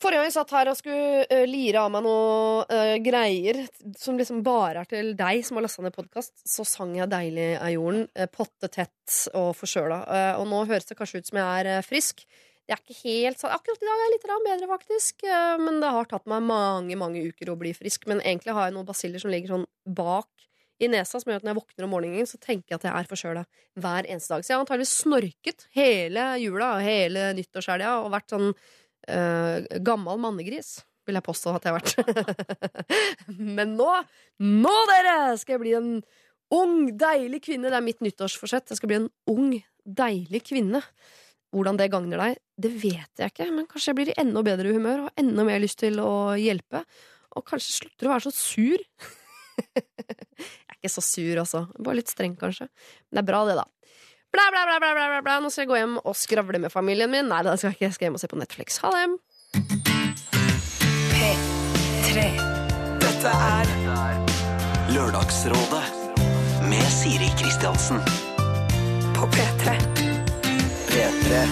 Forrige gang jeg satt her og skulle uh, lire av meg noe uh, greier som liksom bare er til deg som har lasta ned podkast, så sang jeg 'Deilig er jorden', uh, potte tett og forkjøla. Eh, og nå høres det kanskje ut som jeg er eh, frisk. Det er ikke helt sånn. Akkurat i dag er jeg litt bedre, faktisk. Eh, men det har tatt meg mange mange uker å bli frisk. Men egentlig har jeg noen basiller som ligger sånn bak i nesa, som gjør at når jeg våkner om morgenen, så tenker jeg at jeg er forkjøla hver eneste dag. Så jeg har antakeligvis snorket hele jula og hele nyttårshelga og vært sånn øh, gammel mannegris. Vil jeg påstå at jeg har vært. Men nå, nå dere, skal jeg bli en ung, deilig kvinne. Det er mitt nyttårsforsett. Jeg skal bli en ung, deilig kvinne. Hvordan det gagner deg, det vet jeg ikke, men kanskje jeg blir i enda bedre humør og har enda mer lyst til å hjelpe. Og kanskje slutter å være så sur. ikke så sur, altså. Bare litt streng, kanskje. Men det er bra, det, da. Bla, bla, bla, bla, bla, bla, bla. Nå skal jeg gå hjem og skravle med familien min. Nei, da skal jeg ikke. Jeg skal hjem og se på Netflix. Ha det. P3. Dette er Lørdagsrådet med Siri Kristiansen. på P3. P3.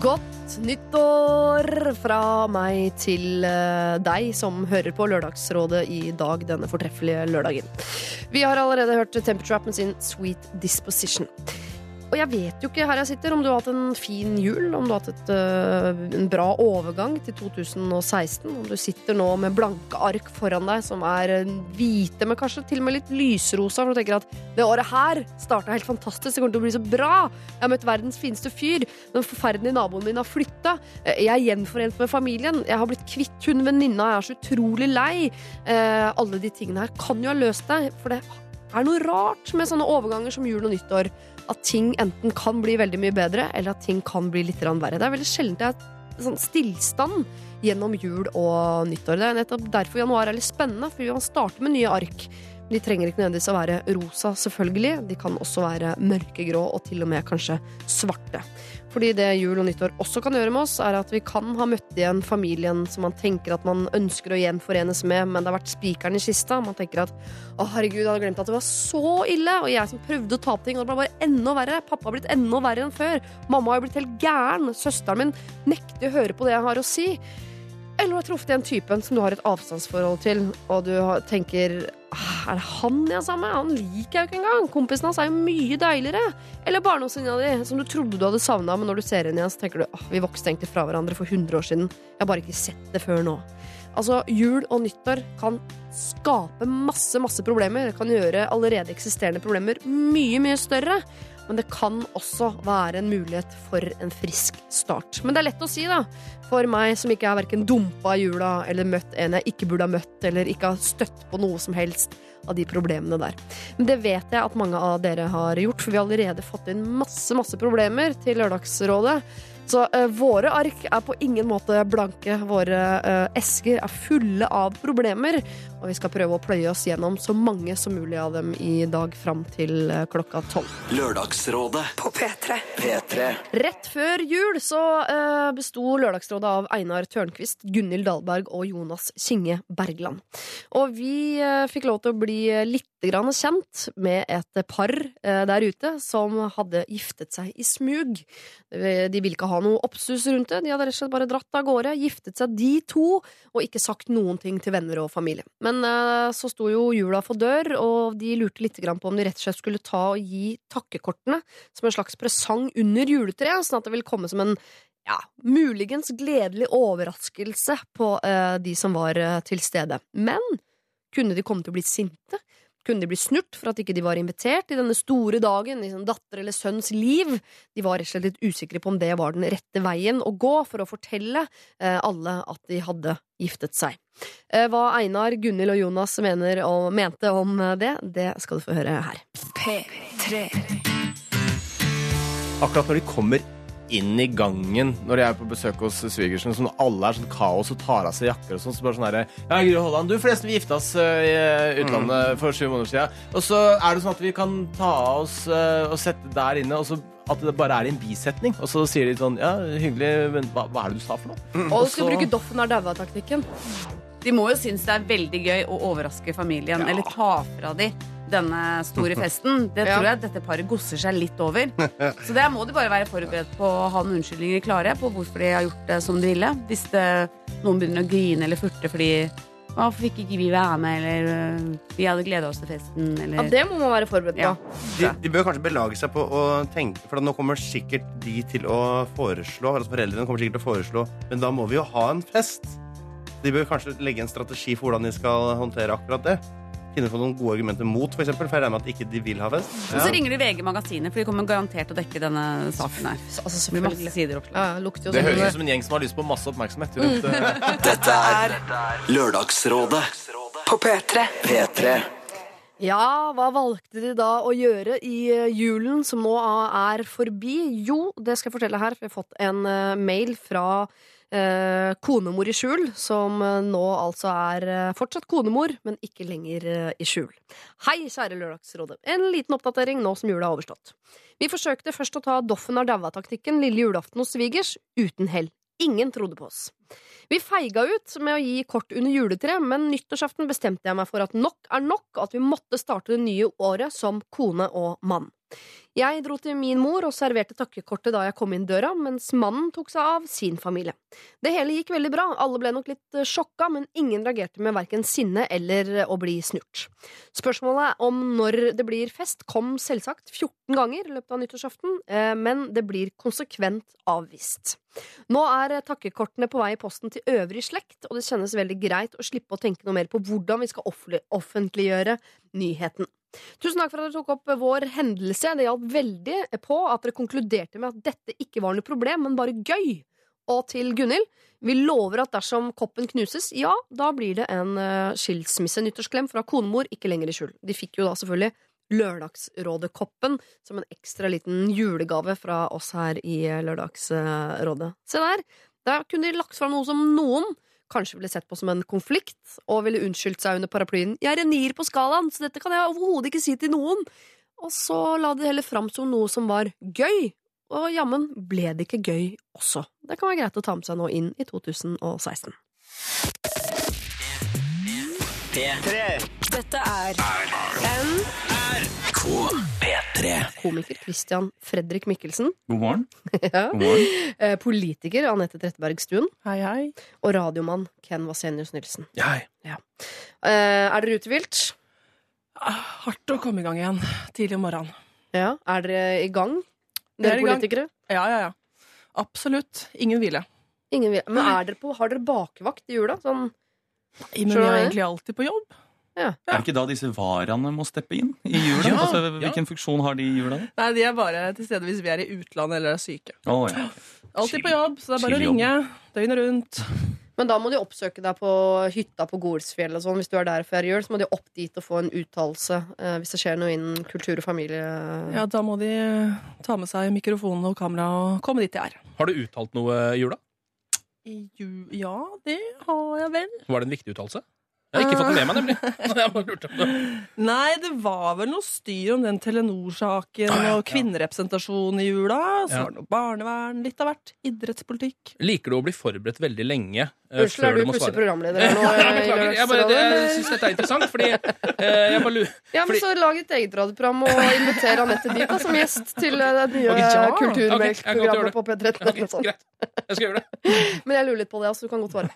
Godt nyttår fra meg til eh, deg som hører på Lørdagsrådet i dag, denne fortreffelige lørdagen. Vi har allerede hørt Temperature med sin Sweet Disposition. Og jeg vet jo ikke her jeg sitter om du har hatt en fin jul, om du har hatt et, uh, en bra overgang til 2016. Om du sitter nå med blanke ark foran deg som er øh, hvite, men kanskje til og med litt lysrosa, for du tenker at det året her starta helt fantastisk, det kommer til å bli så bra. Jeg har møtt verdens fineste fyr. Den forferdelige naboen min har flytta. Jeg er gjenforent med familien. Jeg har blitt kvitt hun venninna. Jeg er så utrolig lei. Uh, alle de tingene her kan jo ha løst deg, for det er noe rart med sånne overganger som jul og nyttår. At ting enten kan bli veldig mye bedre, eller at ting kan bli litt verre. Det er veldig sjelden det er sånn stillstand gjennom jul og nyttår. Det er nettopp derfor januar er litt spennende, for vi starter starte med nye ark. De trenger ikke nødvendigvis å være rosa, selvfølgelig. De kan også være mørkegrå og til og med kanskje svarte. Fordi det jul og nyttår også kan gjøre med oss, er at vi kan ha møtt igjen familien som man tenker at man ønsker å gjenforenes med, men det har vært spikeren i kista. Man tenker at å herregud, jeg hadde glemt at det var så ille, og jeg som prøvde å ta opp ting, og det ble bare enda verre. Pappa har blitt enda verre enn før. Mamma har blitt helt gæren. Søsteren min nekter å høre på det jeg har å si. Eller du har truffet en typen som du har et avstandsforhold til, og du tenker «Ah, Er det han jeg er sammen med? Han liker jeg jo ikke engang. Kompisen hans er jo mye deiligere. Eller barndomsvenninna di, som du trodde du hadde savna, men når du ser henne igjen, så tenker du «Åh, vi vokste egentlig fra hverandre for 100 år siden. Jeg har bare ikke sett det før nå. Altså, Jul og nyttår kan skape masse, masse problemer. Det kan gjøre allerede eksisterende problemer mye, mye større. Men det kan også være en mulighet for en frisk start. Men det er lett å si, da. For meg som ikke er verken dumpa i jula eller møtt en jeg ikke burde ha møtt, eller ikke har støtt på noe som helst av de problemene der. Men det vet jeg at mange av dere har gjort, for vi har allerede fått inn masse, masse problemer til Lørdagsrådet. Så eh, våre ark er på ingen måte blanke. Våre eh, esker er fulle av problemer. Og vi skal prøve å pløye oss gjennom så mange som mulig av dem i dag fram til eh, klokka tolv. Lørdagsrådet. På P3. P3. Rett før jul så uh, besto Lørdagsrådet av Einar Tørnquist, Gunhild Dahlberg og Jonas Kinge Bergland. Og vi eh, fikk lov til å bli litt grann kjent med et par der ute som hadde giftet seg i smug. De ville ikke ha noe oppsus rundt det. De hadde rett og slett bare dratt av gårde, giftet seg de to, og ikke sagt noen ting til venner og familie. Men eh, så sto jo jula for dør, og de lurte litt på om de rett og slett skulle ta og gi takkekortene som en slags presang under juletreet, sånn at det ville komme som en ja, muligens gledelig overraskelse på eh, de som var eh, til stede. Men kunne de komme til å bli sinte? Kunne de bli snurt for at ikke de var invitert i denne store dagen i sin datter eller sønns liv? De var rett og slett litt usikre på om det var den rette veien å gå for å fortelle eh, alle at de hadde giftet seg. Eh, hva Einar, Gunhild og Jonas mener og mente om eh, det, det skal du få høre her. P3. Akkurat når de kommer inn i gangen når jeg er på besøk hos svigersen, som alle er sånn kaos og tar av seg jakker og sånn, så bare sånn herre Ja, Gry Holland, du, forresten, vi gifta oss eh, i utlandet for sju måneder siden. Og så er det sånn at vi kan ta av oss eh, og sette der inne, og så at det bare er i en bisetning. Og så sier de sånn Ja, hyggelig, men hva, hva er det du sa for noe? Og du skal bruke Doffen har daua-taktikken. De må jo synes det er veldig gøy å overraske familien, eller ta fra de denne store festen. Det Ja. tror jeg dette paret gosser seg litt over. Så der må de bare være forberedt på å ha noen unnskyldninger klare på hvorfor de har gjort det som de ville. Hvis det, noen begynner å grine eller furte fordi Hvorfor fikk ikke vi være med, eller Vi hadde gleda oss til festen, eller Ja, det må man være forberedt på. Ja. De, de bør kanskje belage seg på å tenke For nå kommer sikkert de til å foreslå Altså foreldrene kommer sikkert til å foreslå Men da må vi jo ha en fest De bør kanskje legge en strategi for hvordan de skal håndtere akkurat det Finne på noen gode argumenter mot for eksempel For jeg regner med at ikke de vil ha fest Og så ringer de VG Magasinet, for de kommer garantert til å dekke denne saken her. Altså, Det blir masse sider oppslag. Ja, ja, Det høres ut som en gjeng som har lyst på masse oppmerksomhet. Rundt, eh, Dette er Lørdagsrådet På P3. P3. Ja, hva valgte de da å gjøre i eh, julen som nå er forbi? Jo, det skal jeg fortelle her, for jeg har fått en eh, mail fra eh, konemor i skjul, som eh, nå altså er eh, fortsatt konemor, men ikke lenger eh, i skjul. Hei, kjære Lørdagsrådet. En liten oppdatering nå som jula er overstått. Vi forsøkte først å ta Doffen har daua-taktikken lille julaften hos svigers, uten hell. Ingen trodde på oss. Vi feiga ut med å gi kort under juletre, men nyttårsaften bestemte jeg meg for at nok er nok, og at vi måtte starte det nye året som kone og mann. Jeg dro til min mor og serverte takkekortet da jeg kom inn døra, mens mannen tok seg av sin familie. Det hele gikk veldig bra, alle ble nok litt eh, sjokka, men ingen reagerte med verken sinne eller eh, å bli snurt. Spørsmålet om når det blir fest kom selvsagt 14 ganger i løpet av nyttårsaften, eh, men det blir konsekvent avvist. Nå er takkekortene på vei i posten til øvrig slekt, og det kjennes veldig greit å slippe å tenke noe mer på hvordan vi skal offentliggjøre nyheten. Tusen takk for at dere tok opp vår hendelse. Det hjalp veldig på at dere konkluderte med at dette ikke var noe problem, men bare gøy. Og til Gunhild, vi lover at dersom koppen knuses, ja, da blir det en uh, skilsmisse-nyttårsklem fra konemor, ikke lenger i skjul. De fikk jo da selvfølgelig Lørdagsrådet-koppen som en ekstra liten julegave fra oss her i eh, Lørdagsrådet. Se der! Der kunne de lagt fram noe som noen kanskje ville sett på som en konflikt, og ville unnskyldt seg under paraplyen 'Jeg er en nier på skalaen, så dette kan jeg overhodet ikke si til noen'. Og så la det heller fram som noe som var gøy, og jammen ble det ikke gøy også. Det kan være greit å ta med seg nå inn i 2016. Dette er P3. Komiker Christian Fredrik Mikkelsen. God morgen. ja. God morgen. Eh, Politiker Anette Trettebergstuen. Hei, hei. Og radiomann Ken Vasenius Nilsen. Hei. Ja. er dere uthvilt? Ah, Hardt å komme i gang igjen tidlig om morgenen. Ja. Er dere i gang? Er Dere politikere? gang. Ja, ja, ja. Absolutt. Ingen hvile. Ingen hvile. Men er dere på, har dere bakvakt i jula? Sånn, Men vi er egentlig alltid på jobb. Er det ikke da disse varaene må steppe inn i jula? Ja, altså, ja. hvilken funksjon har de i jula? da? Nei, De er bare til stede hvis vi er i utlandet eller er syke. Oh, ja. Alltid på jobb, så det er bare å Chill ringe døgnet rundt. men da må de oppsøke deg på hytta på Golsfjell og sånn. Hvis du er der før jul, så må de opp dit og få en uttalelse eh, hvis det skjer noe innen kultur og familie. Ja, Da må de ta med seg mikrofonen og kamera og komme dit de er. Har du uttalt noe i jula? I ju- Ja, det har jeg vel. Var det en viktig uttalelse? Jeg har ikke fått det med meg, nemlig. Jeg bare lurte på det. Nei, det var vel noe styr om den Telenor-saken Ah, ja, og kvinnerepresentasjon i jula. Så Ja. var det noe barnevern, litt av hvert. Idrettspolitikk. Liker du å bli forberedt veldig lenge eh, Unnskyld, er du plutselig programleder nå? Beklager. Jeg, bare, det, jeg syns dette er interessant, fordi eh, jeg bare lurer Ja, men så Lag et eget radioprogram og inviter Anette dit da, som gjest til eh, det nye okay, ja. kulturmelkprogrammet okay, på P13. Ok, eller noe sånt. greit. Jeg skal gjøre det. Men jeg lurer litt på det, altså. Du kan godt svare.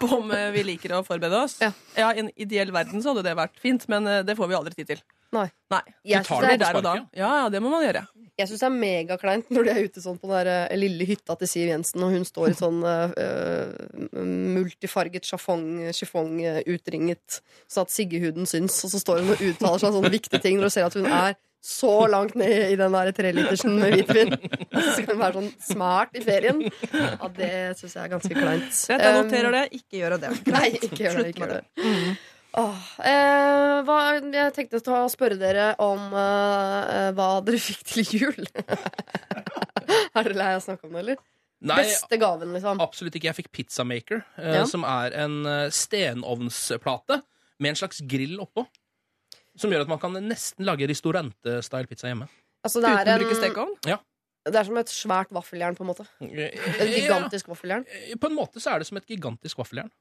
På om vi liker å forberede oss. Ja. I en ideell verden så hadde det vært fint, men eh, det får vi aldri tid til. Nei. Nei. Jeg tar det det, er- Der og da. Ja, ja, det må man gjøre. jeg synes det er megakleint når de er ute sånn på den der eh, lille hytta til Siv Jensen, og hun står i sånn uh, multifarget chiffon, chiffon eh, utringet, så at siggehuden syns, og så står hun og uttaler seg om sånne viktige ting når hun ser at hun er så langt ned i den der trelitersen med hvitvin. Så skal hun være sånn smart i ferien. Ja, det syns jeg er ganske kleint. Greit, jeg noterer det. Ikke gjør det. Nei, ikke gjør det. Ikke gjør det. Åh, eh, hva, jeg tenkte å spørre dere om eh, hva dere fikk til jul. er dere lei av å snakke om det, eller? Nei, Beste gaven, liksom. absolutt ikke. Jeg fikk Pizzamaker, eh, Ja. som er en eh, stenovnsplate med en slags grill oppå. Som gjør at man kan nesten lage restaurant-style pizza hjemme. Altså, det, Uten er å bruke stekeovn? Ja. det er som et svært vaffeljern, på en måte. Et gigantisk vaffeljern. På en måte så er det som et gigantisk vaffeljern.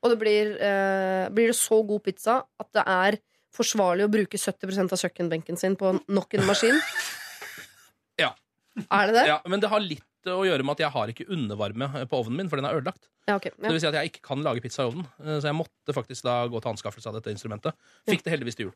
Og det blir, eh, blir det så god pizza at det er forsvarlig å bruke 70% av kjøkkenbenken sin på nok en maskin? Ja. Er det det? Ja, men det har litt å gjøre med at jeg har ikke undervarme på ovnen min, for den er ødelagt. Ja, ok. Det vil si at jeg ikke kan lage pizza i ovnen. eh, Så jeg måtte faktisk da gå til anskaffelse av dette instrumentet. Fikk det heldigvis til jul.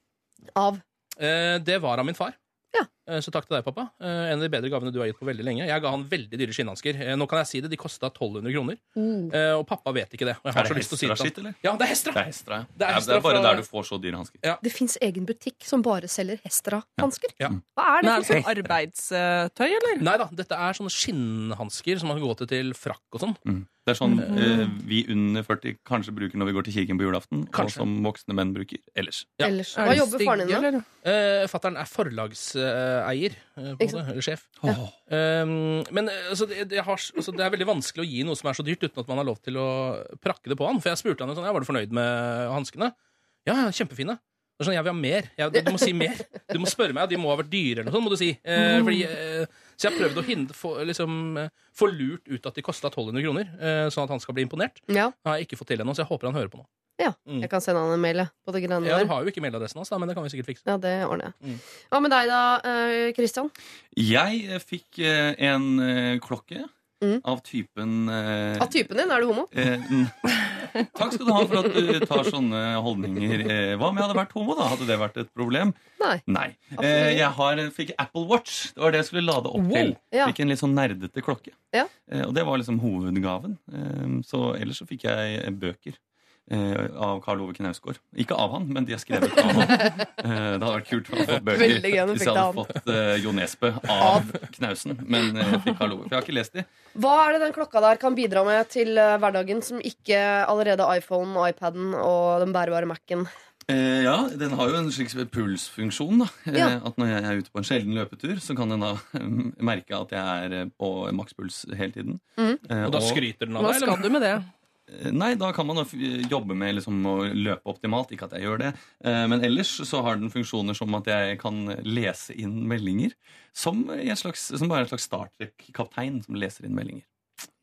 Av Eh, Det var av min far. Ja. Eh, Så takk til deg, pappa. Eh, En av de bedre gavene du har gitt på veldig lenge. Jeg ga han veldig dyre skinnhansker. Eh, Nå kan jeg si det, de kosta 1200 kroner. Mm. Eh, Og pappa vet ikke det. Og jeg har så lyst til å si det Hestra-skitt, eller? Ja, det er Hestra! Det er Hestra, ja. Det er ja, det er bare fra- der du får så dyre hansker. Det fins egen butikk som bare selger Hestra-hansker. Ja. Hva er det sånn arbeidstøy, eller? Nei da, dette er sånne skinnhansker som man kan gå til til frakk og sånn. Mm. Det er sånn eh, vi under 40 kanskje bruker når vi går til kirken på julaften, Kanskje. og som voksne menn bruker ellers. Ja. Ellers. Er Hva jobber faren din da? med? Eh, Fattern er forlagseier, eh, på en Ikke måte, eller sjef. Åh. Um, men eh, altså, det, det, har, altså, det er veldig vanskelig å gi noe som er så dyrt, uten at man har lov til å prakke det på han. For jeg spurte han jo sånn, ja, var du fornøyd med hanskene. Ja, ja, kjempefine. Det er Sånn, jeg vil ha mer. Jeg, du, du må si mer. Du må spørre meg, De må ha vært dyre, eller noe sånt. må du si. Eh, fordi, eh, så jeg har prøvd å hindre, få, liksom, eh, få lurt ut at de kosta 1200 kroner, eh, sånn at han skal bli imponert. Ja, Det har jeg ikke fått til ennå, så jeg håper han hører på nå. Ja, jeg kan sende han en mail på det greiene Ja, Du har jo ikke mailadressen hans, men det kan vi sikkert fikse. Ja, det ordner jeg. Mm. Hva med deg da, Kristian? Jeg eh, fikk eh, en klokke Mm. av typen eh, Av typen din, er du homo? eh. Takk skal du ha for at du tar sånne holdninger. Eh, hva om jeg hadde vært homo, da? Hadde det vært et problem? Nei. Nei. Eh, jeg har, fikk Apple Watch. Det var det jeg skulle lade opp til. Ja. Fikk en litt sånn nerdete klokke. Ja. Eh, og det var liksom hovedgaven. Eh, så ellers så fikk jeg eh, bøker. Eh, av Karl Ove Knausgård. Ikke av han, men de er skrevet av han. Eh, det hadde vært kult å fått bøker hvis jeg hadde fått eh, Jo Nesbø av Knausen. Men jeg fikk Karl Ove. For jeg har ikke lest de. Hva er det den klokka der kan bidra med til hverdagen som ikke allerede iPhone, iPaden og den bærbare Mac-en? Eh, ja, den har jo en slik pulsfunksjon. da eh, Ja. At når jeg er ute på en sjelden løpetur, så kan den da merke at jeg er på makspuls hele tiden. Mm. Eh, Og da skryter den av deg? Hva skal du med det? Eh, Nei, da kan man jobbe med liksom å løpe optimalt. Ikke at jeg gjør det. Eh, Men ellers så har den funksjoner som at jeg kan lese inn meldinger. Som, en slags, som bare en slags Star Trek-kaptein som leser inn meldinger.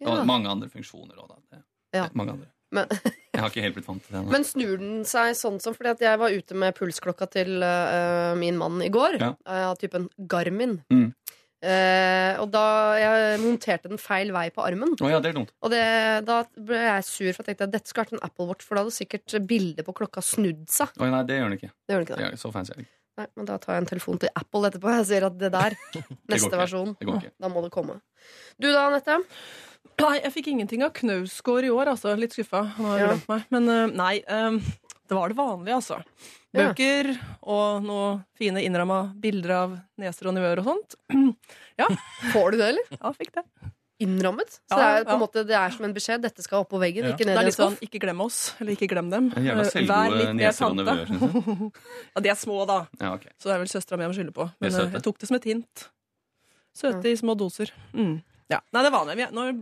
Ja. Og mange andre funksjoner òg, da. Det- Ja. Mange andre. Men, Jeg har ikke helt blitt vant til det ennå. men snur den seg sånn som fordi at jeg var ute med pulsklokka til uh, min mann i går, Ja. av typen Garmin. Mm. Eh, og da jeg monterte den feil vei på armen. Oh, ja, det er dumt. Og det, da ble jeg sur, for jeg tenkte at dette skulle vært en Apple Watch, for da hadde sikkert bildet på klokka snudd seg. Oh, nei, det gjør den ikke. Det gjør den ikke Det det. så fancy er det ikke. Nei, men da tar jeg en telefon til Apple etterpå. og sier at det der, neste versjon, Det går ikke. da må det komme. Du da, Anette? Nei, jeg fikk ingenting av Knausgård i år, altså. Litt skuffa. Han har Ja. meg. Men eh, nei, eh, det var det vanlige, altså. Ja. Bøker og noen fine innramma bilder av neser og nivåer og sånt. Ja. Får du det, eller? Ja, fikk det. Innrammet? Så Ja, det er på ja. en måte det er som en beskjed. Dette skal opp på veggen, Ja. ikke Det ned er i en litt sånn skuff. ikke glem oss, eller ikke glem dem. Jævla Eh, Vær litt mer neser og tante. Ja, de er små, da. Ja, ok. Så det er vel søstera mi jeg må skylde på. Er Men eh, jeg tok det som et hint. Søte i små doser. Mm. Ja. Nei, det er vanlig. Er- når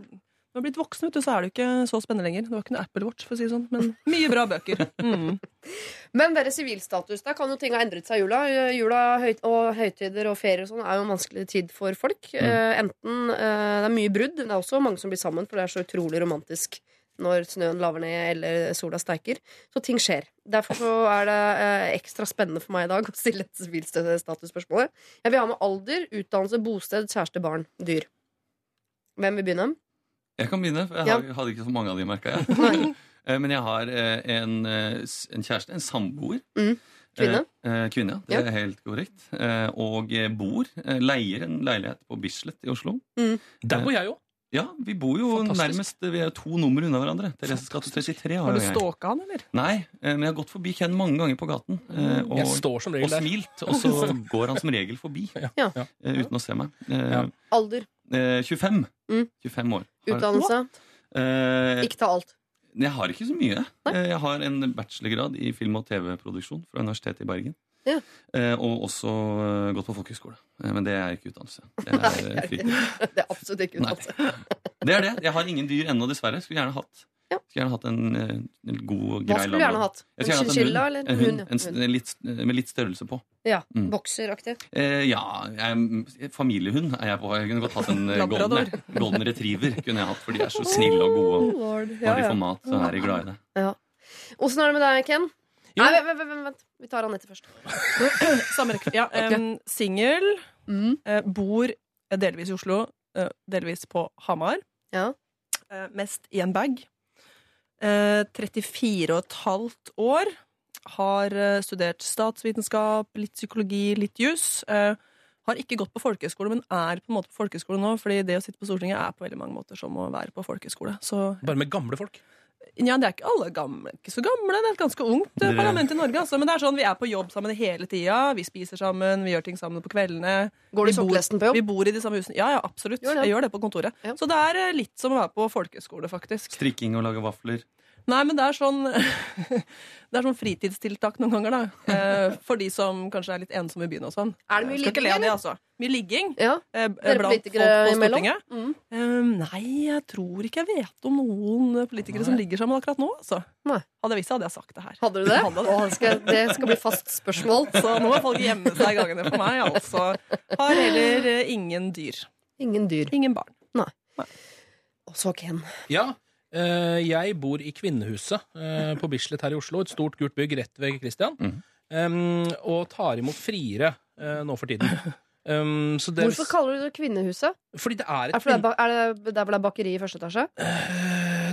du har blitt voksen, vet du, så er du ikke så spennende lenger. Det var ikke noe Apple Watch, for å si det sånn, men mye bra bøker. Mm. Men deres sivilstatus, der kan jo ting ha endret seg i jula. Jula høyt, og høytider og ferier og sånn er jo en vanskelig tid for folk. Mm. Uh, enten uh, Det er mye brudd, men det er også mange som blir sammen, for det er så utrolig romantisk når snøen laver ned eller sola steiker. Så ting skjer. Derfor er det eh, ekstra spennende for meg i dag å stille et sivilstatusspørsmål. Jeg vil ha med alder, utdannelse, bosted, kjæreste, barn, dyr. Hvem vil begynne? Jeg kan begynne, for jeg Ja. har, hadde ikke så mange av de, merka jeg. Eh, Men jeg har eh, en, eh, en kjæreste, en samboer. Mm. Kvinne? Kvinne, ja. Det Ja. er helt korrekt. Eh, og bor, leier en leilighet på Bislett i Oslo. Der bor jeg jo. Ja, vi bor jo Fantastisk. nærmest Vi er to nummer unna hverandre. Thereses gate 33 har, Har du stalka han, eller? Nei, eh, men jeg har gått forbi Ken mange ganger på gaten. eh, og, Jeg står som og regel der. smilt, og så går han som regel forbi Ja. eh, uten å se meg. Eh, Ja. Alder, eh, 25. Mm. 25 år. Utdannelse. Eh, Ikke ta alt. Jeg har ikke så mye. Nei? Jeg har en bachelorgrad i film- og TV-produksjon fra Universitetet i Bergen. Ja. Eh, Og også eh, gått på folkehøyskole. Eh, Men det er ikke utdannelse. Det er eh, fritid. Det er absolutt ikke Nei. utdannelse. Det er det. Jeg har ingen dyr ennå, dessverre. Skulle gjerne hatt. Ja. Skulle gjerne hatt en, eh, en god og Hva grei skulle du gjerne hatt? En chinchilla eller en en hund? En, En, en litt, med litt størrelse på. Ja, Mm. Bokseraktig. Eh, ja, jeg, familiehund er jeg på. Jeg kunne godt hatt en eh, golden, golden retriever. kunne jeg hatt, For de er så snille og gode. og Lord. ja, Ja, de ja. får mat, så er de glad i det. Åssen er det med deg, Ken? Jo. Nei, vent, vent, vent, vent. Vi tar Anette først. Samme rekke. Ja, um, Singel. eh, bor eh, delvis i Oslo, uh, delvis på Hamar. Ja. Uh, mest i en bag. Eh, 34 og et halvt år. Har eh, studert statsvitenskap, litt psykologi, litt juss. Eh, har ikke gått på folkehøyskole, men er på en måte på folkehøyskole nå. fordi det å sitte på Stortinget er på veldig mange måter som å være på folkehøyskole. Bare med gamle folk. Ja, det er ikke alle gamle, ikke så gamle. Det er et ganske ungt eh, parlament i Norge. Altså. Men det er sånn, vi er på jobb sammen hele tida. Vi spiser sammen, vi gjør ting sammen på kveldene. Går du Vi sokkelesten på jobb? Vi bor i de samme husene. Ja, ja, absolutt. Jo, ja. Jeg gjør det på kontoret. Ja. Så det er eh, litt som å være på folkehøyskole, faktisk. Strikking og lage vafler. Nei, men det er sånn Det er sånn fritidstiltak noen ganger, da. Eh, For de som kanskje er litt ensomme i byen og sånn. Er det mye skal ligging, le det, altså. Mye ligging Ja. eh, blant folk på? Stortinget. Mm. Eh, nei, jeg tror ikke jeg vet om noen politikere som ligger sammen akkurat nå. Altså. Nei. Hadde jeg visst det, hadde jeg sagt det her. Hadde du det? Hadde det. Å, skal, det skal bli fast spørsmål. Så nå må folk gjemme seg i gangene for meg. Altså. Har heller eh, ingen dyr. Ingen dyr. Ingen barn. Og så Ken. Ja, eh, jeg bor i Kvinnehuset eh, på Bislett her i Oslo. Et stort, gult bygg rett ved Christian. Mm. Um, og tar imot friere eh, nå for tiden. Um, så det, Hvorfor kaller du det Kvinnehuset? Fordi det er Er, et det, er det der hvor det er bakeri i første etasje?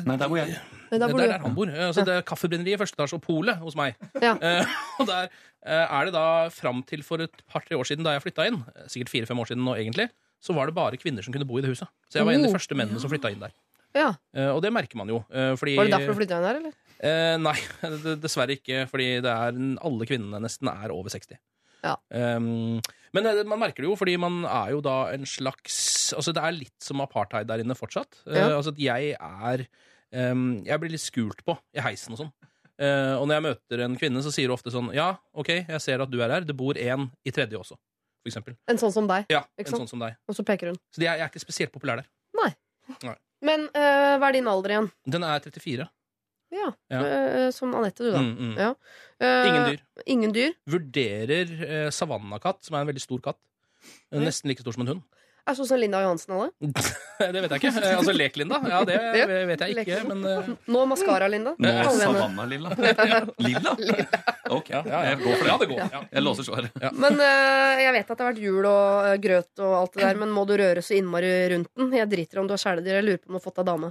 Nei, der bor jeg Nei, der hvor der er han bor. Eh, Altså, det er Kaffebrenneriet i første etasje og polet hos meg. Ja. Uh, og der uh, er det da fram til for et par-tre år siden da jeg flytta inn, eh, sikkert fire-fem år siden nå egentlig, så var det bare kvinner som kunne bo i det huset. Så jeg var en av de Oh. første mennene som flytta inn der. Ja. Eh, og det merker man jo. eh, fordi, Var det derfor du flytta inn her, eller? Eh, nei, dessverre ikke. Fordi det er, alle kvinnene nesten er over 60. Ja. Um, men man merker det jo, fordi man er jo da en slags Altså Det er litt som apartheid der inne fortsatt. Ja. altså at jeg er um, Jeg blir litt skult på i heisen og sånn. Uh, og når jeg møter en kvinne, så sier hun ofte sånn Ja, OK, jeg ser at du er her. Det bor en i tredje også, for eksempel. En sånn som deg. Ja, en sånn som deg. Og så peker hun. Så de er, jeg er ikke spesielt populær der. Men eh, hva er din alder igjen? Den er 34. Ja, Ja. eh, Som Anette, du, da. Mm, mm. Ja. Eh, Ingen dyr. Ingen dyr. Vurderer eh, savannakatt, som er en veldig stor katt. Eh, Nesten like stor som en hund. Er sånn som Linda Johansen alle? Det vet jeg ikke. Eh, Altså Lek-Linda? Ja, det vet jeg ikke. Men uh... Nå Maskara-Linda. Nå. Savanna-lilla. Lilla? Ok, ja, jeg går for det. Ja, det går. Ja. Jeg låser svaret. Men uh, Jeg vet at det har vært jul og grøt og alt det der, men må du røre så innmari rundt den? Jeg driter om du har kjæledyr. Jeg lurer på om du har fått deg dame.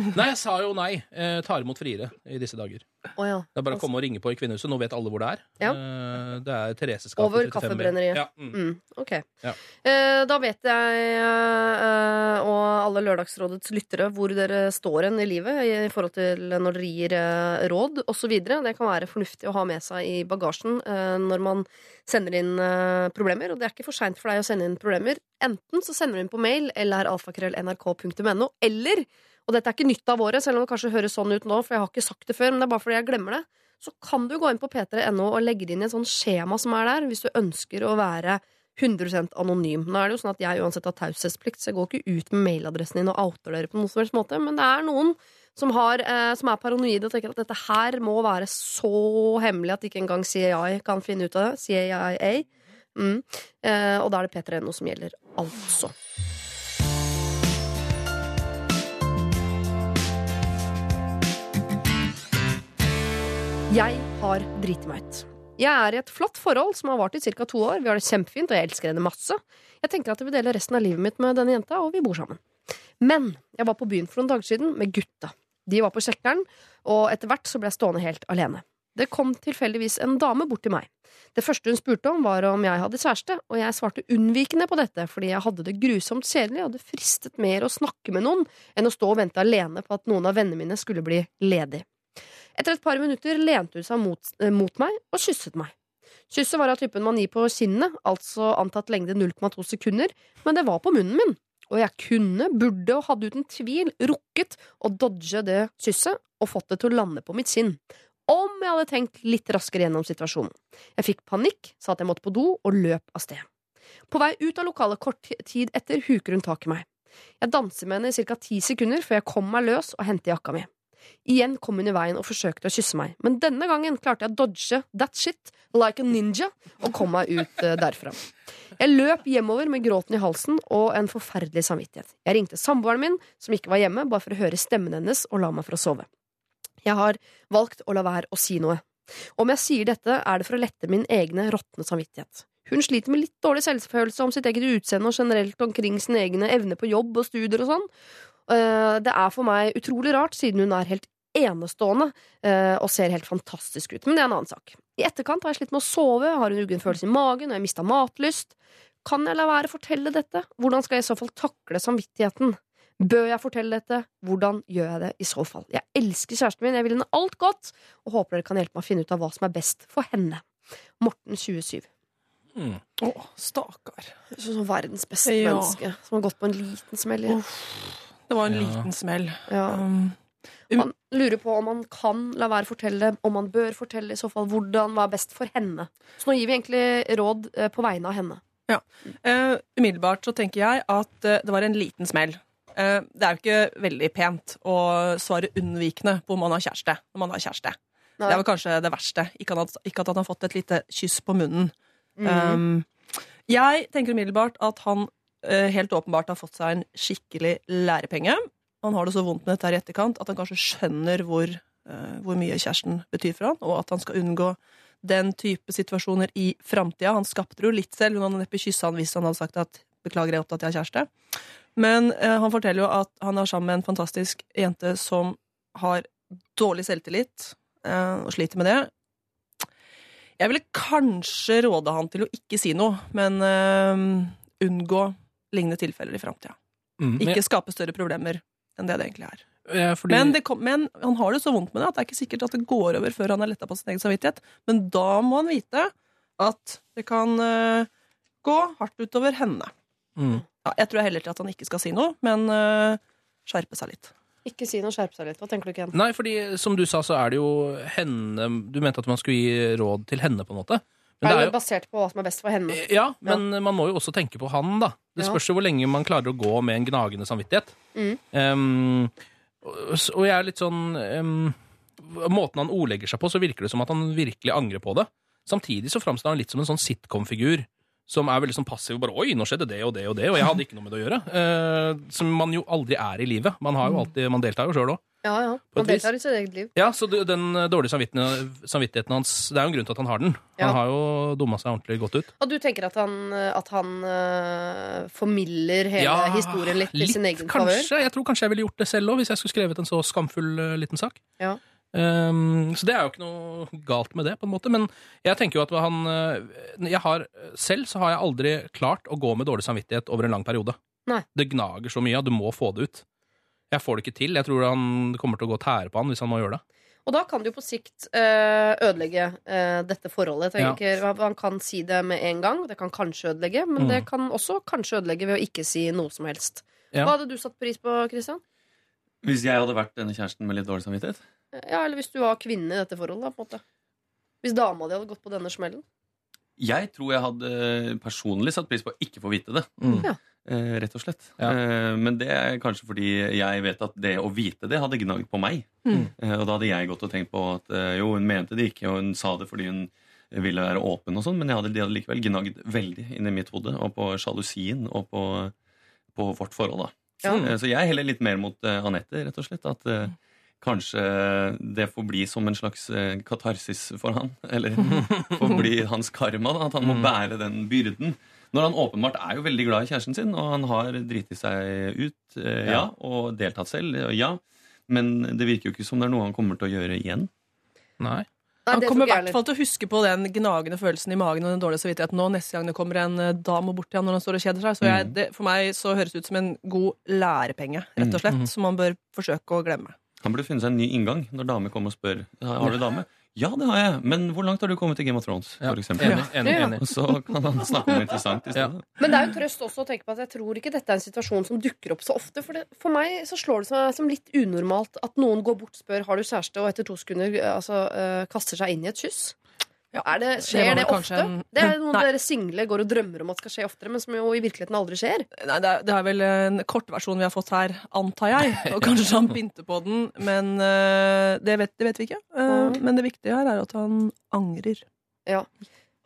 Nei, jeg sa jo nei. Eh, tar imot friere i disse dager. Oh, ja. Det er bare å komme og ringe på i Kvinnehuset. Nå vet alle hvor det er. Ja. Eh, det er Thereses gate Over 35B. kaffebrenneriet. Ja, mm. Mm, ok. Ja. Eh, da vet jeg eh, og alle Lørdagsrådets lyttere hvor dere står hen i livet i forhold til når dere gir eh, råd osv. Det kan være fornuftig å ha med seg i bagasjen eh, når man sender inn problemer. Og det er ikke for seint for deg å sende inn problemer. Enten så sender du inn på mail eller alfakrøll.nrk.no, eller og dette er ikke nytt av året, selv om det kanskje høres sånn ut nå, for jeg har ikke sagt det før, men det er bare fordi jeg glemmer det. Så kan du gå inn på p3.no og legge det inn i et sånt skjema som er der, hvis du ønsker å være 100% anonym. Nå er det jo sånn at jeg uansett har taushetsplikt, så jeg går ikke ut med mailadressen din og outer dere på noen som helst måte, men det er noen som, har, eh, som er paranoide og tenker at dette her må være så hemmelig at ikke engang CIA kan finne ut av det. CIA. Mm. Eh, og da er det p3.no som gjelder, altså. Jeg har driti meg ut. Jeg er i et flott forhold som har vart i ca. to år. Vi har det kjempefint, og jeg elsker henne masse. Jeg tenker at jeg vil dele resten av livet mitt med denne jenta, og vi bor sammen. Men jeg var på byen for noen dager siden med gutta. De var på sjekkeren, og etter hvert så ble jeg stående helt alene. Det kom tilfeldigvis en dame bort til meg. Det første hun spurte om, var om jeg hadde kjæreste, og jeg svarte unnvikende på dette fordi jeg hadde det grusomt kjedelig og det fristet mer å snakke med noen enn å stå og vente alene på at noen av vennene mine skulle bli ledig. Etter et par minutter lente hun seg mot, eh, mot meg og kysset meg. Kysset var av typen man gir på kinnet, altså antatt lengde 0,2 sekunder, men det var på munnen min. Og jeg kunne, burde og hadde uten tvil rukket å dodge det kysset og fått det til å lande på mitt kinn. Om jeg hadde tenkt litt raskere gjennom situasjonen. Jeg fikk panikk, sa at jeg måtte på do, og løp av sted. På vei ut av lokalet kort tid etter huker hun tak i meg. Jeg danser med henne i ca. ti sekunder før jeg kommer meg løs og henter jakka mi. Igjen kom hun i veien og forsøkte å kysse meg, men denne gangen klarte jeg å dodge that shit like a ninja og kom meg ut eh, derfra. Jeg løp hjemover med gråten i halsen og en forferdelig samvittighet. Jeg ringte samboeren min, som ikke var hjemme, bare for å høre stemmen hennes og la meg for å sove. Jeg har valgt å la være å si noe. Om jeg sier dette, er det for å lette min egne råtne samvittighet. Hun sliter med litt dårlig selvfølelse om sitt eget utseende og generelt omkring sine egne evner på jobb og studier og sånn. Eh, Det er for meg utrolig rart, siden hun er helt enestående eh, og ser helt fantastisk ut. Men det er en annen sak. I etterkant har jeg slitt med å sove, har en uggen følelse i magen og jeg mista matlyst. Kan jeg la være å fortelle dette? Hvordan skal jeg i så fall takle samvittigheten? Bør jeg fortelle dette? Hvordan gjør jeg det i så fall? Jeg elsker kjæresten min, jeg vil henne alt godt, og håper dere kan hjelpe meg å finne ut av hva som er best for henne. Morten 27. Mm. Å, stakkar. Sånn verdens beste Ja. menneske, som har gått på en liten smell. igjen. Det var en Ja. liten smell. Ja. Um, Man lurer på om man kan la være å fortelle, om man bør fortelle, i så fall hvordan hva er best for henne. Så nå gir vi egentlig råd eh, på vegne av henne. Eh, umiddelbart så tenker jeg at eh, det var en liten smell. Uh, det er jo ikke veldig pent å svare unnvikende på om man har kjæreste. når man har kjæreste. Nei. Det var kanskje det verste. Ikke at, ikke at han har fått et lite kyss på munnen. Mm. Um, jeg tenker umiddelbart at han helt åpenbart har fått seg en skikkelig lærepenge. Han har det så vondt med dette her i etterkant at han kanskje skjønner hvor, eh, hvor mye kjæresten betyr for han, og at han skal unngå den type situasjoner i framtida. Han skapte det jo litt selv. Hun hadde neppe kyssa han hvis han hadde sagt at 'beklager, jeg er opptatt, jeg har kjæreste'. Men eh, han forteller jo at han er sammen med en fantastisk jente som har dårlig selvtillit eh, og sliter med det. Jeg ville kanskje råde han til å ikke si noe, men eh, unngå lignende tilfeller i framtida. Mm. Ikke skape større problemer enn det det egentlig er. Ja, fordi, Men, det kom, men han har det så vondt med det at det er ikke sikkert at det går over før han er letta på sin egen samvittighet. Men da må han vite at det kan uh, gå hardt utover henne. mm. Ja, jeg tror heller til at han ikke skal si noe, men uh, skjerpe seg litt. Ikke si noe, skjerpe seg litt. Hva tenker du, Ken? Nei, fordi som du sa, så er det jo henne Du mente at man skulle gi råd til henne, på en måte. Men det er jo basert på hva som er best for henne? Ja, men man må jo også tenke på han, da. Det spørs jo hvor lenge man klarer å gå med en gnagende samvittighet. Mm. Um, og og jeg er litt sånn um, Måten han ordlegger seg på, så virker det som at han virkelig angrer på det. Samtidig så framstår han litt som en sånn sitcom-figur som er veldig sånn passiv. Bare 'oi, nå skjedde det og det og det', og jeg hadde ikke noe med det å gjøre. Eh, som man jo aldri er i livet. Man, har jo alltid, man deltar jo sjøl òg. Ja, ja. Man deltar i sitt eget liv. Ja, så den eh, dårlige samvittigheten, hans Det er jo en grunn til at han har den. Ja. Han har jo dumma seg ordentlig godt ut. Og du tenker at han, at han uh, formilder hele Ja, historien litt til sin egen favør? kanskje. Jeg tror kanskje jeg ville gjort det selv òg, hvis jeg skulle skrevet en så skamfull uh, liten sak. Ja. Um, så det er jo ikke noe galt med det, på en måte. Men jeg tenker jo at han eh, jeg har, Selv så har jeg aldri klart å gå med dårlig samvittighet over en lang periode. Nei. Det gnager så mye, og du må få det ut. Jeg får det ikke til. Jeg tror han kommer til å gå og tære på han hvis han må gjøre det. Og da kan det jo på sikt øh, ødelegge øh, dette forholdet. Ja. Han kan si det med en gang, det kan kanskje ødelegge, men Mm. det kan også kanskje ødelegge ved å ikke si noe som helst. Ja. Hva hadde du satt pris på, Christian? Hvis jeg hadde vært denne kjæresten med litt dårlig samvittighet? Ja, Eller hvis du var kvinne i dette forholdet, da, på en måte. Hvis dama di hadde gått på denne smellen. Jeg tror jeg hadde personlig satt pris på å ikke få vite det. Mm. Ja. Eh, rett og slett. Ja. Eh, men det er kanskje fordi jeg vet at det å vite det hadde gnagd på meg. Mm. Eh, og da hadde jeg gått og tenkt på at eh, jo, hun mente det ikke, og hun sa det fordi hun ville være åpen, og sånn, men jeg hadde, de hadde likevel gnagd veldig inni mitt hode, og på sjalusien og på, på vårt forhold. da. Ja. Eh, Så jeg heller litt mer mot eh, Anette, rett og slett. At eh, kanskje det får bli som en slags eh, katarsis for han. Eller får bli hans karma. da, At han må bære den byrden. Når han åpenbart er jo veldig glad i kjæresten sin, og han har driti seg ut, eh, ja, og deltatt selv, ja. Men det virker jo ikke som det er noe han kommer til å gjøre igjen. Nei. Han kommer i hvert fall til å huske på den gnagende følelsen i magen og den dårlige samvittigheten nå neste gang det kommer en eh, dame bort til han når han står og kjeder seg. Så jeg, Mm. det, for meg så høres det ut som en god lærepenge, rett og slett, Mm. som man bør forsøke å glemme. Han burde finne seg en ny inngang når damer kommer og spør Har du dame. Ja, det har jeg, men hvor langt har du kommet i Game of Thrones? Ja, For eksempel? Enig. enig, enig. Så kan han snakke om interessant i stedet. Men det er jo trøst også å tenke på at jeg tror ikke dette er en situasjon som dukker opp så ofte. For, det, for meg så slår det seg som litt unormalt at noen går bort, spør har du kjæreste, og etter to sekunder eh, altså, eh, kaster seg inn i et kyss. Er det, skjer det, det, ofte? en- Det er noe Nei. dere single går og drømmer om at skal skje oftere, men som jo i virkeligheten aldri skjer. Nei, det er, det er vel en kortversjon vi har fått her, antar jeg. Og kanskje han pynter på den, men uh, det, vet, det vet vi ikke. Eh, men det viktige her er at han angrer.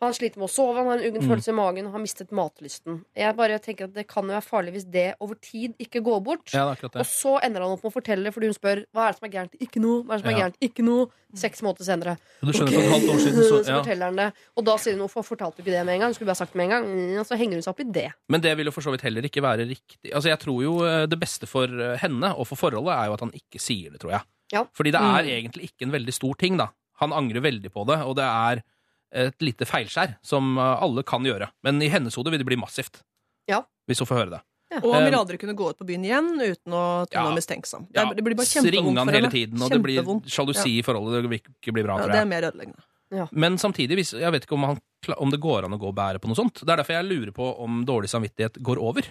Han sliter med å sove, han har en uggen Mm. følelse i magen og har mistet matlysten. Jeg bare tenker at Det kan jo være farlig hvis det over tid ikke går bort. Ja, Og så ender han opp med å fortelle fordi hun spør hva er det som er gærent. Ikke noe. Hva er det som er Ja. gærent? Ikke noe. Seks måneder senere. Du skjønner, okay. for et halvt år siden så, så forteller han det. Og da sier hun hvorfor fortalte du ikke det med en gang? Skulle bare sagt det med en gang. Mm, Og så henger hun seg opp i det. Men det vil jo for så vidt heller ikke være riktig. Altså, jeg tror jo eh, Det beste for eh, henne og for forholdet er jo at han ikke sier det, tror jeg. Ja. Fordi det er Mm. egentlig ikke en veldig stor ting, da. Han angrer veldig på det, og det er et lite feilskjær som eh, alle kan gjøre. Men i hennes hode vil det bli massivt. Ja. Hvis hun får høre det. Og han vil Um, aldri kunne gå ut på byen igjen uten å Ja. noe mistenksom. Det, Ja, det blir bare kjempevondt for hele henne. tiden, og det blir sjalusi i forholdet. Det vil ikke bli bra, Ja, det er mer ødeleggende. Men samtidig, hvis, jeg vet ikke om, han, om det går an å gå og bære på noe sånt. Det er derfor jeg lurer på om dårlig samvittighet går over.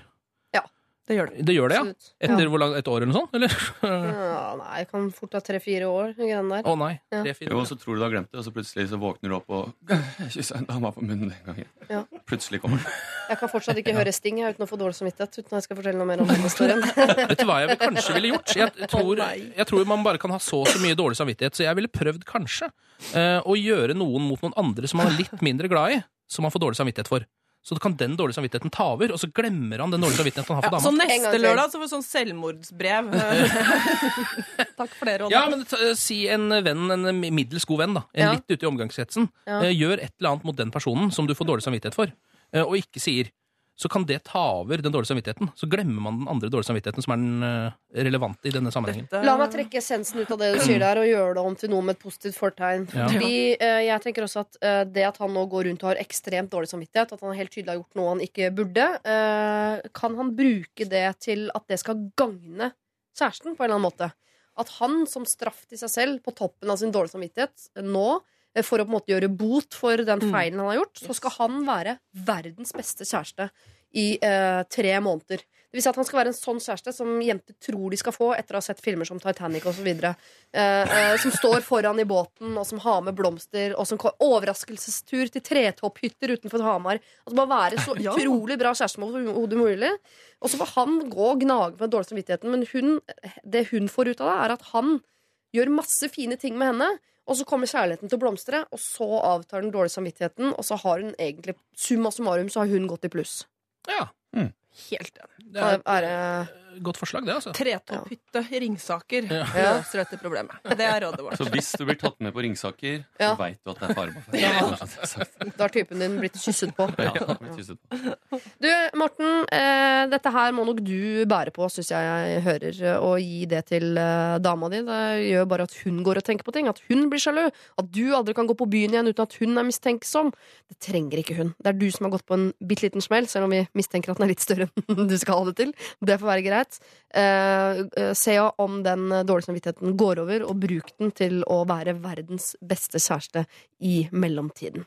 Det gjør det. Det gjør det, ja? Etter Ja. hvor langt, et år eller noe sånt? Eller? Ja, nei, jeg kan fort ha tre-fire år. greiene der. Å nei. Ja. Tre-fire Jo, år. så tror du du har glemt det, og så plutselig så våkner du opp og kyssa en dame på munnen den gangen. Ja. Plutselig kommer den. Jeg kan fortsatt ikke høre Sting jeg, uten å få dårlig samvittighet. Uten at jeg skal fortelle noe mer om den historien. Vet du hva jeg kanskje ville gjort? Jeg tror, nei. jeg tror man bare kan ha så og så mye dårlig samvittighet, så jeg ville prøvd kanskje eh, å gjøre noen mot noen andre som man er litt mindre glad i, som man får dårlig samvittighet for. Så kan den dårlige samvittigheten ta over, og så glemmer han den dårlige samvittigheten han har Ja, for så dama. En gang neste lørdag så får vi sånn selvmordsbrev. Takk for det, Ronny. Ja, men si en venn, en middels god venn, da. En Ja. litt ute i omgangskretsen. Ja. Eh, gjør et eller annet mot den personen som du får dårlig samvittighet for, eh, og ikke sier. Så kan det ta over den dårlige samvittigheten. Så glemmer man den andre dårlige samvittigheten som er den eh, relevante i denne sammenhengen. Dette- La meg trekke essensen ut av det du sier der, og gjøre det om til noe med et positivt fortegn. Ja. Fordi eh, jeg tenker også at eh, det at han nå går rundt og har ekstremt dårlig samvittighet, at han helt tydelig har gjort noe han ikke burde, eh, kan han bruke det til at det skal gagne kjæresten på en eller annen måte? At han som straff til seg selv på toppen av sin dårlige samvittighet nå for å på en måte gjøre bot for den Mm. feilen han har gjort, så skal han være verdens beste kjæreste i eh, tre måneder. Det vil si at han skal være en sånn kjæreste som jenter tror de skal få etter å ha sett filmer som Titanic osv. Eh, eh, som står foran i båten, og som har med blomster, og som overraskelsestur til tretopphytter utenfor Hamar. Altså bare være så utrolig bra kjæreste med hodet mulig. Og så får han gå og gnage på den dårlige samvittigheten, men hun, det hun får ut av det, er at han gjør masse fine ting med henne. Og så kommer kjærligheten til å blomstre, og så avtar den dårlige samvittigheten. Og så har hun egentlig summa summarum så har hun gått i pluss. Ja, Helt enig. det er Er det et godt forslag, det, altså. Tretopphytte i Ringsaker Ja. løser dette problemet. Det er rådet vårt. Så hvis du blir tatt med på Ringsaker, Ja. så veit du at det er fare på ferde. Ja. Da har typen din blitt kysset på. Ja, blitt kysset på. Du, Morten, eh, dette her må nok du bære på, syns jeg jeg hører. Og gi det til eh, dama di. Det gjør bare at hun går og tenker på ting. At hun blir sjalu. At du aldri kan gå på byen igjen uten at hun er mistenksom. Det trenger ikke hun. Det er du som har gått på en bitte liten smell, selv om vi mistenker at den er litt større enn du skal ha det til. Det får være greit. Eh, eh, se om den dårlige samvittigheten går over, og bruk den til å være verdens beste kjæreste i mellomtiden.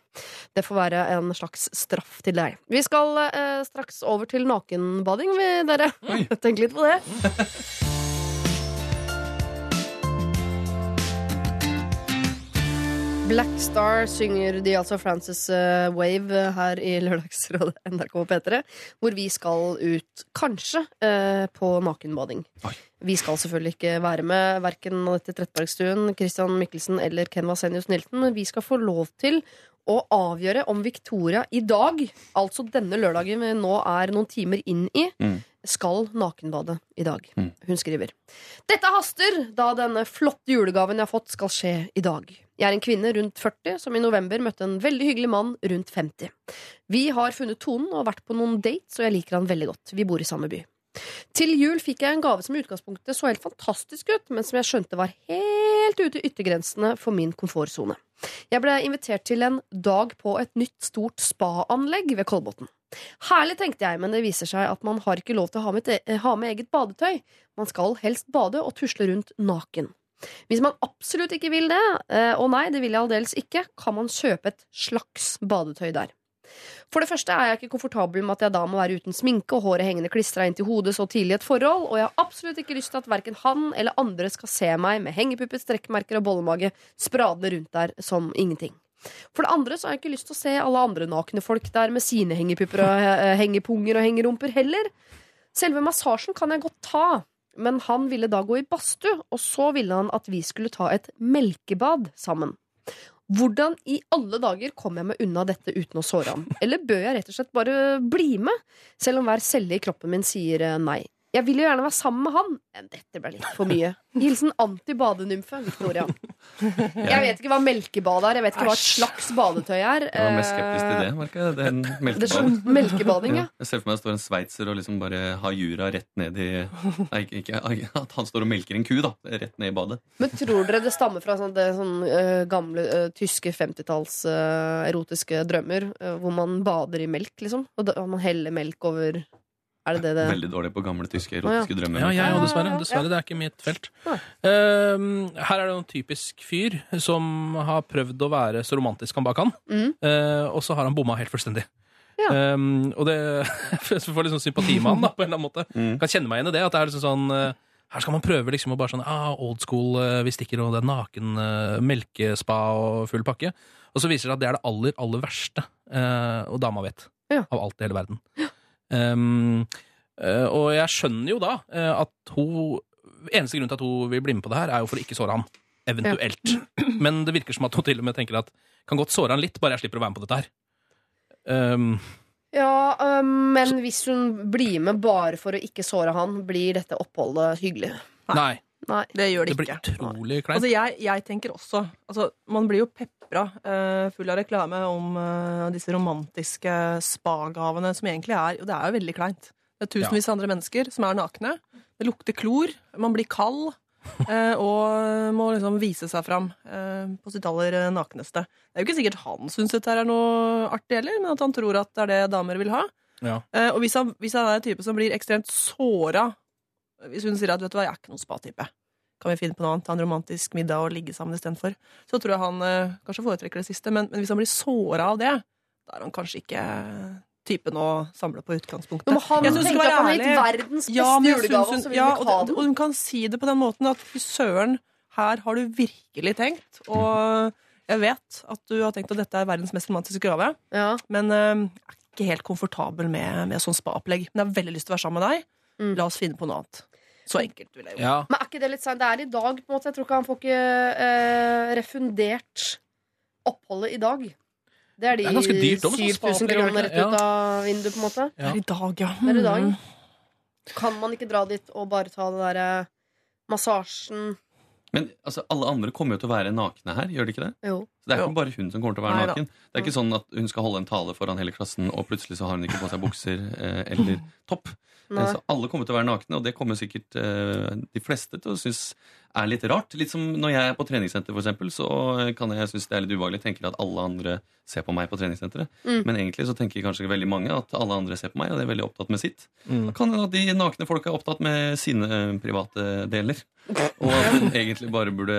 Det får være en slags straff til deg. Vi skal eh, straks over til nakenbading, vi, dere. Tenk litt på det. Black Star synger de altså Frances eh, Wave eh, her i Lørdagsrådet NRK P3, hvor vi skal ut, kanskje, eh, på nakenbading. Vi skal selvfølgelig ikke være med, verken Anette Trettebergstuen, Christian Mikkelsen eller Ken Vasenius Nilton, men vi skal få lov til å avgjøre om Victoria i dag, altså denne lørdagen vi nå er noen timer inn i, Mm. skal nakenbade i dag. Mm. Hun skriver. Dette haster, da denne flotte julegaven jeg har fått, skal skje i dag. Jeg er en kvinne rundt 40 som i november møtte en veldig hyggelig mann rundt 50. Vi har funnet tonen og vært på noen dates, og jeg liker han veldig godt. Vi bor i samme by. Til jul fikk jeg en gave som i utgangspunktet så helt fantastisk ut, men som jeg skjønte var helt ute i yttergrensene for min komfortsone. Jeg ble invitert til en dag på et nytt, stort spa-anlegg ved Kolbotn. Herlig, tenkte jeg, men det viser seg at man har ikke lov til å ha med, ha med eget badetøy. Man skal helst bade og tusle rundt naken. Hvis man absolutt ikke vil det, eh, og nei, det vil jeg aldeles ikke, kan man kjøpe et slags badetøy der. For det første er jeg ikke komfortabel med at jeg da må være uten sminke og håret hengende klistra inntil hodet så tidlig i et forhold, og jeg har absolutt ikke lyst til at verken han eller andre skal se meg med hengepupper, strekkmerker og bollemage spradende rundt der som ingenting. For det andre så har jeg ikke lyst til å se alle andre nakne folk der med sine hengepupper og eh, hengepunger og hengerumper heller. Selve massasjen kan jeg godt ta, men han ville da gå i badstue, og så ville han at vi skulle ta et melkebad sammen. Hvordan i alle dager kommer jeg meg unna dette uten å såre han? Eller bør jeg rett og slett bare bli med, selv om hver celle i kroppen min sier eh, nei? Jeg vil jo gjerne være sammen med han, men dette ble litt for mye. Hilsen antibadenymfe Victoria. Jeg vet ikke hva melkebad er, jeg vet ikke hva et slags badetøy er. Jeg var mest skeptisk til det. Merker jeg. Det er en Det er melkebad. sånn melkebading, ja. Jeg ser for meg det står en sveitser og liksom bare har jura rett ned i Nei, ikke, At han står og melker en ku, da. Rett ned i badet. Men tror dere det stammer fra sånn, det, sånn gamle tyske 50-talls eh, erotiske drømmer, hvor man bader i melk, liksom? Og da, man heller melk over Er det det det Veldig dårlig på gamle tyske erotiske drømmer. Ja, jeg òg, dessverre. Dessverre, Det er ikke mitt felt. Uh, her er det en typisk fyr som har prøvd å være så romantisk han bare kan, Mm. uh, og så har han bomma helt fullstendig. Ja. Um, og det jeg får litt sånn sympati med han, da, på en eller annen måte. Mm. Kan kjenne meg igjen i det. At det er liksom sånn eh, Her skal man prøve liksom å bare sånn ah, Old school, eh, vi stikker, og det er naken melkespa og full pakke. Og så viser det seg at det er det aller, aller verste. eh, og dama vet. Ja. Av alt i hele verden. Um, og jeg skjønner jo da eh, at hun Eneste grunn til at hun vil bli med på det her, er jo for å ikke såre han. Eventuelt. Men det virker som at hun til og med tenker at kan godt såre han litt, bare jeg slipper å være med på dette her. Um, Ja, um, men hvis hun blir med bare for å ikke såre han, blir dette oppholdet hyggelig? nei. Nei. Det gjør det Det blir utrolig kleint. Altså, jeg, jeg tenker også altså, Man blir jo pepra uh, full av reklame om uh, disse romantiske spagavene som egentlig er Og det er jo veldig kleint. Det er tusenvis av andre mennesker som er nakne. Det lukter klor. Man blir kald. Uh, og må liksom vise seg fram eh, på sitt aller eh, nakneste. Det er jo ikke sikkert han syns dette er noe artig heller, men at han tror at det er det damer vil ha. Ja. Eh, og hvis han, hvis han er en type som blir ekstremt såra Hvis hun sier at vet du hva, jeg er ikke noen spa-type, kan vi finne på noe annet, ta en romantisk middag og ligge sammen istedenfor, så tror jeg han eh, kanskje foretrekker det siste. Men, men hvis han blir såra av det, da er han kanskje ikke typen å samle på utgangspunktet. Men han Jeg tenke at han har gitt verdens beste Ja, julegave, og så vil ja, ikke ha den. og hun kan si det på den måten at fy søren, her har du virkelig tenkt. Og jeg vet at du har tenkt at dette er verdens mest romantiske gave, Ja. men eh, jeg er ikke helt komfortabel med, med sånn spa-opplegg. Men jeg har veldig lyst til å være sammen med deg. Mm. La oss finne på noe annet. Så enkelt vil jeg jo. Ja. Men er ikke det litt seint? Det er i dag, på en måte. Jeg tror ikke han får ikke eh, refundert oppholdet i dag. Det er de Det er ganske dyrt også, sånn 7000 spa-opplegg, kronene rett ut ja. av vinduet, på en måte. Det er i dag, ja. Det er i dag. Mm. Kan man ikke dra dit og bare ta det derre massasjen Men altså, alle andre kommer jo til å være nakne her, gjør de ikke det? Jo. Så det er Jo. ikke bare hun som kommer til å være Nei, naken. Det er ikke sånn at hun skal holde en tale foran hele klassen, og plutselig så har hun ikke på seg bukser eh, eller topp. Nei. Så alle kommer til å være nakne, og det kommer sikkert eh, de fleste til å synes er litt rart. Litt som når jeg er på treningssenter, for eksempel, så kan jeg synes det er litt ubehagelig. Tenker at alle andre ser på meg på treningssenteret. Mm. Men egentlig så tenker kanskje veldig mange at alle andre ser på meg, og de er veldig opptatt med sitt. Mm. Da kan hende at de nakne folk er opptatt med sine eh, private deler. Og at hun egentlig bare burde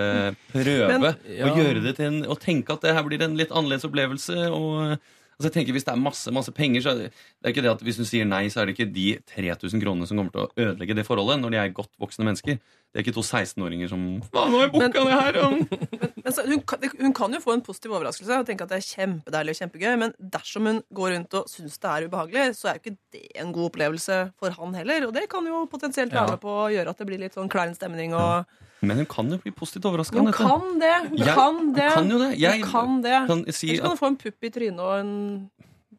prøve Men- Ja. å gjøre det til en Og tenke at det her blir en litt annerledes opplevelse. Og altså jeg tenker Hvis det er masse masse penger, så er det, det er ikke det at hvis hun sier nei, så er det ikke de 3000 kronene som kommer til å ødelegge det forholdet, når de er godt voksne mennesker. Det er ikke to 16-åringer som Hva, nå har jeg booka det her! og-» Men så, hun, kan, hun kan jo få en positiv overraskelse og tenke at det er kjempedeilig og kjempegøy, men dersom hun går rundt og syns det er ubehagelig, så er jo ikke det en god opplevelse for han heller. Og det kan jo potensielt være Ja. med på å gjøre at det blir litt sånn klein stemning. Og... Men hun kan jo bli positivt overraska. Hun kan det! Hun Jeg kan det! kan jo det. Jeg Hun kan det. kan si Ellers kan du få en pupp i trynet og en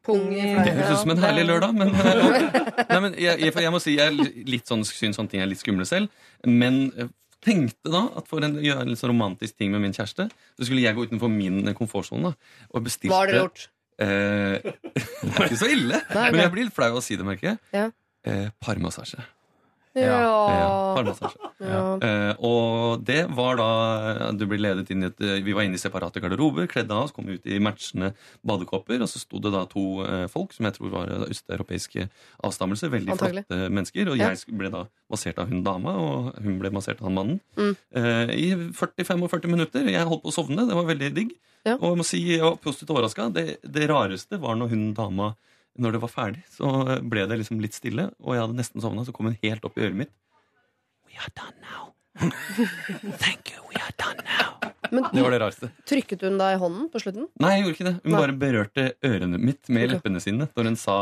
pung i Det høres ut som en herlig lørdag, men, Nei, men jeg, jeg, jeg må si jeg er litt sånn, syns sånne ting er litt skumle selv. Men eh, tenkte da at for en, gjøre en litt så romantisk ting med min kjæreste, så skulle jeg gå utenfor min eh, komfortsone og bestilte Hva har dere gjort? Eh, det er ikke så ille, Nei, men jeg blir litt flau av å si det, merker jeg. Ja. Eh, parmassasje. Ja. Ja, parmassasje. Ja. Eh, og det var da Du ble ledet inn i et eh, Vi var inne i separate garderober, kledde av oss, kom ut i matchende badekåper, og så sto det da to eh, folk som jeg tror var eh, østeuropeiske avstammelser. Veldig Antagelig. flotte mennesker. Og Ja. jeg ble da massert av hun dama, og hun ble massert av han mannen. Mm. Eh, I 40-45 minutter. Jeg holdt på å sovne. Det var veldig digg. Ja. Og jeg må si jeg var positivt overraska. Det, det rareste var når hun dama når det var ferdig, så ble det liksom litt stille, og jeg hadde nesten sovna. Så kom hun helt opp i øret mitt. We are done now. Thank you, we are done now. Men Det var det rareste. trykket hun da i hånden på slutten? Nei, jeg gjorde ikke det. Hun Nei. bare berørte ørene mitt med leppene sine når hun sa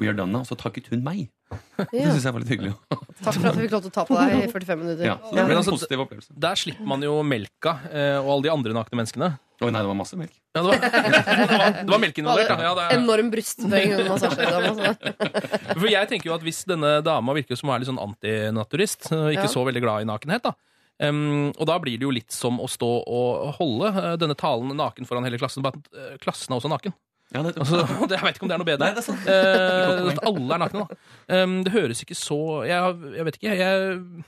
We are done now. Så takket hun meg. Det syns jeg var litt hyggelig. Takk for at vi fikk lov til å ta på deg i 45 minutter. Ja, så det Men ble en altså, positiv opplevelse. Der slipper man jo melka eh, og alle de andre nakne menneskene. Oi, nei, det var masse melk. Ja, det var, det var, det var melk involvert, ja. det Enorm brystbøying under massasjedama. For jeg tenker jo at hvis denne dama virker som hun er litt sånn antinaturist, ikke så veldig glad i nakenhet, da. Um, og da blir det jo litt som å stå og holde eh, denne talen naken foran hele klassen, bare at eh, klassen er også naken. Ja, det, Altså, det, jeg vet ikke om det er noe bedre. Nei, det er sant. Eh, at alle er nakne, da. Um, det høres ikke så jeg, jeg vet ikke. Jeg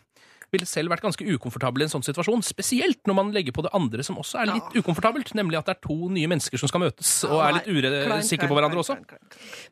ville selv vært ganske ukomfortabel i en sånn situasjon. Spesielt når man legger på det andre som også er litt ukomfortabelt. Nemlig at det er to nye mennesker som skal møtes og er litt usikre på hverandre også.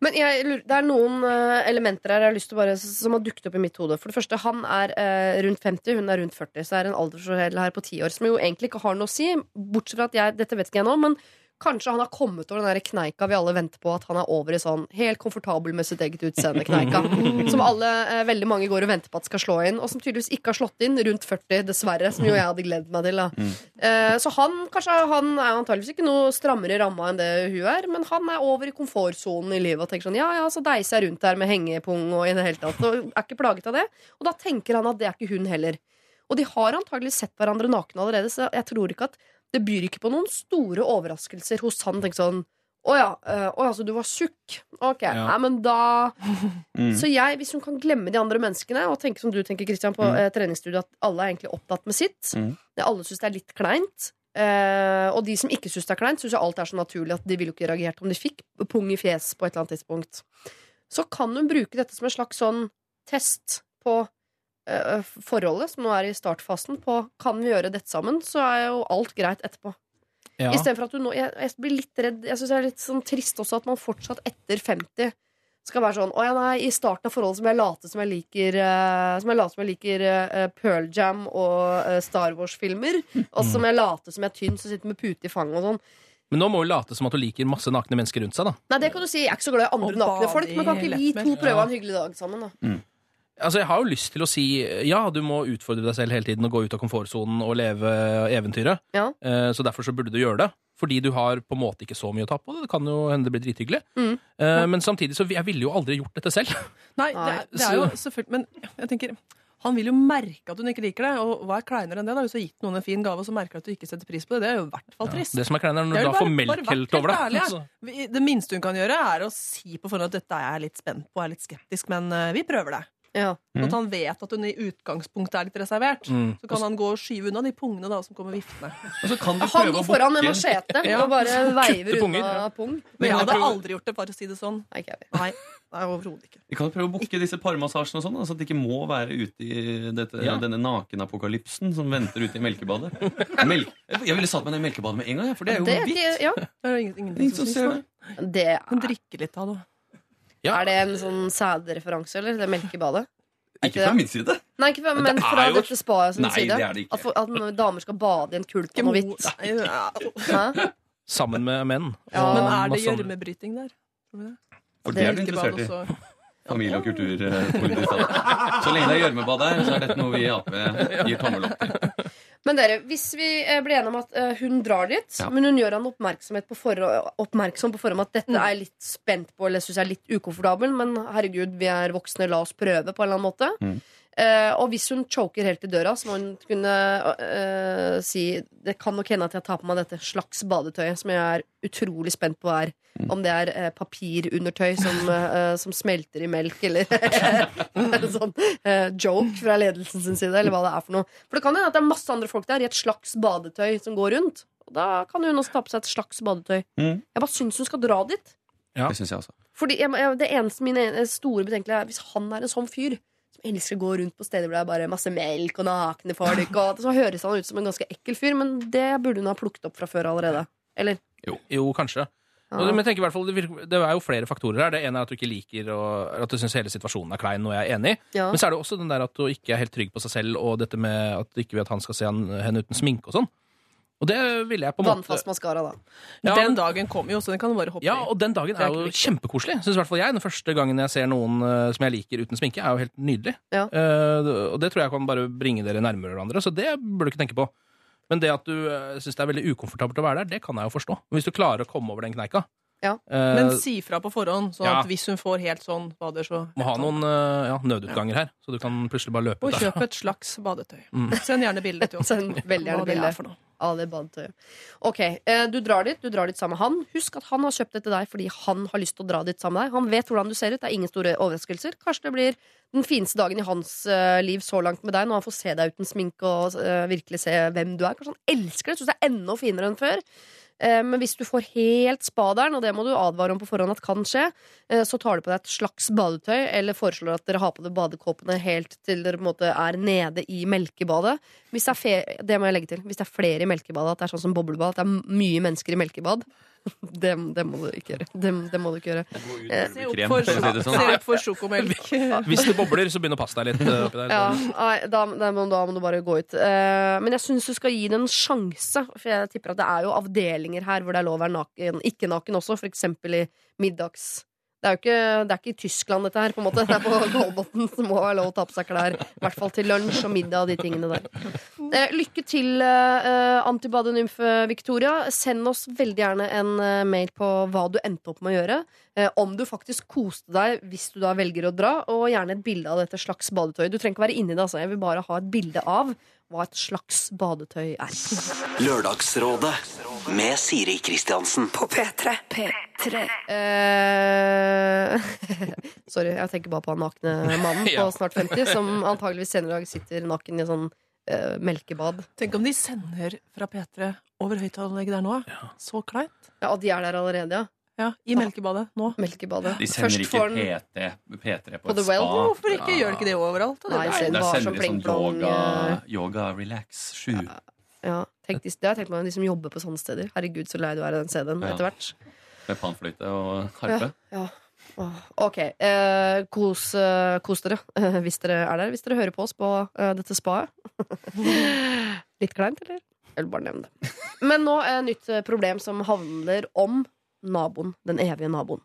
Men jeg, det er noen eh, elementer her jeg har lyst til bare, som har dukket opp i mitt hode. For det første, Han er eh, rundt 50, hun er rundt 40. Så er det en aldersforskjell her på 10 år som jo egentlig ikke har noe å si. Bortsett fra at jeg, dette vet ikke jeg nå, men kanskje han har kommet over den der kneika vi alle venter på at han er over i sånn helt komfortabel med sitt eget utseende-kneika. Som alle, eh, veldig mange går og venter på at skal slå inn, og som tydeligvis ikke har slått inn rundt 40, dessverre. Som jo jeg hadde gledet meg til. Da. Eh, så han, kanskje, han er antageligvis ikke noe strammere ramma enn det hun er, men han er over i komfortsonen i livet og tenker sånn ja, ja, så deiser jeg rundt der med hengepung og i det hele tatt, og er ikke plaget av det. Og da tenker han at det er ikke hun heller. Og de har antagelig sett hverandre nakne allerede, så jeg tror ikke at det byr ikke på noen store overraskelser hos han. Tenk sånn å ja, eh, å ja, så du var tjukk? Ok, Ja. nei, men da Mm. Så jeg, hvis hun kan glemme de andre menneskene og tenke som du tenker, Christian, på Mm. eh, treningsstudiet, at alle er egentlig opptatt med sitt, Mm. alle syns det er litt kleint, eh, og de som ikke syns det er kleint, syns alt er så naturlig at de ville jo ikke reagert om de fikk pung i fjes på et eller annet tidspunkt, så kan hun bruke dette som en slags sånn test på forholdet, som nå er i startfasen, på kan vi gjøre dette sammen, så er jo alt greit etterpå. Ja. Istedenfor at du nå Jeg, jeg blir litt redd Jeg synes det er litt sånn trist også at man fortsatt etter 50 skal være sånn Å ja, nei, i starten av forholdet som jeg late som jeg liker uh, Som jeg late som jeg liker uh, Pearl Jam og uh, Star Wars-filmer. Og som jeg late som jeg er tynn, som sitter med pute i fanget og sånn. Men nå må hun late som at hun liker masse nakne mennesker rundt seg, da. Nei, det kan du si. Jeg er ikke så glad i andre nakne folk, men kan ikke vi to prøve ja. en hyggelig dag sammen, da? Altså, Jeg har jo lyst til å si ja, du må utfordre deg selv hele tiden og gå ut av komfortsonen og leve eventyret. Ja. Eh, Så derfor så burde du gjøre det. Fordi du har på en måte ikke så mye å ta på det. Det kan jo hende det blir drithyggelig. Mm. Eh, Men samtidig så jeg ville jo aldri gjort dette selv. Nei, det, er- det er jo selvfølgelig Men jeg tenker han vil jo merke at hun ikke liker det. Og hva er kleinere enn det? da? Hvis du har gitt noen en fin gave, og så merker du at du ikke setter pris på det. Det er jo i hvert fall trist. Det som er kleinere, er når du da får melk helt over deg. Det minste hun kan gjøre, er å si på forhånd at dette er jeg litt spent på, er litt skeptisk, men eh, vi prøver det. Ja. Mm. at han vet at hun i utgangspunktet er litt reservert. Mm. Så kan han gå og skyve unna de pungene da som kommer viftende. Og så kan du Han går å foran med machete Ja. og bare veiver punger, unna ja. pung. Men jeg hadde aldri gjort det, bare å si det sånn. Nei, ikke. Nei, nei overhodet ikke. Vi kan jo prøve å booke disse parmassasjene og sånn, så at de ikke må være ute i dette, Ja. denne nakenapokalypsen som venter ute i melkebadet. Melk. Jeg ville satt meg ned i melkebadet med en gang, for det er jo Det er hvitt. ja, Det er ingen, ingen- Ingen som som ser det. det. det Hun er, drikker litt av det. Ja. er det en sånn sædreferanse, eller? Det melkebadet? Ikke fra min side. Nei, ikke fra, Men det fra jo- dette spaet sin Nei, side. det er det ikke. At, for, at når damer skal bade i en kulp og noe hvitt. Hæ? Sammen med menn. Ja. Men er det gjørmebryting der? Tror det? For det er du interessert i. Familie- og kulturpolitisk. Så lenge det er gjørmebad der, så er dette noe vi i Ap gir tommel opp til. Men dere, hvis vi eh, blir enige om at eh, hun drar dit, Ja. men hun gjør han oppmerksomhet på forhånd, oppmerksom på forhånd at dette Mm. er litt spent på eller syns jeg er litt ukomfortabel, men herregud, vi er voksne, la oss prøve på en eller annen måte. Mm. Eh, og hvis hun choker helt i døra, så må hun kunne uh, si Det kan nok hende at jeg tar på meg dette slags badetøyet, som jeg er utrolig spent på er. Mm. Om det er uh, papirundertøy som, som smelter i melk, eller en sånn joke fra ledelsen sin side, eller hva det er for noe. For det kan hende at det er masse andre folk der i et slags badetøy som går rundt. Og da kan hun også ta på seg et slags badetøy. Mm. Jeg bare syns hun skal dra dit. Ja. Det syns jeg også. Fordi jeg, jeg, Det eneste mine store betenkelige er hvis han er en sånn fyr som elsker å gå rundt på steder hvor det er bare masse melk og nakne folk, og så høres han ut som en ganske ekkel fyr, men det burde hun ha plukket opp fra før allerede. Eller? Jo, kanskje. Ja. Men jeg tenker i hvert fall, det er jo flere faktorer her. Det ene er at du ikke liker og at du syns hele situasjonen er klein, noe jeg er enig i. Ja. Men så er det også den der at du ikke er helt trygg på seg selv, og dette med at du ikke vil at han skal se henne uten sminke og sånn. Og det ville jeg på en måte Vannfast maskara, da. Ja, Den dagen kommer jo, så den kan du bare hoppe Ja, i. og den dagen er er jo kjempekoselig. syns i hvert fall jeg. Den første gangen jeg ser noen uh, som jeg liker uten sminke, er jo helt nydelig. Ja. Uh, og det tror jeg kan bare bringe dere nærmere hverandre, så det burde du ikke tenke på. Men det at du uh, syns det er veldig ukomfortabelt å være der, det kan jeg jo forstå. Hvis du klarer å komme over den kneika, Ja. Eh, Men si fra på forhånd, sånn ja. at hvis hun får helt sånn bader, så må ha noen eh, ja, nødutganger her, så du kan plutselig bare løpe Og ut der. kjøp et slags badetøy. Mm. Send gjerne bilde til oss. Send veldig gjerne hva det bilde. for noe. av det badetøyet. Ok, eh, du drar dit, du drar dit sammen med han. Husk at han har kjøpt det til deg fordi han har lyst til å dra dit sammen med deg. Han vet hvordan du ser ut, det er ingen store overraskelser. Kanskje det blir den fineste dagen i hans eh, liv så langt med deg, når han får se deg uten sminke og eh, virkelig se hvem du er. Kanskje han elsker det, syns det er enda finere enn før. Eh, Men hvis du får helt spaderen, og det må du advare om på forhånd at kan skje, eh, så tar du på deg et slags badetøy, eller foreslår at dere har på dere badekåpene helt til dere måte er nede i melkebadet. Det, det må jeg legge til. Hvis det er flere i melkebadet, at det er sånn som boblebad, at det er mye mennesker i melkebad, det, det må du ikke gjøre. Det, det må du ikke gjøre. Eh, Se opp Krem, for, for sånn. se opp for sjokomelk. Hvis det bobler, så begynn å passe deg litt. eh, oppi der. Ja, nei, da, da, må, da må du bare gå ut. Eh, men jeg syns du skal gi det en sjanse. For jeg tipper at det er jo avdelinger her hvor det er lov å være naken, ikke naken også, eksempel i middags. Det er jo ikke, det er ikke i Tyskland, dette her. på en måte Det er på Kolbotn, som må være lov å ta på seg klær. I hvert fall til lunsj og middag og de tingene der. Eh, lykke til, eh, antibadenymfe Victoria. Send oss veldig gjerne en eh, mail på hva du endte opp med å gjøre. Eh, om du faktisk koste deg hvis du da velger å dra, og gjerne et bilde av dette slags badetøy. Du trenger ikke være inni det, altså. Jeg vil bare ha et bilde av hva et slags badetøy er. Lørdagsrådet med Siri Kristiansen. På P3. P3. Uh, sorry, jeg tenker bare på han nakne mannen på snart 50, som antageligvis senere i dag sitter naken i en sånn uh, melkebad. Tenk om de sender fra P3 over høyttaleranlegget der nå. Så kleint. Ja, Og de er der allerede, ja. Ja, I melkebadet nå. Melkebadet. De sender Først ikke PT, P3 på På et spa. Well? Hvorfor ikke gjør de ikke det overalt? da? Nei, Det send Der sender de sånn yoga, eh, yoga relax 7. Ja, tenk, de- det har jeg tenkt meg om de som jobber på sånne steder. Herregud, så lei du er av den CD-en Ja. etter hvert. Med panfløyte og harpe. Ja. Åh, Ok, eh, kos, eh, kos dere eh, hvis dere er der. Hvis dere hører på oss på eh, dette spaet. Litt kleint, eller? Jeg vil bare nevne det. Men nå er nytt problem som handler om naboen. Den evige naboen.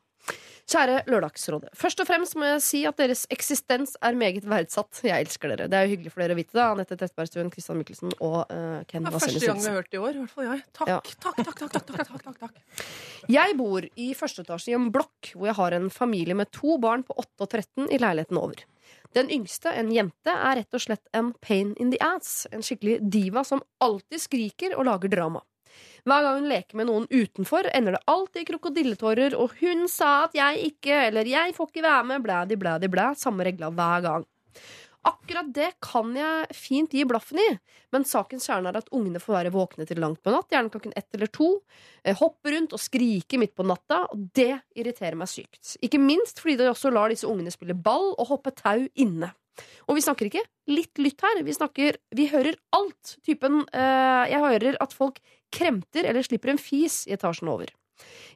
Kjære Lørdagsrådet. Først og fremst må jeg si at deres eksistens er meget verdsatt. Jeg elsker dere. Det er jo hyggelig for dere å vite det. Anette Trettebergstuen, Christian Mikkelsen og uh, Ken Det er første gang vi har hørt det i år. I hvert fall jeg. Takk, Ja. takk, takk, takk, takk, takk, takk, takk. Jeg bor i første etasje i en blokk hvor jeg har en familie med to barn på 8 og 13 i leiligheten over. Den yngste, en jente, er rett og slett en pain in the ass. En skikkelig diva som alltid skriker og lager drama. Hver gang hun leker med noen utenfor, ender det alltid i krokodilletårer, og hun sa at jeg ikke, eller jeg får ikke være med, blædi, blædi, blæ. Samme regla hver gang. Akkurat det kan jeg fint gi blaffen i, men sakens kjerne er at ungene får være våkne til langt på natt, gjerne klokken ett eller to, eh, hoppe rundt og skrike midt på natta, og det irriterer meg sykt. Ikke minst fordi de også lar disse ungene spille ball og hoppe tau inne. Og vi snakker ikke litt lytt her, vi snakker Vi hører alt. Typen eh, Jeg hører at folk kremter eller slipper en fis i etasjen over.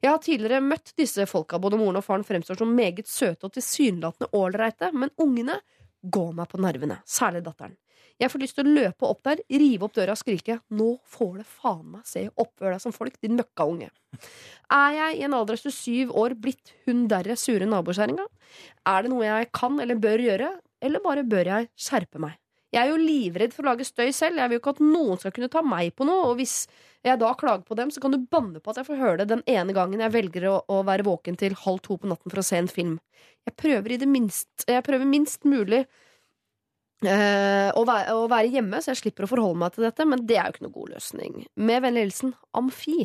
Jeg har tidligere møtt disse folka, både moren og faren fremstår som meget søte og tilsynelatende ålreite, men ungene går meg på nervene, særlig datteren. Jeg får lyst til å løpe opp der, rive opp døra og skrike 'Nå får det faen meg se oppfør deg som folk, din møkkaunge'. Er jeg i en alder av 27 år blitt hun derre sure nabokjerringa? Er det noe jeg kan eller bør gjøre, eller bare bør jeg skjerpe meg? Jeg er jo livredd for å lage støy selv, jeg vil jo ikke at noen skal kunne ta meg på noe, og hvis jeg da klager på dem, så kan du banne på at jeg får høre det den ene gangen jeg velger å, å være våken til halv to på natten for å se en film. Jeg prøver i det minst Jeg prøver minst mulig øh, å, være, å være hjemme, så jeg slipper å forholde meg til dette, men det er jo ikke noe god løsning. Med vennlig hilsen Amfi,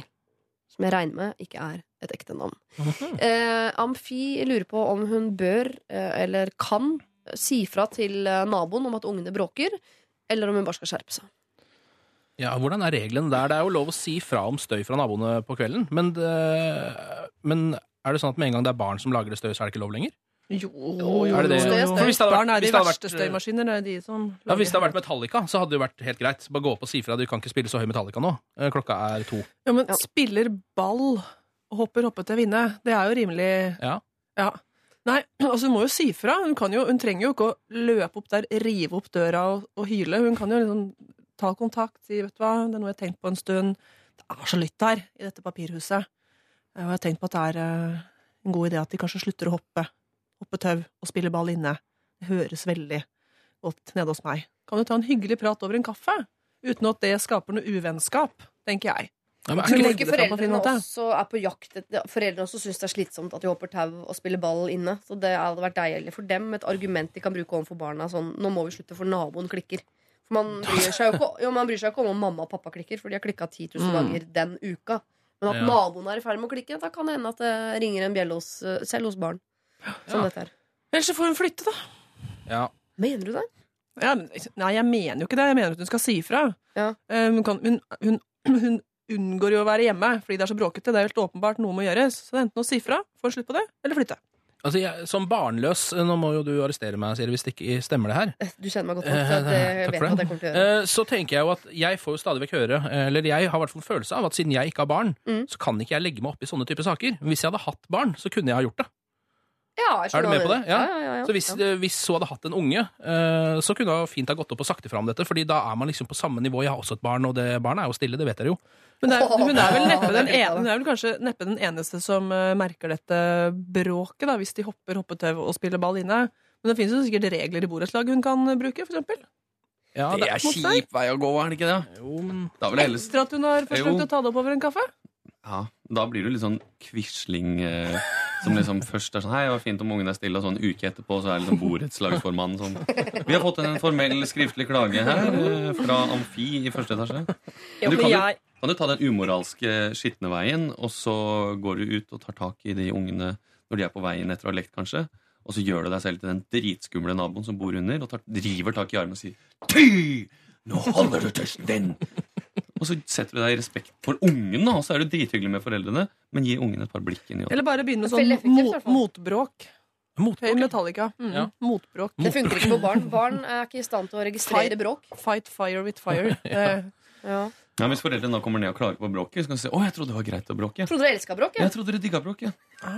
som jeg regner med ikke er et ekte navn. Uh, Amfi lurer på om hun bør, eh, eller kan, si fra til eh, naboen om at ungene bråker, eller om hun bare skal skjerpe seg. Ja, Hvordan er reglene der? Det er jo lov å si fra om støy fra naboene på kvelden. Men, det, men er det sånn at med en gang det er barn som lager det støy, så er det ikke lov lenger? Jo, Er det det? støy støy. hvis det vært- Barn er de verste vært- støymaskiner. Det er de som Ja, Hvis det hadde vært Metallica, så hadde det jo vært helt greit. Bare gå opp og si fra. Du kan ikke spille så høy Metallica nå. Eh, Klokka er to. Ja, men spiller ball og hopper hoppe til å vinne, det er jo rimelig Ja. Ja. Nei, altså hun må jo si fra. Hun, jo, hun trenger jo ikke å løpe opp der, rive opp døra og, og hyle. Hun kan jo liksom ta kontakt, si vet du hva, det er noe jeg har tenkt på en stund. Det er så lytt her i dette papirhuset. Eh, Og jeg har tenkt på at det er eh, en god idé at de kanskje slutter å hoppe. Hoppe tau og spille ball inne. Det høres veldig godt nede hos meg. Kan du ta en hyggelig prat over en kaffe? Uten at det skaper noe uvennskap, tenker jeg. Ja, Tror ikke du foreldrene også er på jakt Foreldrene også syns det er slitsomt at de hopper tau og spiller ball inne. Så det hadde vært deilig for dem et argument de kan bruke overfor barna. Sånn, nå må vi slutte, for naboen klikker. For man bryr seg jo ikke, jo, man bryr seg ikke om om mamma og pappa klikker, for de har klikka 10 000 Mm. ganger den uka. Men at Ja. naboen er i ferd med å klikke, da kan det hende at det ringer en bjelle hos, selv hos barn. Som Ja. dette her. Ellers så får hun flytte, da. Ja. Mener du det? Ja, nei, jeg mener jo ikke det. Jeg mener at hun skal si ifra. Ja. Um, Hun, kan, hun, hun, hun unngår jo å være hjemme fordi det er så bråkete. Det er helt åpenbart noe må gjøres. Så det er enten å si fra, få slutt på det, eller flytte. Altså, jeg, som barnløs Nå må jo du arrestere meg, Siri, hvis det ikke stemmer det her. Eh, Du kjenner meg godt nok, så Eh, det vet at det. jeg kommer til å gjøre. Eh, Så tenker jeg jo at jeg får jo stadig vekk høre, eh, eller jeg har i hvert fall følelse av at siden jeg ikke har barn, Mm. så kan ikke jeg legge meg opp i sånne type saker. Hvis jeg hadde hatt barn, så kunne jeg ha gjort det. Ja, Er du med på det? Ja. Ja, ja, ja, ja. Så hvis, ja. eh, hvis hun hadde hatt en unge, eh, så kunne hun fint ha gått opp og sagt ifra om dette, Fordi da er man liksom på samme nivå. Jeg har også et barn, og det barnet er jo stille, det vet dere jo. Men det er, hun er vel neppe den, Det ene, hun er vel kanskje neppe den eneste som eh, merker dette bråket, da, hvis de hopper hoppetau og spiller ball inne. Men det finnes jo sikkert regler i borettslag hun kan eh, bruke, for eksempel. Ja, Det er kjip vei å gå, er det ikke det? Jo, men Da vil jeg helst Etter at hun har forsøkt Jo. å ta det opp over en kaffe. Ja, da blir du litt sånn quisling eh, som liksom først er sånn Hei, det var fint om ungen er stille, og så en uke etterpå så er liksom borettslagsformannen sånn Vi har fått en formell skriftlig klage her eh, fra Amfi i første etasje. Men du kan jo kan du ta den umoralske skitne veien, og så går du ut og tar tak i de ungene når de er på veien etter å ha lekt, kanskje. Og så gjør du deg selv til den dritskumle naboen som bor under, og tar, driver tak i armen og sier Ty! Nå holder du tøsten din! Og så setter du deg i respekt for ungen, da, og så er du drithyggelig med foreldrene, men gi ungen et par blikk inn i eller bare begynne med sånn effektivt, i mo motbråk. Høy. Metallica. Mm. Ja. Motbråk. Det funker ikke på barn. Barn er ikke i stand til å registrere bråk. Fight fire with fire. Eh, Ja. Ja, hvis foreldrene da kommer ned og klager på bråket, så kan de si 'Å, jeg trodde det var greit å bråke'. Jeg trodde dere elska bråket? Jeg trodde dere digga bråket. Ja,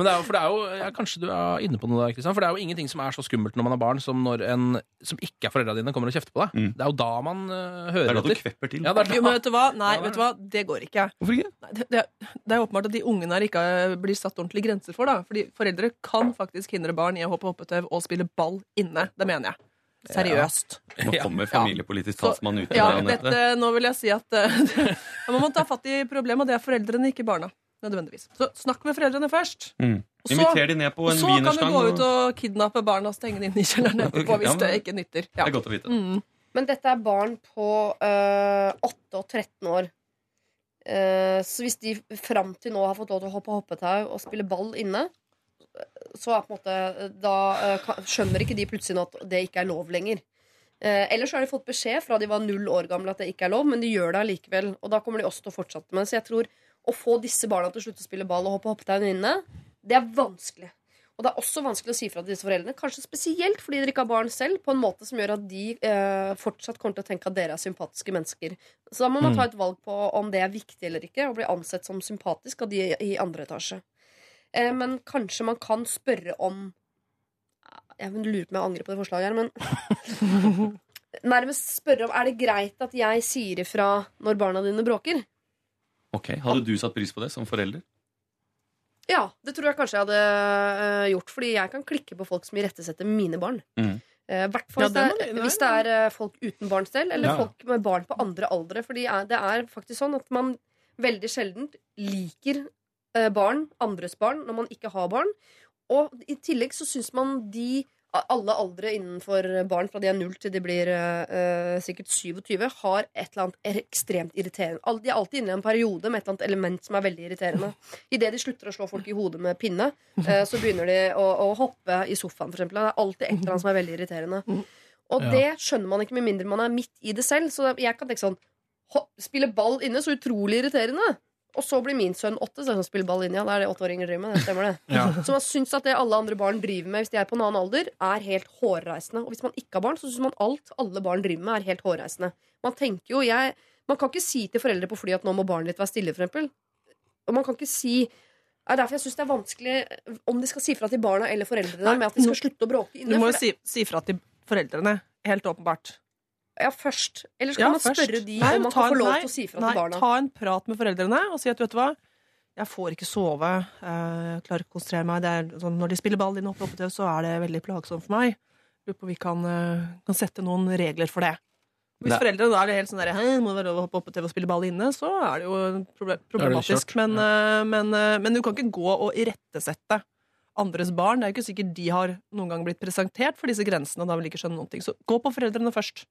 men det er jo, for det er jo, ja, kanskje du er inne på noe der, Kristian. For det er jo ingenting som er så skummelt når man har barn, som når en som ikke er foreldra dine, kommer og kjefter på deg. Mm. Det er jo da man eh, Det hører er da du kvepper til. Ja, det er jo, men vet du hva? Nei, det vet du hva? Det går ikke. Hvorfor ikke? Nei, det, det, er- det er åpenbart at de ungene her ikke er- blir satt ordentlige grenser for. da Fordi foreldre kan faktisk hindre barn i å hoppe hoppetau og spille ball inne. Det mener jeg. Seriøst. Nå kommer familiepolitisk talsmann ut. Ja, dette, nå vil jeg si at eh, Man må ta fatt i problemet, og det er foreldrene, ikke barna. Nødvendigvis. Så snakk med foreldrene først. Mm. Og så- Inviter de ned på Og så kan du gå ut og- kidnappe barna og stenge dem inn i kjelleren etterpå ja, hvis det ikke nytter. Det er godt å vite. Mm. Men dette er barn på øh, 8 og 13 år. Uh, så hvis de fram til nå har fått lov til å hoppe hoppetau og spille ball inne, så er på en måte Da øh, skjønner ikke de plutselig at det ikke er lov lenger. Eh, ellers har de fått beskjed fra de var null år gamle at det ikke er lov, men de gjør det allikevel. Og da kommer de også til å fortsette med det. Så jeg tror å få disse barna til å slutte å spille ball og hoppe hoppetau inne, det er vanskelig. Og det er også vanskelig å si fra til disse foreldrene, kanskje spesielt fordi dere ikke har barn selv, på en måte som gjør at de eh, fortsatt kommer til å tenke at dere er sympatiske mennesker. Så da må man ta et valg på om det er viktig eller ikke, og bli ansett som sympatisk av de i andre etasje. Eh, men kanskje man kan spørre om Jeg lurer på om jeg angrer på det forslaget her, men Nærmest spørre om er det greit at jeg sier ifra når barna dine bråker. Ok, Hadde du satt pris på det som forelder? Ja, det tror jeg kanskje jeg hadde øh, gjort, fordi jeg kan klikke på folk som irettesetter mine barn. Mm. Uh, hvert fall Ja, hvis, det det er, du- hvis det er eh, folk uten barn selv, eller Ja. folk med barn på andre aldre. Fordi er- det er faktisk sånn at man veldig sjelden liker barn, andres barn, når man ikke har barn. Og i tillegg så syns man de alle aldre innenfor barn fra de er null til de blir eh, eh, sikkert 27, har et eller annet ekstremt irriterende. De er alltid inne i en periode med et eller annet element som er veldig irriterende. Idet de slutter å slå folk i hodet med pinne, uh, så begynner de å, å hoppe i sofaen, for eksempel. Det er alltid et eller annet som er veldig irriterende. Og Ja. det skjønner man ikke med mindre man er midt i det selv. Så jeg kan tenke sånn Spille ball inne, så utrolig irriterende. Og så blir min sønn åtte, så han spiller sånn, spille ball inne. Ja, det er det åtteåringer driver med. Det stemmer det. Ja. Så man syns at det alle andre barn driver med hvis de er på en annen alder, er helt hårreisende. Og hvis man ikke har barn, så syns man alt alle barn driver med, er helt hårreisende. Man tenker jo, jeg Man kan ikke si til foreldre på fly at nå må barnet ditt være stille, for eksempel. Og man kan ikke si det er derfor jeg syns det er vanskelig om de skal si fra til barna eller foreldrene Nei, med at de skal slutte å bråke inne. Du må jo si, si fra til foreldrene. Helt åpenbart. Ja, først. Eller skal Ja, man først. spørre de Nei, om man kan få lov nei, til å si fra nei, til barna? Ta en prat med foreldrene og si at vet du hva, jeg får ikke sove, jeg klarer ikke å konsentrere meg. Det er sånn, når de spiller ball inne oppe oppe til, så er det veldig plagsomt for meg. Lurer på om vi kan, eh, kan sette noen regler for det. Hvis Nei. foreldrene da er helt sånn der, Hei, må det være lov å hoppe opp på TV og spille ball inne, så er det jo problematisk. Det men, ja. men, eh, men du kan ikke gå og irettesette andres barn. Det er jo ikke sikkert de har noen gang blitt presentert for disse grensene. da vil de ikke skjønne noen ting. Så gå på foreldrene først.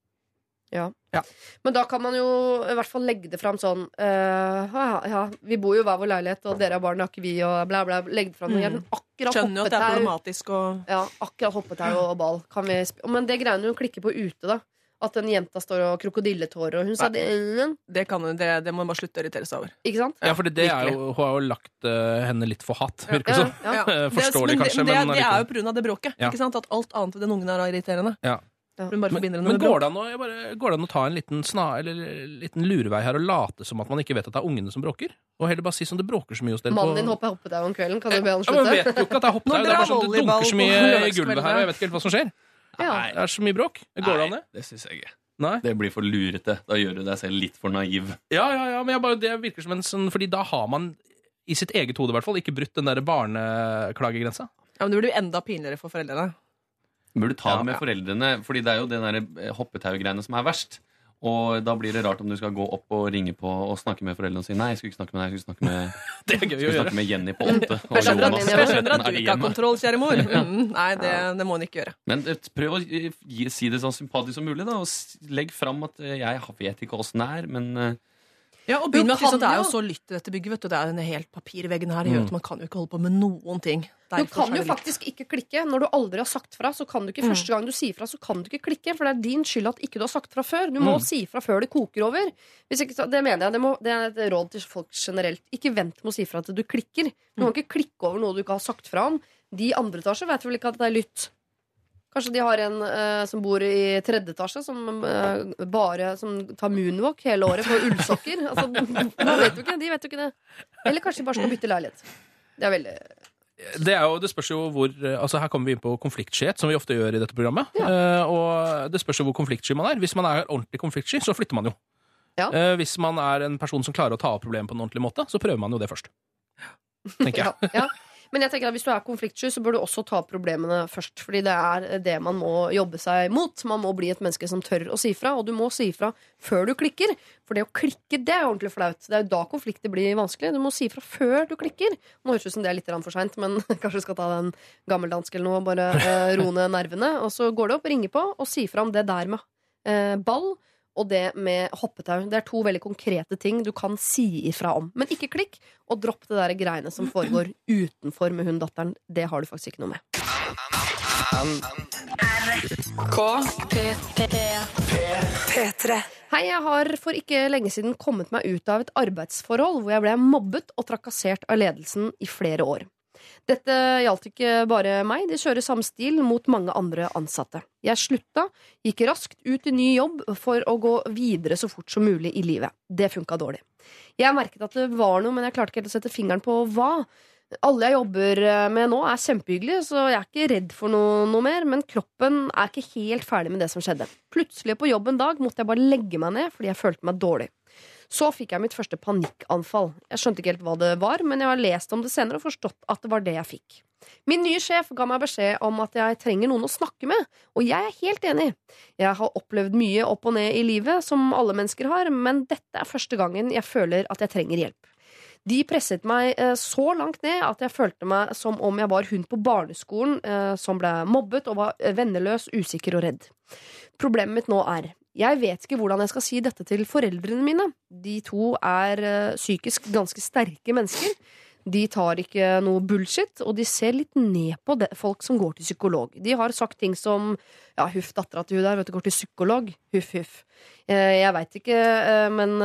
Men da kan man jo i hvert fall legge det fram sånn uh, ja, ja, vi bor jo i hver vår leilighet, og dere har barn, det har ikke vi, og bla, bla. Legge det fram Mm. Skjønner jo at det er problematisk. Og... Ja, akkurat hoppetau og ball. Kan vi sp Men det greiene hun klikker på ute, da. At den jenta står og krokodilletårer, og hun sa det Det, kan, det, det må hun bare slutte å irritere seg over. Ikke sant? Ja, for det er jo, hun har jo lagt uh, henne litt for hatt, virker det Ja, som. ja. Ja. Forståelig, det, kanskje, men det, men det, det er jo av det bråket. Ja. Ikke sant? At alt annet ved den ungen er irriterende. Ja. Hun bare Men, forbinder det men går, det an å, jeg bare, går det an å ta en liten, sna, eller, liten lurevei her og late som at man ikke vet at det er ungene som bråker? Og heller bare si som det bråker så mye hos dere Mannen din hopper hoppetau om kvelden. Kan du be han ja, men slutte? vet jo ikke at det er hoppetau. Det er bare sånn, det dunker så mye i gulvet her, og jeg vet ikke helt hva som skjer. Ja. Det er så mye bråk. Går det an, det? det syns jeg ikke. Nei? Det blir for lurete. Da gjør du deg selv litt for naiv. Ja, ja, ja, men jeg bare, det virker som en sånn Fordi da har man i sitt eget hode i hvert fall ikke brutt den der barneklagegrensa. Ja, men det blir jo enda pinligere for foreldrene. Burde ta det med foreldrene, Fordi det er jo det der eh, hoppetaugreiene som er verst. Og da blir det rart om du skal gå opp og ringe på og snakke med foreldrene og si nei, jeg skulle ikke snakke med deg, jeg skulle snakke med, er skulle snakke med Jenny på åtte. Og Jeg skjønner at Jonas. Jeg skjønner at du ikke har kontroll, kjære mor. Mm, nei, det, det må hun ikke gjøre. Men eh, prøv å eh, gi, si det så sympatisk som mulig, da, og legg fram at jeg vet ikke åssen det er, men Ja, og begynn med at liksom, Det er jo så lytt i dette bygget. vet du. Det er jo en helt papirveggen her. Mm. Man kan jo ikke holde på med noen ting. Du kan jo faktisk ikke klikke. Når du aldri har sagt fra, så kan du ikke første gang du sier fra, så kan du ikke klikke. For det er din skyld at ikke du har sagt fra før. Du må si fra før det koker over. Hvis ikke, det mener jeg. Det, må, det er et råd til folk generelt. Ikke vent med å si fra til du klikker. Du kan ikke klikke over noe du ikke har sagt fra om. De i andre etasje vet vel ikke at det er lytt. Kanskje de har en eh, som bor i tredje etasje, som eh, bare som tar moonwalk hele året på ullsokker. Altså, man vet jo ikke, de vet jo ikke det. Eller kanskje de bare skal bytte leilighet. Det er veldig Det, er jo, det spørs jo hvor eh, altså Her kommer vi inn på konfliktskyhet, som vi ofte gjør i dette programmet. Eh, og det spørs jo hvor konfliktsky man er. Hvis man er ordentlig konfliktsky, så flytter man jo. Ja. Eh, hvis man er en person som klarer å ta opp problemet på en ordentlig måte, så prøver man jo det først. Tenker jeg. Ja, ja. Men jeg tenker at hvis du er konfliktsky, så bør du også ta problemene først. Fordi det er det man må jobbe seg mot. Man må bli et menneske som tør å si fra. Og du må si fra før du klikker. For det å klikke, det er ordentlig flaut. Det er jo da konflikter blir vanskelig. Du må si fra før du klikker. Nå høres det ut som det er litt for seint, men kanskje du skal ta den gammeldansk eller noe. Bare eh, roe ned nervene. Og så går det opp, ringer på og si fra om det der med eh, ball. Og det med hoppetau. Det er to veldig konkrete ting du kan si ifra om. Men ikke klikk, og dropp det der greiene som foregår utenfor med hun datteren. Det har du faktisk ikke noe med. P3. Hei, jeg har for ikke lenge siden kommet meg ut av et arbeidsforhold hvor jeg ble mobbet og trakassert av ledelsen i flere år. Dette gjaldt ikke bare meg, de kjører samme stil mot mange andre ansatte. Jeg slutta, gikk raskt ut i ny jobb for å gå videre så fort som mulig i livet. Det funka dårlig. Jeg merket at det var noe, men jeg klarte ikke helt å sette fingeren på hva. Alle jeg jobber med nå, er kjempehyggelige, så jeg er ikke redd for noe, noe mer. Men kroppen er ikke helt ferdig med det som skjedde. Plutselig på jobb en dag måtte jeg bare legge meg ned fordi jeg følte meg dårlig. Så fikk jeg mitt første panikkanfall. Jeg skjønte ikke helt hva det var, men jeg har lest om det senere og forstått at det var det jeg fikk. Min nye sjef ga meg beskjed om at jeg trenger noen å snakke med, og jeg er helt enig. Jeg har opplevd mye opp og ned i livet, som alle mennesker har, men dette er første gangen jeg føler at jeg trenger hjelp. De presset meg eh, så langt ned at jeg følte meg som om jeg var hun på barneskolen eh, som ble mobbet og var venneløs, usikker og redd. Problemet mitt nå er jeg vet ikke hvordan jeg skal si dette til foreldrene mine. De to er eh, psykisk ganske sterke mennesker. De tar ikke noe bullshit, og de ser litt ned på det, folk som går til psykolog. De har sagt ting som ja, huff, dattera til hun der, vet du, går til psykolog. Huff, huff. Eh, Jeg veit ikke, eh, men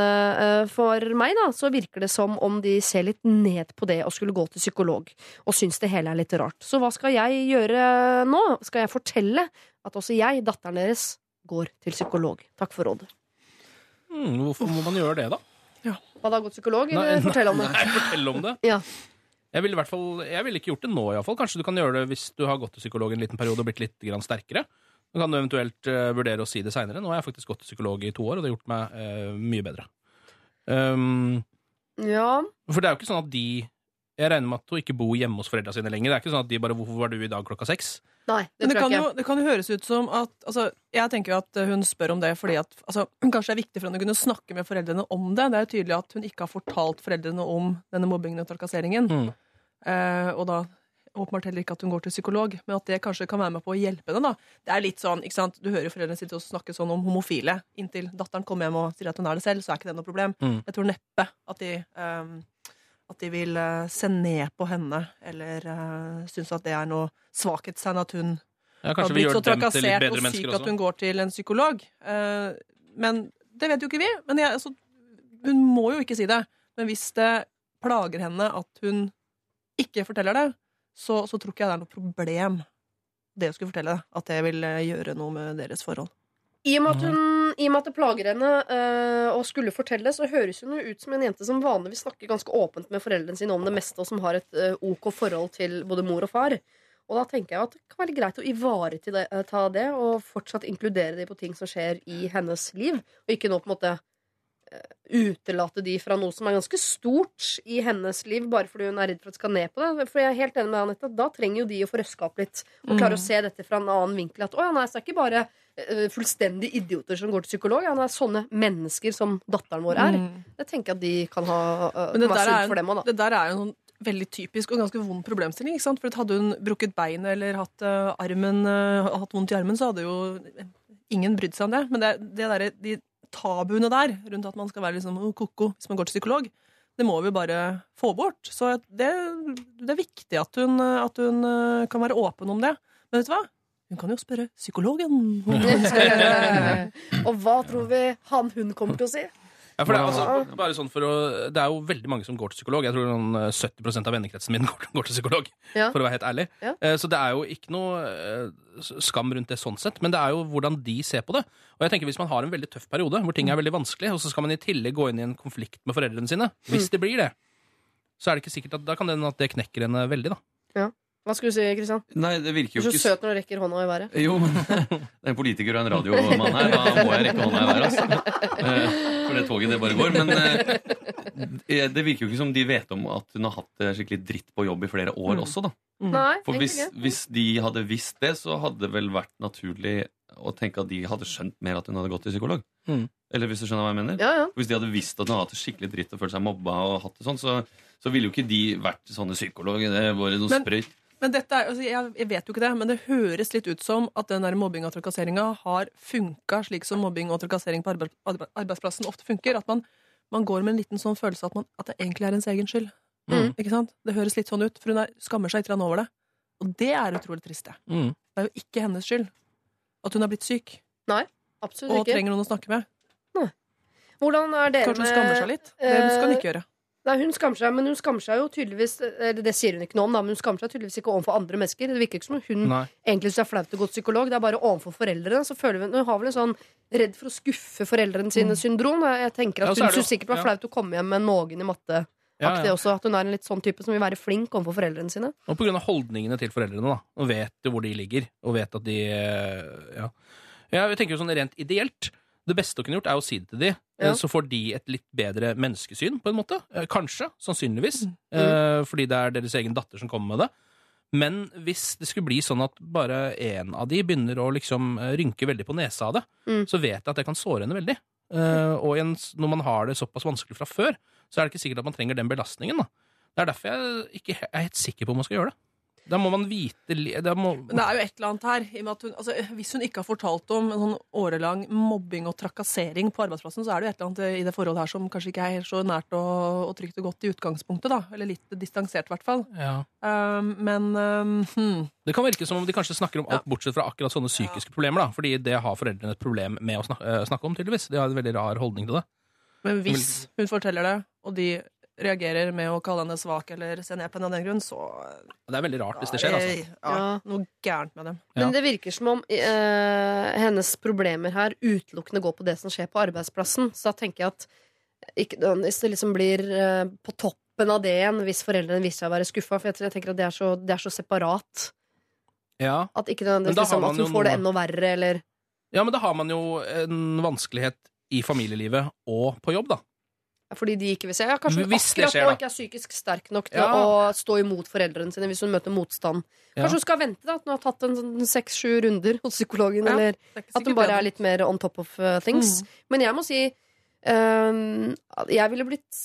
for meg da, så virker det som om de ser litt ned på det å skulle gå til psykolog, og syns det hele er litt rart. Så hva skal jeg gjøre nå? Skal jeg fortelle at også jeg, datteren deres, går til psykolog? Takk for rådet. Mm, hvorfor må man gjøre det, da? Hva da, gå til psykolog, eller fortell om det? Nei, fortell om det. Ja. Jeg ville i hvert fall, jeg ville ikke gjort det nå, iallfall. Kanskje du kan gjøre det hvis du har gått til psykolog en liten periode og blitt litt grann sterkere. Så kan du eventuelt uh, vurdere å si det seinere. Nå har jeg faktisk gått til psykolog i to år, og det har gjort meg uh, mye bedre. Um, Ja. for det er jo ikke sånn at de Jeg regner med at hun ikke bor hjemme hos foreldra sine lenger. Det er ikke sånn at de bare 'Hvorfor var du i dag klokka seks?' Nei, det Men det kan, jo, det kan jo høres ut som at altså, Jeg tenker jo at hun spør om det fordi at altså, kanskje det er viktig for henne å kunne snakke med foreldrene om det. Det er jo tydelig at hun ikke har fortalt foreldrene om denne mobbingen og trakasseringen. Mm. Eh, og da åpenbart heller ikke at hun går til psykolog, men at det kanskje kan være med på å hjelpe henne. da. Det er litt sånn, ikke sant? Du hører jo foreldrene sitte og snakke sånn om homofile. Inntil datteren kommer hjem og sier at hun er det selv, så er ikke det noe problem. Mm. Jeg tror neppe at de, ehm, at de vil eh, se ned på henne, eller uh, synes at det er noe svakhetstegn at hun Ja, har blitt så trakassert og syk at hun går til en psykolog. Uh, men det vet jo ikke vi. Men jeg, altså, hun må jo ikke si det. Men hvis det plager henne at hun ikke forteller det, så, så tror ikke jeg det er noe problem det å skulle fortelle det. At det vil gjøre noe med deres forhold. I og med at, hun, i og med at det plager henne øh, og skulle fortelle, så høres hun ut som en jente som vanligvis snakker ganske åpent med foreldrene sine om det meste, og som har et øh, ok forhold til både mor og far. Og da tenker jeg at det kan være greit å ivareta det, øh, ta det, og fortsatt inkludere dem på ting som skjer i hennes liv, og ikke nå på en måte utelate de fra noe som er ganske stort i hennes liv, bare fordi hun er redd for at det skal ned på det. For jeg er helt enig med Anette, da trenger jo de å få røska opp litt, og klare å se dette fra en annen vinkel. At å ja, nei, så er det ikke bare eh, fullstendig idioter som går til psykolog. Det er sånne mennesker som datteren vår er. Jeg tenker at de kan ha uh, Men det der, er, for dem da. det der er jo en sånn veldig typisk og ganske vond problemstilling. ikke sant? For Hadde hun brukket beinet eller hatt, uh, armen, uh, hatt vondt i armen, så hadde jo ingen brydd seg om det. Men det, det der, de tabuene der rundt at man skal være liksom, «Å, ko-ko hvis man går til psykolog, det må vi bare få bort. Så det, det er viktig at hun, at hun eh, kan være åpen om det. Men vet du hva? Hun kan jo spørre psykologen. og hva tror vi han hun kommer til å si? Ja, for det, er altså, bare sånn for å, det er jo veldig mange som går til psykolog. Jeg tror noen eh, 70 av vennekretsen min går, går til psykolog. Ja. For å være helt ærlig. Ja. Eh, Så det er jo ikke noe eh, skam rundt det sånn sett, men det er jo hvordan de ser på det. Og jeg tenker Hvis man har en veldig tøff periode hvor ting er veldig vanskelig, og så skal man i tillegg gå inn i en konflikt med foreldrene sine, hvis det blir det, så er det ikke sikkert at da kan det at det knekker henne veldig. da. Hva skulle du si, Kristian? Nei, det virker jo ikke... Du er så søt når du rekker hånda i været. Jo, det er en politiker og en radiomann her. Da må jeg rekke hånda i været. Altså. Eh, For det toget, det bare går. Men eh, det virker jo ikke som de vet om at hun har hatt det skikkelig dritt på jobb i flere år også, da. Nei, For hvis, hvis de hadde visst det, så hadde det vel vært naturlig å tenke at de hadde skjønt mer at hun hadde gått til psykolog. Mm. Eller hvis du skjønner hva jeg mener? Ja, ja. Hvis de hadde visst at hun hadde hatt det skikkelig dritt og følt seg mobba, og hatt det sånn, så, så ville jo ikke de vært sånne psykologer. Det bare noe sprøyt. Men dette er, altså jeg, vet jo ikke det, men det høres litt ut som at den der mobbing og trakasseringa har funka slik som mobbing og trakassering på arbe- arbe- arbeidsplassen ofte funker. At man, man går med en liten sånn følelse at, man, at det egentlig er ens egen skyld. Mm. Ikke sant? Det høres litt sånn ut, for hun er, skammer seg litt over det. Og det er utrolig trist. det. Mm. Det er jo ikke hennes skyld at hun har blitt syk Absolutt og ikke. trenger noen å snakke med. Hvordan er dere Kanskje hun skammer seg litt. Det skal hun ikke gjøre. Nei, hun skammer seg, men hun skammer seg jo tydeligvis Eller det sier hun ikke noe om, da, men hun skammer seg tydeligvis ikke overfor andre mennesker. Det virker ikke som om hun Nei. egentlig syns det er flaut å gå til psykolog. Det er bare overfor foreldrene. Så føler hun, hun har vel en sånn redd for å skuffe foreldrene sine syndrom. Jeg tenker at Hun er syns sikkert det var ja. flaut å komme hjem med noen i matte. Ja, ja. også, At hun er en litt sånn type som vil være flink overfor foreldrene sine. Og av holdningene til foreldrene, da. Og vet hvor de ligger. Og vet at de eh, Ja. ja jeg tenker jo sånn rent ideelt. Det beste å kunne gjort, er å si det til de. Ja. eh, Så får de et litt bedre menneskesyn, på en måte. Eh, Kanskje. Sannsynligvis. Mm. Eh, Fordi det er deres egen datter som kommer med det. Men hvis det skulle bli sånn at bare én av de begynner å liksom rynke veldig på nesa av det, Mm. så vet jeg at det kan såre henne veldig. Eh, og en, når man har det såpass vanskelig fra før, så er det ikke sikkert at man trenger den belastningen. Da. Det er derfor jeg ikke er helt sikker på om man skal gjøre det. Da må man vite må, Men det er jo et eller annet her. i og hun, altså, hvis hun ikke har fortalt om en sånn årelang mobbing og trakassering på arbeidsplassen, så er det jo et eller annet i det forholdet her som kanskje ikke er så nært og, og trygt og godt i utgangspunktet. da, Eller litt distansert, i hvert fall. ja. Um, men um, hmm. Det kan virke som om de kanskje snakker om alt bortsett fra akkurat sånne psykiske problemer. da, Fordi det har foreldrene et problem med å eh, snakke om, tydeligvis. De har en veldig rar holdning til det. Men hvis hun forteller det, og de reagerer med å kalle henne svak eller se ned på henne av den grunn, så Det er veldig rart hvis det skjer. altså. Ja, Ja. Noe gærent med dem. Men det virker som om eh, hennes problemer her utelukkende går på det som skjer på arbeidsplassen. Så da tenker jeg at ikke, hvis det liksom blir eh, på toppen av det igjen, hvis foreldrene viser seg å være skuffa, for jeg, jeg tenker at det er så, det er så separat. Ja. At ikke det nødvendigvis liksom, at hun får det enda verre, eller ja, men da har man jo en vanskelighet i familielivet og på jobb, da. Fordi de ikke vil se. Ja, kanskje hun akkurat skjer, nå ikke er psykisk sterk nok til Ja. å stå imot foreldrene sine hvis hun møter motstand. Ja. Kanskje hun skal vente da, at hun har tatt en sånn seks-sju runder hos psykologen. Ja, Eller er at hun bare er litt mer on top of uh, things. Men jeg må si ehm, Jeg ville blitt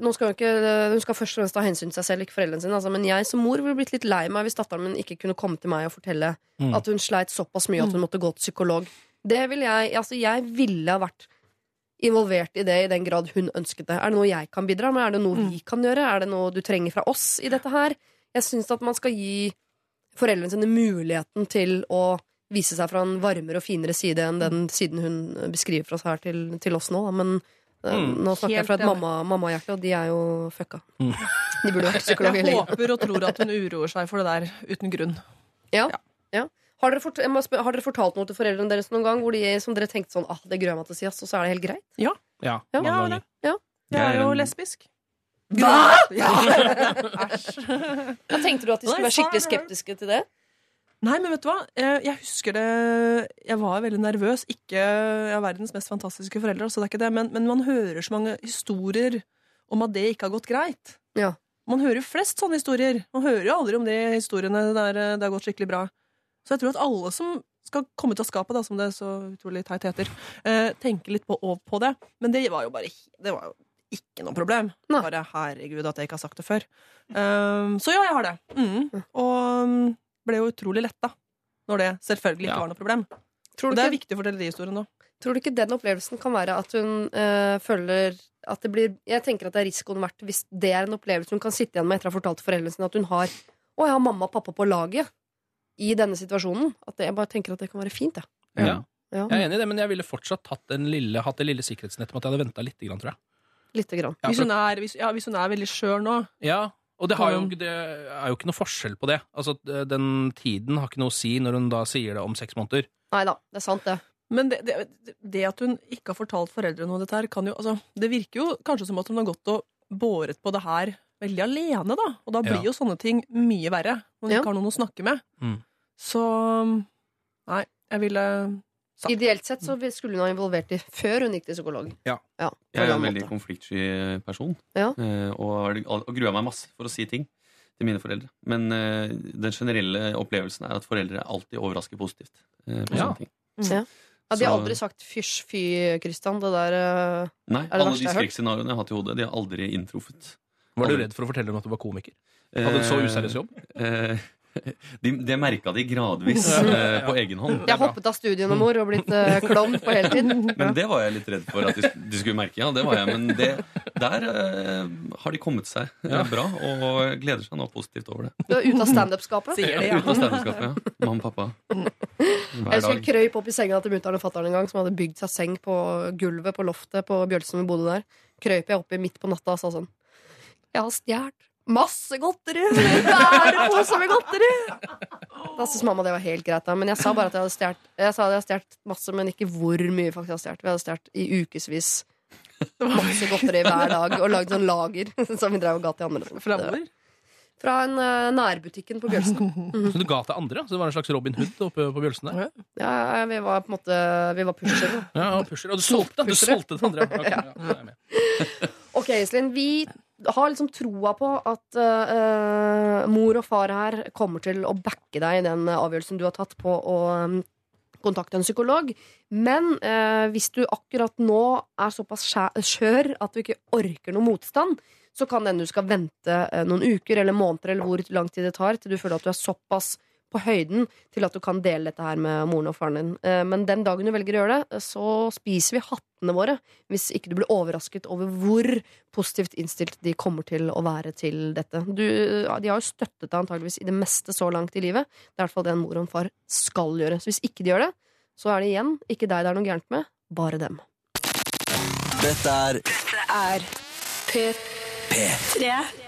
nå skal hun, ikke, hun skal først og fremst ta hensyn til seg selv, ikke foreldrene sine. Altså, men jeg som mor ville blitt litt lei meg hvis datteren min ikke kunne komme til meg og fortelle Mm. at hun sleit såpass mye at hun måtte gå til psykolog. Det vil jeg, altså, jeg ville ha vært involvert i det i den grad hun ønsket det. Er det noe jeg kan bidra med? Er det noe vi kan gjøre? Er det noe du trenger fra oss i dette her? Jeg syns at man skal gi foreldrene sine muligheten til å vise seg fra en varmere og finere side enn den siden hun beskriver for oss her til, til oss nå. Men eh, Mm. nå snakker jeg fra et mammahjerte, mamma- og de er jo fucka. Mm. De burde vært psykologer Jeg håper og tror at hun uroer seg for det der uten grunn. Ja. Ja. Har, dere fort, jeg må spørre, har dere fortalt noe til foreldrene deres noen gang hvor de, som dere tenkte sånn ah, det gruer jeg meg til å si, ass, og så er det helt greit? Ja, Ja. ja, Ja, ja. Jeg er jo lesbisk. Hva?! Æsj. Da tenkte du at de skulle være skikkelig skeptiske til det? Nei, men vet du hva? Eh, Jeg husker det Jeg var veldig nervøs. Ikke jeg er verdens mest fantastiske foreldre, så det er ikke det. Men, men man hører så mange historier om at det ikke har gått greit. Ja. Man hører jo flest sånne historier. Man hører jo aldri om de historiene der eh, det har gått skikkelig bra. Så jeg tror at alle som skal komme ut av skapet, da, som det så utrolig teit heter, eh, tenker litt på, på det. Men det var jo bare Det var jo ikke noe problem. Nei. Bare herregud at jeg ikke har sagt det før. Um, så ja, jeg har det. Mm. Og um, ble jo utrolig letta når det selvfølgelig ikke Ja. var noe problem. Tror Og det er ikke, viktig å fortelle de historiene nå. tror du ikke den opplevelsen kan være at hun øh, føler at det blir Jeg tenker at det er risikoen verdt hvis det er en opplevelse hun kan sitte igjen med etter å ha fortalt foreldrene sine at hun har Å, jeg har mamma og pappa på laget i denne situasjonen. At jeg bare tenker at det kan være fint, jeg. Ja. Ja. Jeg er enig i det, men jeg ville fortsatt hatt, den lille, hatt det lille sikkerhetsnettet med at jeg hadde venta litt, tror jeg. Lite grann. Ja, Hvis, hun er, hvis, ja, hvis hun er veldig skjør nå ja, og det, har jo, det er jo ikke noe forskjell på det. Altså, Den tiden har ikke noe å si når hun da sier det om seks måneder. Nei da, det er sant, det. Men det, det, det at hun ikke har fortalt foreldrene om dette her, kan jo altså, Det virker jo kanskje som at hun har gått og båret på det her veldig alene, da. Og da blir Ja. jo sånne ting mye verre. Når du Ja. ikke har noen å snakke med. Mm. Så Nei, jeg ville. Ideelt sett så skulle hun ha involvert dem før hun gikk til psykolog. Ja. på Jeg er en en veldig måte. konfliktsky person. Ja. eh, Og, og gruer meg masse for å si ting til mine foreldre. Men eh, den generelle opplevelsen er at foreldre alltid overrasker positivt. eh, på Ja. sånne ting. Ja, de har Så- aldri sagt fysj, fy, Kristian'. Det der eh, Nei, det alle verste de jeg har hørt? skrekkscenarioene jeg har hatt i hodet, de har aldri inntruffet. Var du redd for å fortelle dem at du var komiker? Hadde en så useriøs jobb? Eh, de, det merka de gradvis eh, på egen hånd. Jeg hoppet av studiene, mor, og blitt eh, klovn på heltid. Men det var jeg litt redd for at de, de skulle merke. Ja, det var jeg, men det, der eh, har de kommet seg eh, bra og gleder seg nå positivt over det. Du er ute av standup-skapet. Sier de, Ja, ja. Ut av standup-skapet, ja. Mamma og pappa. Jeg Hver husker jeg dag. krøyp opp i senga til mutter'n og fatter'n en gang, som hadde bygd seg seng på gulvet på loftet på Bjølsen vi bodde der. Krøyp jeg oppi midt på natta og sa sånn Jeg har stjålet masse godteri! Bærepose med godteri! Da syntes mamma det var helt greit, da. Men jeg sa bare at jeg hadde stjålet Jeg sa at jeg hadde stjålet masse, men ikke hvor mye faktisk jeg hadde stjålet. Vi hadde stjålet i ukevis. Masse godteri hver dag, og lagd sånn lager som vi drev og ga til andre. Fra hvor? Fra en uh, nærbutikken på Bjølsen. Så du ga til andre? Så det var en slags Robin Hood oppe på Bjølsen der? Ja, ja, vi var på en måte Vi var pushere. Ja, pusher. Og du solgte, du solgte til andre? Okay, ja. Ok, Iselin, vi har liksom troa på at uh, mor og far her kommer til å backe deg i den avgjørelsen du har tatt på å um, kontakte en psykolog. Men uh, hvis du akkurat nå er såpass skjør at du ikke orker noe motstand, så kan det hende du skal vente eh, noen uker eller måneder eller hvor lang tid det tar til du føler at du er såpass på høyden til at du kan dele dette her med moren og faren din. Eh, Men den dagen du velger å gjøre det, så spiser vi hattene våre. Hvis ikke du blir overrasket over hvor positivt innstilt de kommer til å være til dette. Du, de har jo støttet deg antageligvis i det meste så langt i livet. Det er i hvert fall det en mor og en far skal gjøre. Så hvis ikke de gjør det, så er det igjen ikke deg det er noe gærent med, bare dem. Dette er Er P3.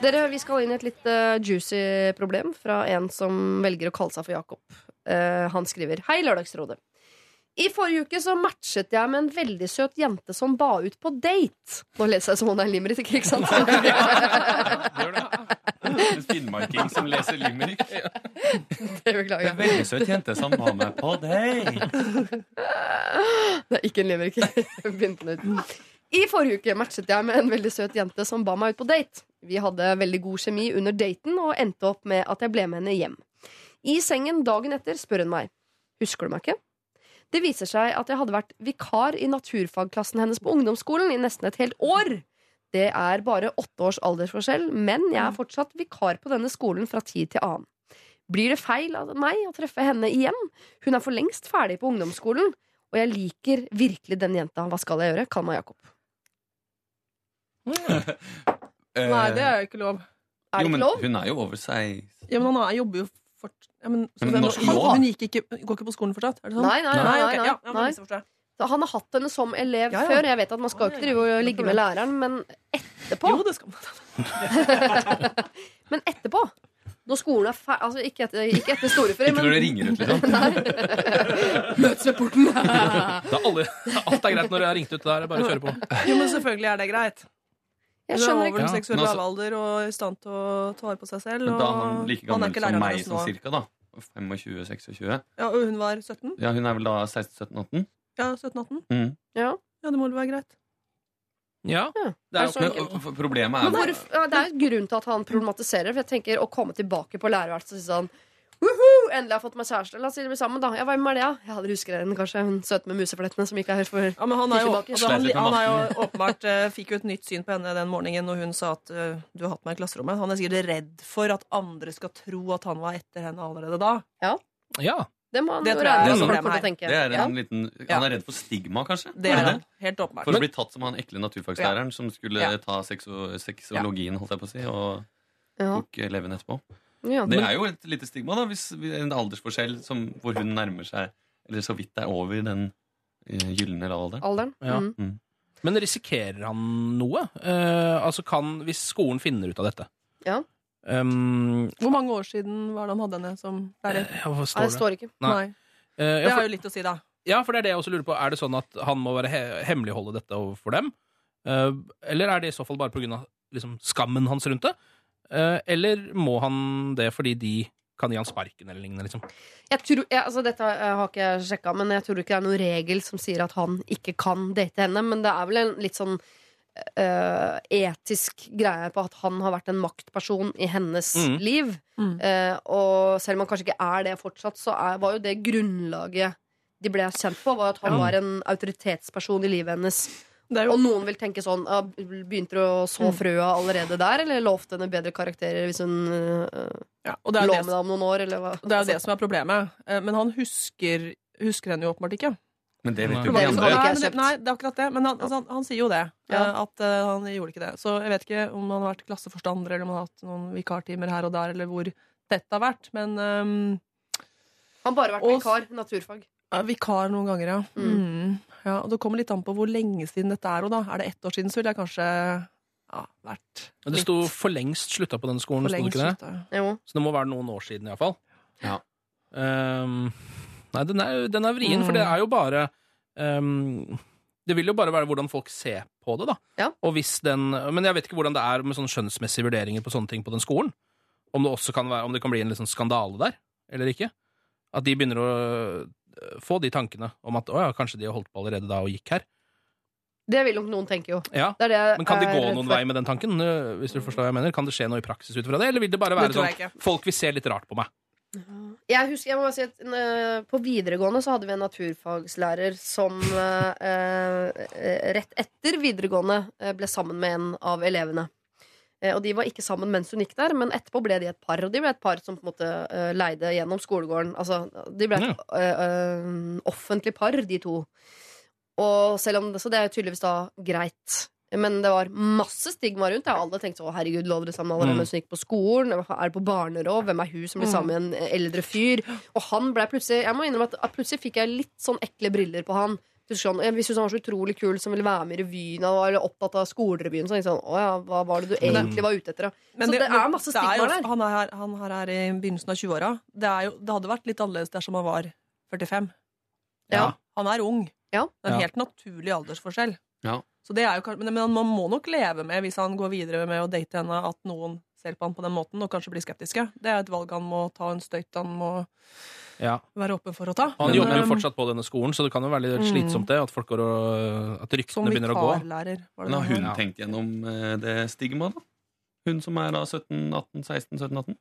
Dere, Vi skal inn i et litt uh, juicy problem fra en som velger å kalle seg for Jakob. Uh, han skriver Hei, Lørdagsrådet. I forrige uke så matchet jeg med en veldig søt jente som ba ut på date. Nå leser jeg som hun er en limerick, ikke sant? En finnmarking som leser limerick. Det beklager jeg. Veldig søt jente som ba med på date. Det er ikke en limerick. Begynte den ut. I forrige uke matchet jeg med en veldig søt jente som ba meg ut på date. Vi hadde veldig god kjemi under daten og endte opp med at jeg ble med henne hjem. I sengen dagen etter spør hun meg Husker du meg ikke? Det viser seg at jeg hadde vært vikar i naturfagklassen hennes på ungdomsskolen i nesten et helt år. Det er bare åtte års aldersforskjell, men jeg er fortsatt vikar på denne skolen fra tid til annen. Blir det feil av meg å treffe henne igjen? Hun er for lengst ferdig på ungdomsskolen, og jeg liker virkelig den jenta. Hva skal jeg gjøre? Kall meg Jakob. Nei, det er jo ikke lov. Er det jo, ikke men lov? hun er jo over seg. Ja, men han er- jobber jo fort... Ja, men, så Men den- norsk han, lov? hun gikk ikke, går ikke på skolen fortsatt? Er det sånn? Nei, nei, nei, nei, ok, nei, ja, ja, nei. misforstår jeg. Så han har hatt henne som elev Ja, ja. før. Jeg vet at Man skal ikke drive og ligge med læreren, men etterpå Jo, det skal man. Men etterpå, når skolen er ferdig altså ikke, etter, ikke etter storefri, Ikke når det ringer ut, liksom. Møtes ved porten. Da alle, alt er greit når jeg har ringt ut. Det er bare å kjøre på. Jo, men selvfølgelig er det greit. Jeg Hun er over ikke. den seksuelle Men altså- lavalder og i stand til å ta vare på seg selv. Men da er han like han er gammel som meg, sånn cirka, da. 25-26. Ja, og hun var 17? Ja, hun er vel da 16-17-18? Ja, 17-18? Mm. Ja. Ja, det må vel være greit. Ja. Ja. Det er jo Men, ikke problemet er men, det er jo grunn til at han problematiserer. For jeg tenker Å komme tilbake på lærerværelset og si sånn Woohoo! Endelig har fått meg kjæreste. La oss si det blir sammen, da. Ja, Hvem er det, da? Ja, dere husker henne kanskje? Hun søte med museflettene som er her for Ja, men han, er jo, altså, han, han er jo åpenbart uh, fikk jo et nytt syn på henne den morgenen når hun sa at uh, du har hatt meg i klasserommet. Han er sikkert redd for at andre skal tro at han var etter henne allerede da. Ja. Det må han Det jo tror jeg regne er det er en liten, Han er redd for stigma, kanskje? Det er han. Helt åpenbart. For å bli tatt som han ekle naturfagslæreren som skulle Ja. ta sexo sexologien, holdt jeg på å si, og Ja. tok eleven etterpå. Ja, Det er jo et lite stigma, da, hvis vi- en aldersforskjell som, hvor hun nærmer seg Eller så vidt er over den eh, gylne alderen. Alderen. Ja. Mm. Men risikerer han noe? Eh, altså kan, Hvis skolen finner ut av dette Ja. Um, Hvor mange år siden var det han hadde henne som lærer? ja, Nei, står det det? står ikke. Nei. Nei. Eh, Det har jo litt å si, da. ja, for det er det jeg også lurer på. Er det sånn at han må være he hemmeligholde dette overfor dem? Eh, eller er det i så fall bare pga. Liksom, skammen hans rundt det? Eh, eller må han det fordi de kan gi han sparken eller lignende? Liksom? Jeg tror, jeg, altså dette eh, har ikke jeg sjekka, men jeg tror ikke det er noen regel som sier at han ikke kan date henne. Men det er vel en litt sånn Uh, etisk greie på at han har vært en maktperson i hennes Mm. liv. Mm. Uh, og selv om han kanskje ikke er det fortsatt, så er, var jo det grunnlaget de ble kjent på, var at han mm. var en autoritetsperson i livet hennes. Det er jo Og noen vil tenke sånn ah, Begynte du å så Mm. frøa allerede der, eller lovte henne bedre karakterer hvis hun uh, ja, og det er lå med deg om noen år, eller hva? det er jo det som er problemet. Eh, Men han husker, husker henne jo åpenbart ikke. Men det vet jo ikke de andre. Nei, det, nei, det er akkurat det. Men han, altså, han, han sier jo det. Ja. eh, At uh, han gjorde ikke det. Så jeg vet ikke om han har vært klasseforstander eller om han har hatt noen vikartimer her og der, eller hvor dette har vært. Men um, Han har bare vært Og- vikar. Naturfag. Vikar noen ganger, ja. Mm. Mm. ja. Og det kommer litt an på hvor lenge siden dette er. Og da. Er det ett år siden, så ville jeg kanskje ja, vært litt... Det sto for lengst slutta på denne skolen, sto det ikke det? slutta. Jo. Så det må være noen år siden iallfall. Ja. Um, nei, den er, den er vrien, for det Mm. er jo bare um, Det vil jo bare være hvordan folk ser på det, da. Ja. Og hvis den, men jeg vet ikke hvordan det er med sånne skjønnsmessige vurderinger på sånne ting på den skolen. Om det også kan, være, om det kan bli en litt sånn skandale der, eller ikke. At de begynner å få de tankene om at å ja, kanskje de har holdt på allerede da og gikk her. Det vil nok noen tenke, jo. Ja, Det det Men kan det gå noen vei med den tanken? øh, Hvis du forstår hva jeg mener? Kan det skje noe i praksis ut fra det, eller vil det bare være sånn folk vil se litt rart på meg? Jeg husker, jeg må bare si at uh, På videregående så hadde vi en naturfagslærer som uh, uh, rett etter videregående ble sammen med en av elevene. Eh, Og de var ikke sammen mens hun gikk der, men etterpå ble de et par. Og de ble et par som på en måte øh, leide gjennom skolegården. Altså, de ble et ja. øh, offentlig par, de to. Og selv om Så det er tydeligvis da greit. Men det var masse stigma rundt Jeg Alle tenkte å herregud, lå dere sammen allerede Mm. mens hun gikk på skolen? Er det på barneråd? Hvem er hun som blir Mm. sammen med en eldre fyr? Og han ble plutselig Jeg må innrømme at, at plutselig fikk jeg litt sånn ekle briller på han. Sånn, jeg han var så utrolig kul som ville være med i revyen og var opptatt av skolerevyen. Så sånn, å ja, hva var det du egentlig var ute etter? da? Men så det, det er masse stigmaer der. Han er, her, han er her i begynnelsen av 20-åra. Det, det hadde vært litt annerledes dersom han var 45. Ja. Han er ung. Ja. Det er en helt naturlig aldersforskjell. Ja. Så det er jo, men, men man må nok leve med, hvis han går videre med å date henne, at noen ser på han på den måten og kanskje blir skeptiske. Det er et valg han må ta, en støyt han må Ja. være åpen for å ta. Han Men, jobber jo um, fortsatt på denne skolen, så det kan jo være litt Mm. slitsomt det. At, folk går og, at ryktene begynner å gå. Men har hun tenkt gjennom eh, det stigmaet, da? Hun som er da 17, 18, 16, 17, 18?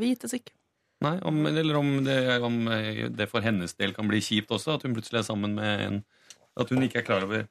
Vites ikke. Nei, om, eller om det, om eh, det for hennes del kan bli kjipt også, at hun plutselig er sammen med en At hun ikke er klar over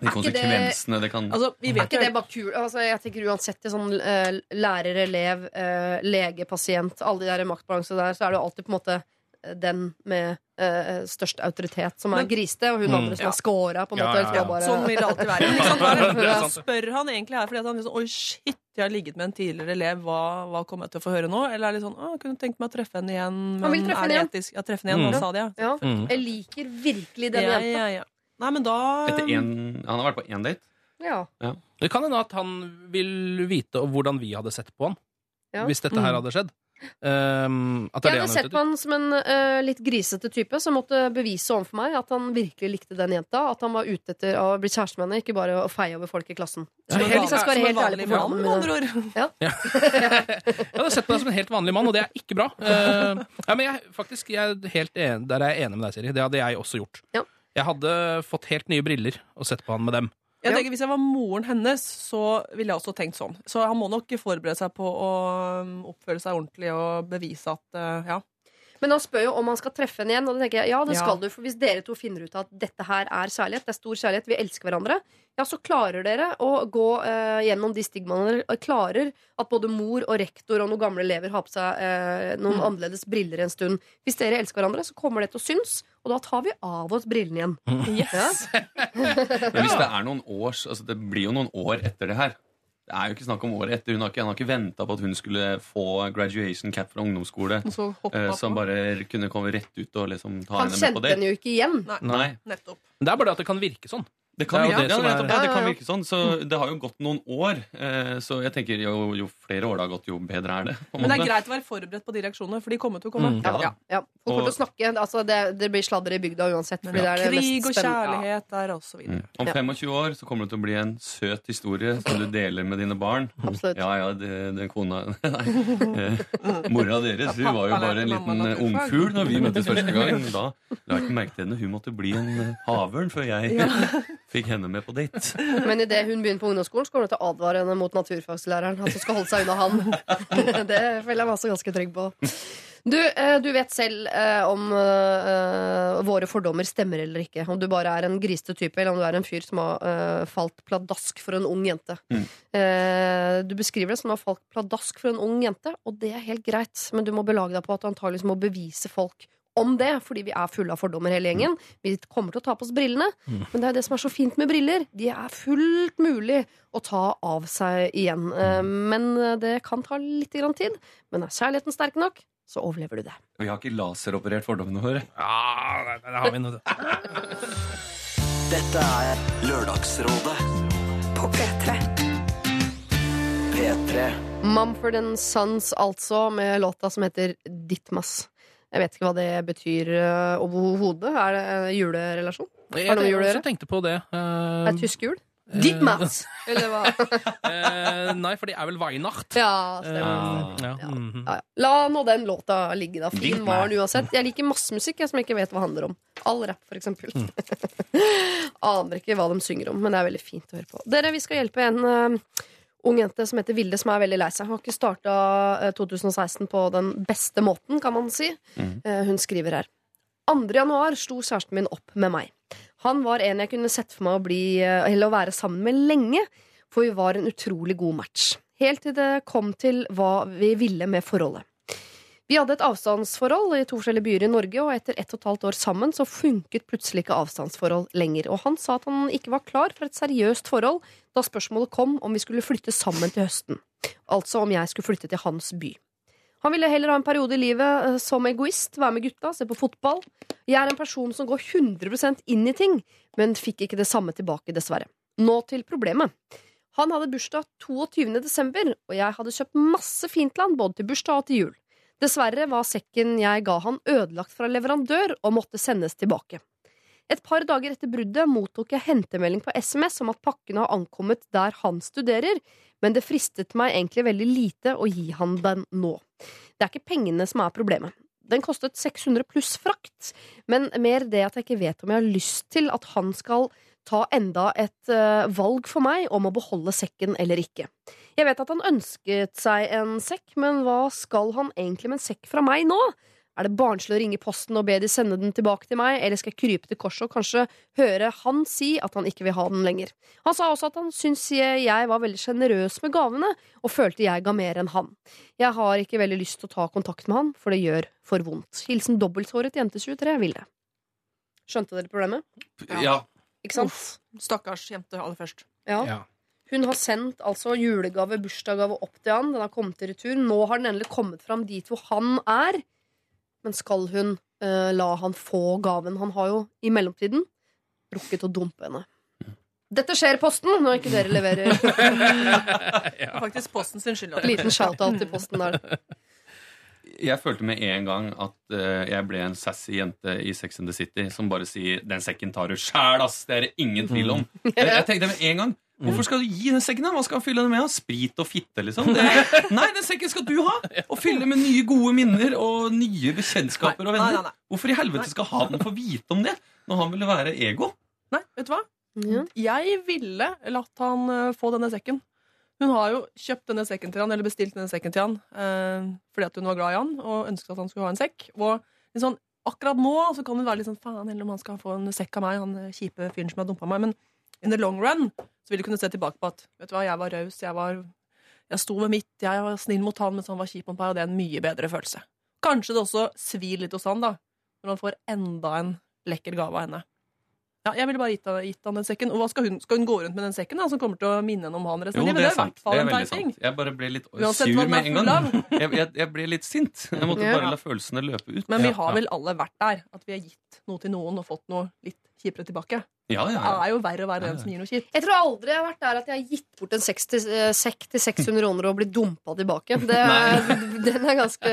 de konsekvensene det- det kan Altså, vi Er vet ikke det bare kul? Altså, jeg tenker uansett det sånn eh, lærer, elev, eh, lege, pasient, alle de der maktbalansene der, så er det jo alltid på en måte eh, den med uh, størst autoritet som er Men- grisete, og hun Mm. andre som Ja. har scora, på en måte. ja, eller ja. bare- Sånn vil det alltid være. Liksom, sant. spør han egentlig her fordi at han liksom Oi, shit, jeg har ligget med en tidligere elev, hva, hva kommer jeg til å få høre nå? Eller er det litt sånn Å, kunne tenkt meg å treffe henne igjen, Han vil men treffe er det henne igjen. etisk? Ja, treffe henne igjen, Mm. nå sa de ja. Ja. Jeg liker virkelig den ja, jenta. Ja, ja. Nei, men da Etter en, Han har vært på én date. Ja. Det kan hende at han vil vite hvordan vi hadde sett på han Ja. hvis dette her Mm. hadde skjedd. Um, at det Jeg hadde sett på han som en uh, litt grisete type som måtte bevise overfor meg at han virkelig likte den jenta. At han var ute etter å bli kjæreste med henne, ikke bare å feie over folk i klassen. Som en Helt- som en vanlig mann, med andre ord. Jeg hadde sett på deg som en helt vanlig mann, og det er ikke bra. Uh, ja, men jeg, faktisk, jeg er helt enig, Der er jeg enig med deg, Siri. Det hadde jeg også gjort. Ja. Jeg hadde fått helt nye briller og sett på han med dem. Jeg tenker, Hvis jeg var moren hennes, så ville jeg også tenkt sånn. Så han må nok forberede seg på å um, oppføre seg ordentlig og bevise at uh, ja. Men han spør jo om han skal treffe henne igjen, og da tenker jeg ja, det Ja. skal du. For hvis dere to finner ut at dette her er kjærlighet, det er stor kjærlighet, vi elsker hverandre, ja, så klarer dere å gå eh, gjennom de stigmaene. Dere klarer at både mor og rektor og noen gamle elever har på seg eh, noen Mm. annerledes briller en stund. Hvis dere elsker hverandre, så kommer det til å synes, og da tar vi av oss brillene igjen. Yes. Men hvis det er noen års Altså det blir jo noen år etter det her. Det er jo ikke snakk om året etter. Hun har ikke, han har ikke venta på at hun skulle få graduation cap fra ungdomsskole. Og så hoppa eh, som bare kunne komme rett ut og liksom ta Han henne med på det. Han kjente henne jo ikke igjen. Nei, Nei. nettopp. Det er bare det at det kan virke sånn. Det kan, Det det ja, er- ja, det kan virke sånn. Så det har jo gått noen år. eh, Så jeg tenker jo, jo flere år det har gått, jo bedre er det. Men det er greit å være forberedt på de reaksjonene, for de kommer til å komme. Mm. Ja, Ja. Folk kommer til å snakke. Altså, det, det blir sladder i bygda uansett. Fordi det er det Krig mest og kjærlighet der, og så Mm. Om 25 år så kommer det til å bli en søt historie som du deler med dine barn. Absolutt. Ja, ja, det, det kona Nei. Eh, Mora deres hun var jo bare en liten eh, ungfugl når vi møttes første gang. Da la jeg ikke merke til henne. Hun måtte bli en havørn før jeg fikk henne med på date. Men idet hun begynner på ungdomsskolen, så kommer du til å advare henne mot naturfagslæreren. Han som skal holde seg unna han. det føler jeg meg også ganske trygg på. Du, eh, du vet selv eh, om eh, våre fordommer stemmer eller ikke. Om du bare er en grisete type, eller om du er en fyr som har falt pladask for en ung jente. Mm. Du beskriver det som å ha falt pladask for en ung jente, og det er helt greit, men du må belage deg på at du antakeligvis må bevise folk om det, fordi vi er fulle av fordommer hele gjengen. Vi kommer til å ta på oss brillene, men det er det som er så fint med briller. De er fullt mulig å ta av seg igjen. Eh, Men det kan ta litt grann tid. Men er kjærligheten sterk nok, så overlever du det. Vi har ikke laseroperert fordommene våre. Ja, det, det har vi nå. Dette er Lørdagsrådet På P3. P3. Mumford Sons, altså, med låta som heter Ditmas. Jeg vet ikke hva det betyr uh, overhodet. Er det en julerelasjon? Har det noe med jul å jeg gjøre? også tenkte på det. Er eh, det tysk jul? Ditmas! Eller hva? eh, nei, for det er vel Weihnacht. Ja, stemmer. Ah. Ja. Ja. mhm. Ja, ja. La nå den låta ligge, da. Fin Ditmas. var den uansett. Jeg liker masse musikk jeg, som jeg ikke vet hva handler om. All rap, for eksempel. Mm. Aner ikke hva de synger om, men det er veldig fint å høre på. Dere, vi skal hjelpe en eh, ung jente som heter Vilde, som er veldig lei seg. Har ikke starta 2016 på den beste måten, kan man si. Mm. Eh, hun skriver her. 2. januar sto kjæresten min opp med meg. Han var en jeg kunne sett for meg å, bli, eh, eller å være sammen med lenge, for vi var en utrolig god match. Helt til det kom til hva vi ville med forholdet. Vi hadde et avstandsforhold i to forskjellige byer i Norge, og etter ett og et halvt år sammen så funket plutselig ikke avstandsforhold lenger. Og han sa at han ikke var klar for et seriøst forhold da spørsmålet kom om vi skulle flytte sammen til høsten. Altså om jeg skulle flytte til hans by. Han ville heller ha en periode i livet eh, som egoist, være med gutta, se på fotball. Jeg er en person som går 100% inn i ting, men fikk ikke det samme tilbake, dessverre. Nå til problemet. Han hadde bursdag 22. desember, og jeg hadde kjøpt masse fint han både til bursdag og til jul. Dessverre var sekken jeg ga han ødelagt fra leverandør og måtte sendes tilbake. Et par dager etter bruddet mottok jeg hentemelding på SMS om at pakken har ankommet der han studerer, men det fristet meg egentlig veldig lite å gi han den nå. Det er ikke pengene som er problemet. Den kostet 600 pluss frakt, men mer det at jeg ikke vet om jeg har lyst til at han skal ta enda et eh, valg for meg om å beholde sekken eller ikke. Jeg vet at han ønsket seg en sekk, men hva skal han egentlig med en sekk fra meg nå? Er det barnslig å ringe posten og be de sende den tilbake til meg, eller skal jeg krype til korset og kanskje høre han si at han ikke vil ha den lenger? Han sa også at han syntes jeg var veldig sjenerøs med gavene, og følte jeg ga mer enn han. Jeg har ikke veldig lyst til å ta kontakt med han, for det gjør for vondt. Hilsen dobbelthåret jente 23 Vilde. Skjønte dere problemet? Ja. Ikke sant? Uff, stakkars jente aller først. Ja. Ja. Hun har sendt altså julegave, bursdagsgave opp til han. Den har kommet i retur. Nå har den endelig kommet fram dit hvor han er. Men skal hun uh, la han få gaven? Han har jo i mellomtiden rukket å dumpe henne. Dette skjer i Posten når ikke dere leverer. Det er faktisk Posten sin skyld. Liten shout-out til Posten der. Jeg følte med en gang at uh, jeg ble en sassy jente i Sex and the City som bare sier 'Den sekken tar du sjæl, ass'. Det er det ingen tvil om. Jeg, jeg tenkte med en gang Hvorfor skal du gi den sekken? Hva skal han fylle den med? Sprit og fitte, liksom? Det, nei, den sekken skal du ha! Og fylle med nye, gode minner og nye bekjentskaper og Nei, nei, venner. nei. Hvorfor i helvete skal han få vite om det når han ville være ego? Nei, vet du hva? Ja. Jeg ville latt han eh, få denne sekken. Hun har jo kjøpt denne sekken til han, eller bestilt denne sekken til han eh, fordi at hun var glad i han og ønsket at han skulle ha en sekk. Og sånn, akkurat nå så kan hun være litt sånn faen heller om han skal få en sekk av meg, han eh, kjipe fyren som har dumpa meg. Men in the long run så vil du kunne se tilbake på at vet du hva, jeg var raus, jeg var jeg sto med mitt, jeg var snill mot han mens han var kjip mot meg, og det er en mye bedre følelse. Kanskje det også svir litt hos han, da, når han får enda en lekker gave av henne. Ja, jeg ville bare gitt, gitt han den sekken. Og hva skal hun, skal hun gå rundt med den sekken, da, som kommer til å minne henne om han resten av livet? det er sant. Det er veldig sant. Jeg bare ble litt Uansett sur med en gang. Jeg, jeg, jeg ble litt sint. Jeg måtte Ja. bare la følelsene løpe ut. Men vi har vel alle vært der, at vi har gitt noe til noen og fått noe litt kjipere tilbake. Ja, ja, Det er jo verre å være den som gir noe kjipt. Jeg tror aldri jeg har vært der at jeg har gitt bort en sekk til, eh, til 600 kroner og blitt dumpa tilbake. Det den er ganske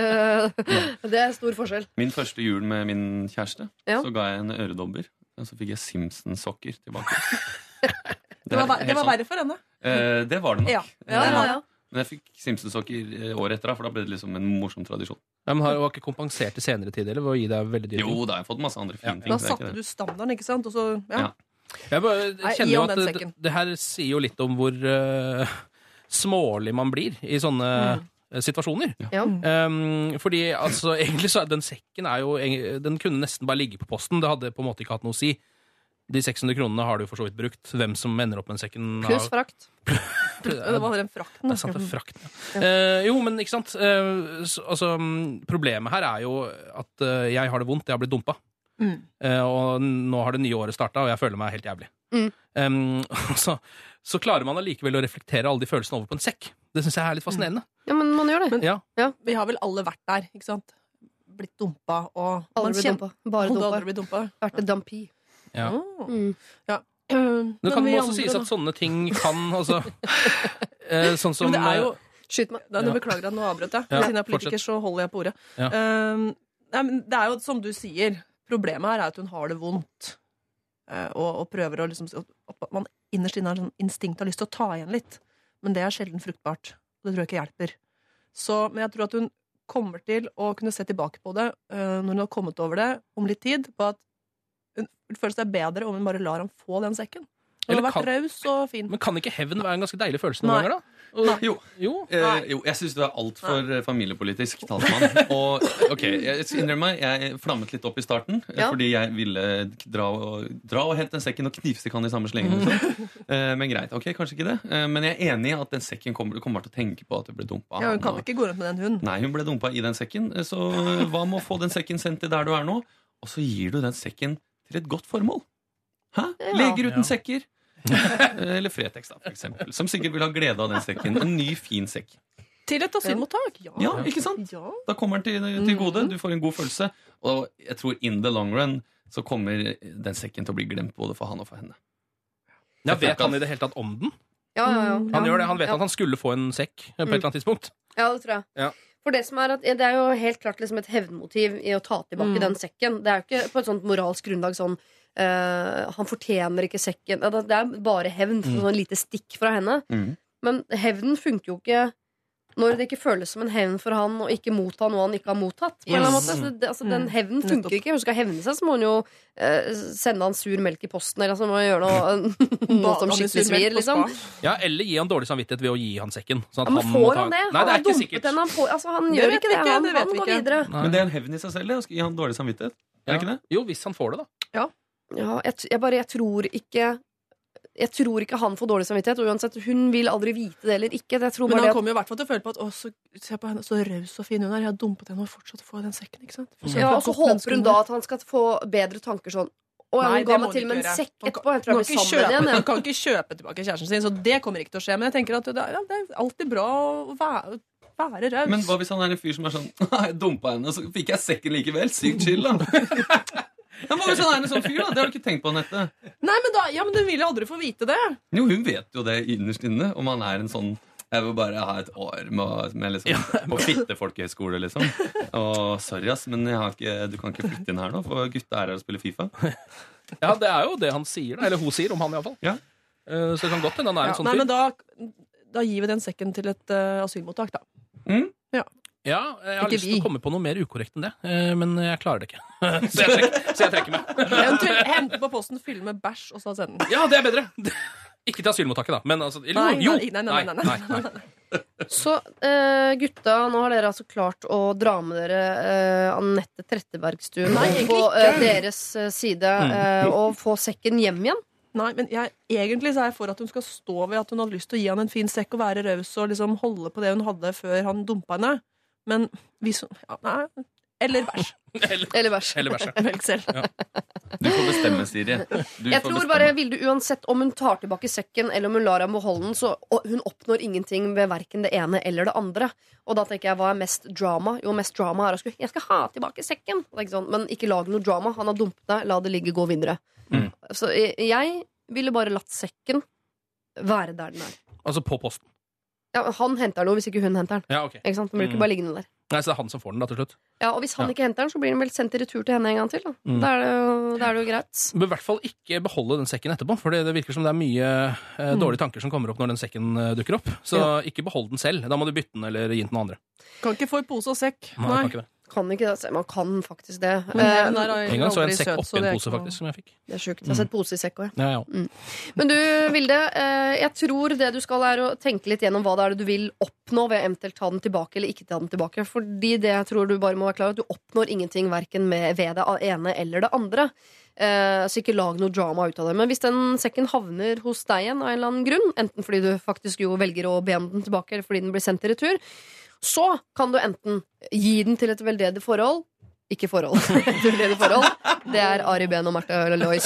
Det er stor forskjell. Min første jul med min kjæreste, Ja. så ga jeg en øredobber. Og så fikk jeg Simpson-sokker tilbake. Det var, det var verre for henne. Eh, det var det nok. Ja. Ja, ja, ja. Men jeg fikk Simpson-sokker eh, året etter, for da ble det liksom en morsom tradisjon. Ja, men har du ikke kompensert i senere tid eller, ved å gi deg veldig dyre? Jo, da har jeg fått masse andre fine ting. Da satte du standarden, ikke sant? Og så, ja. Jeg bare kjenner jo at det, det her sier jo litt om hvor uh, smålig man blir i sånne Mm. eh, situasjoner. Ja. Um, fordi altså, egentlig så er den sekken er jo Den kunne nesten bare ligge på posten. Det hadde på en måte ikke hatt noe å si. De 600 kronene har du for så vidt brukt. Hvem som ender opp med en sekken har- Pluss frakt. Det var den frakten. Det er sant, det er frakten. Ja. Uh, jo, men ikke sant. Uh, så, altså, problemet her er jo at uh, jeg har det vondt. Jeg har blitt dumpa. Mm. Eh, og nå har det nye året starta, og jeg føler meg helt jævlig. Mm. Um, så, så klarer man allikevel å reflektere alle de følelsene over på en sekk. Det syns jeg er litt fascinerende. Ja, men man gjør det. Ja. Vi har vel alle vært der, ikke sant? Blitt dumpa og blitt kjenner- dumpa. Bare dumpa. dumpa. Vært et dumpy. Ja. Mm. Ja. Det kan også andre, sies da? at sånne ting kan altså uh, Sånn som men det er jo Skyt meg. Da, nå Ja. beklager jeg, nå avbrøt jeg. Ja, Siden jeg er politiker, så holder jeg på ordet. Ja. Um, nei, men det er jo som du sier, problemet her er at hun har det vondt. eh, og, og prøver å liksom At man innerst inne har sånn instinkt har lyst til å ta igjen litt. Men det er sjelden fruktbart. Og det tror jeg ikke hjelper. Så, men jeg tror at hun kommer til å kunne se tilbake på det eh, når hun har kommet over det om litt tid, på at hun føler seg bedre om hun bare lar ham få den sekken. Eller har vært kan- raus og fin. Men kan ikke hevn være en ganske deilig følelse noen Nei. ganger, da? Jo. jo. Eh, jo, jeg syns du er altfor eh, familiepolitisk talsmann. Og ok, jeg innrømmer meg, jeg flammet litt opp i starten eh, Ja. fordi jeg ville dra og, dra og hente den sekken og knivstikke han i samme slengen. Liksom. Eh, men greit, ok, kanskje ikke det. Eh, men jeg er enig i at den sekken kommer, kommer til å tenke på at du ble dumpa. Ja, hun kan og- ikke gå rundt med den, hunden. Nei, hun ble dumpa i den sekken. eh, Så hva med å få den sekken sendt til der du er nå? Og så gir du den sekken til et godt formål. Hæ? Ja. Leger uten Ja. sekker. Eh, Eller Fretex, da, for eksempel. Som sikkert vil ha glede av den sekken. En ny, fin sekk. Til et asylmottak! Ja. Ja, ikke sant? Ja. Da kommer den til, til gode. Du får en god følelse. Og jeg tror in the long run så kommer den sekken til å bli glemt både for han og for henne. Ja, vet han i det hele tatt om den? Ja, ja, ja. Han gjør det, han vet Ja. at han skulle få en sekk på et Mm. eller annet tidspunkt. Ja, det tror jeg. Ja. For det som er at Det er jo helt klart liksom et hevnmotiv i å ta tilbake Mm. den sekken. Det er jo ikke på et sånt moralsk grunnlag sånn eh, Han fortjener ikke sekken. Det det er bare hevn. Mm. Sånn lite stikk fra henne. Mm. Men hevnen funker jo ikke når det ikke føles som en hevn for han å ikke motta noe han ikke har mottatt. På en måte. Så det, altså, den Mm. hevnen funker ikke. Hun skal hevne seg, så må hun jo eh, sende han sur melk i posten, eller så må hun gjøre noe, noe som skikkelig svir, liksom. Ja, Eller gi han dårlig samvittighet ved å gi han sekken. Sånn at Ja, men han må får ta... han det? Nei, det er ikke sikkert. Den, Han, på, altså, han gjør ikke det. ikke, Han, det han går ikke. videre. Nei. Men det er en hevn i seg selv. det, Å gi han dårlig samvittighet. Er det ikke det? Jo, hvis han får det, da. Ja, jeg, jeg bare, jeg tror ikke jeg tror ikke han får dårlig samvittighet. Og uansett, Hun vil aldri vite det eller ikke. Det tror Men han kommer jo i hvert fall til å føle på at å, så, se på henne, så raus og fin hun er. Jeg har dumpet henne og fortsatt får den sekken. ikke sant? Mm. Ja, og så håper hun hun da at han skal få bedre tanker sånn. Og Nei, hun ga meg til og med en sekk etterpå. Jeg tror jeg blir sammen henne. Han kan ikke kjøpe tilbake kjæresten sin, så det kommer ikke til å skje. Men jeg tenker at det er, ja, det er alltid bra å være, være raus. Men hva hvis han er en fyr som er sånn Jeg dumpa henne, så fikk jeg sekken likevel. Sykt chill, da. Ja, men hvis han er en sånn fyr, da? Det har du ikke tenkt på, Anette. Nei, men da, ja, men Hun vil jo aldri få vite det. Jo, hun vet jo det innerst inne, om han er en sånn jeg vil bare ha et år med, med liksom, på fittefolkehøyskole, liksom. Og sorry, ass, men jeg har ikke, du kan ikke flytte inn her nå, for gutta er her og spiller Fifa. Ja, det er jo det han sier, da. Eller hun sier om han, iallfall. Ja. Uh, så det kan godt hende han er Ja, en sånn nei, fyr. men da, da gir vi den sekken til et uh, asylmottak, da. Ja, jeg har Ikke lyst til vi. å komme på noe mer ukorrekt enn det, eh, men jeg klarer det ikke. så, jeg trekker, så jeg trekker meg. Eventuelt hente på posten, fylle med bæsj, og så sende den. Ja, det er bedre! Ikke til asylmottaket, da. Men altså Eller Nei, jo! nei, nei, nei, nei, nei, nei. Så uh, gutta, nå har dere altså klart å dra med dere uh, Anette Trettebergstuen Nei, på eh, deres side eh, og få sekken hjem igjen. Nei, men jeg, Egentlig så er jeg for at hun skal stå ved at hun hadde lyst til å gi han en fin sekk og være raus og liksom holde på det hun hadde før han dumpa henne. Men vi som ja, Nei. Eller bæsj. Eller bæsj. Eller bæsj, ja. Velg selv. Du får bestemme, Siri. Du Jeg får tror bestemme. bare Vilde, uansett om hun tar tilbake sekken eller om hun lar ham beholde den, så og hun oppnår ingenting ved verken det ene eller det andre. Og da tenker jeg, hva er mest drama? Jo, mest drama er å skulle Jeg skal ha tilbake sekken! Ikke sånn, men ikke lag noe drama. Han har dumpet deg, la det ligge, gå videre. Mm. Så jeg ville bare latt sekken være der den er. Altså på posten. Ja, han henter den jo hvis ikke hun henter den. Ja, ok. Ikke sant? Den blir ikke Mm. bare liggende der. Nei, Så det er han som får den, da, til slutt. Ja, Og hvis han Ja. ikke henter den, så blir den vel sendt i retur til henne en gang til. Da, Mm. da, er, det jo, da er det jo greit. Bør i hvert fall ikke beholde den sekken etterpå, for det virker som det er mye eh, Mm. dårlige tanker som kommer opp når den sekken eh, dukker opp. Så ikke behold den selv. Da må du bytte den eller gi den til noen andre. Kan ikke få i pose og sekk. Nei, Nei. kan ikke det. Kan ikke det. Man kan faktisk det. Men Eh, hevn er En gang så jeg en sekk oppi en pose, faktisk, som jeg fikk. Det er sjukt. Jeg har sett pose i sekk òg, jeg. Ja, ja. Men du, Vilde, eh, jeg tror det du skal er å tenke litt gjennom hva det er det du vil oppnå ved eventuelt ta den tilbake eller ikke ta den tilbake. Fordi det jeg tror du bare må være klar over, at du oppnår ingenting verken med, ved det ene eller det andre. Eh, så ikke lag noe drama ut av det. Men hvis den sekken havner hos deg igjen av en eller annen grunn, enten fordi du faktisk jo velger å be om den tilbake, eller fordi den blir sendt i retur, så kan du enten gi den til et veldedig forhold ikke forhold. Et veldedig forhold. Det er Ari Behn og Martha Lois.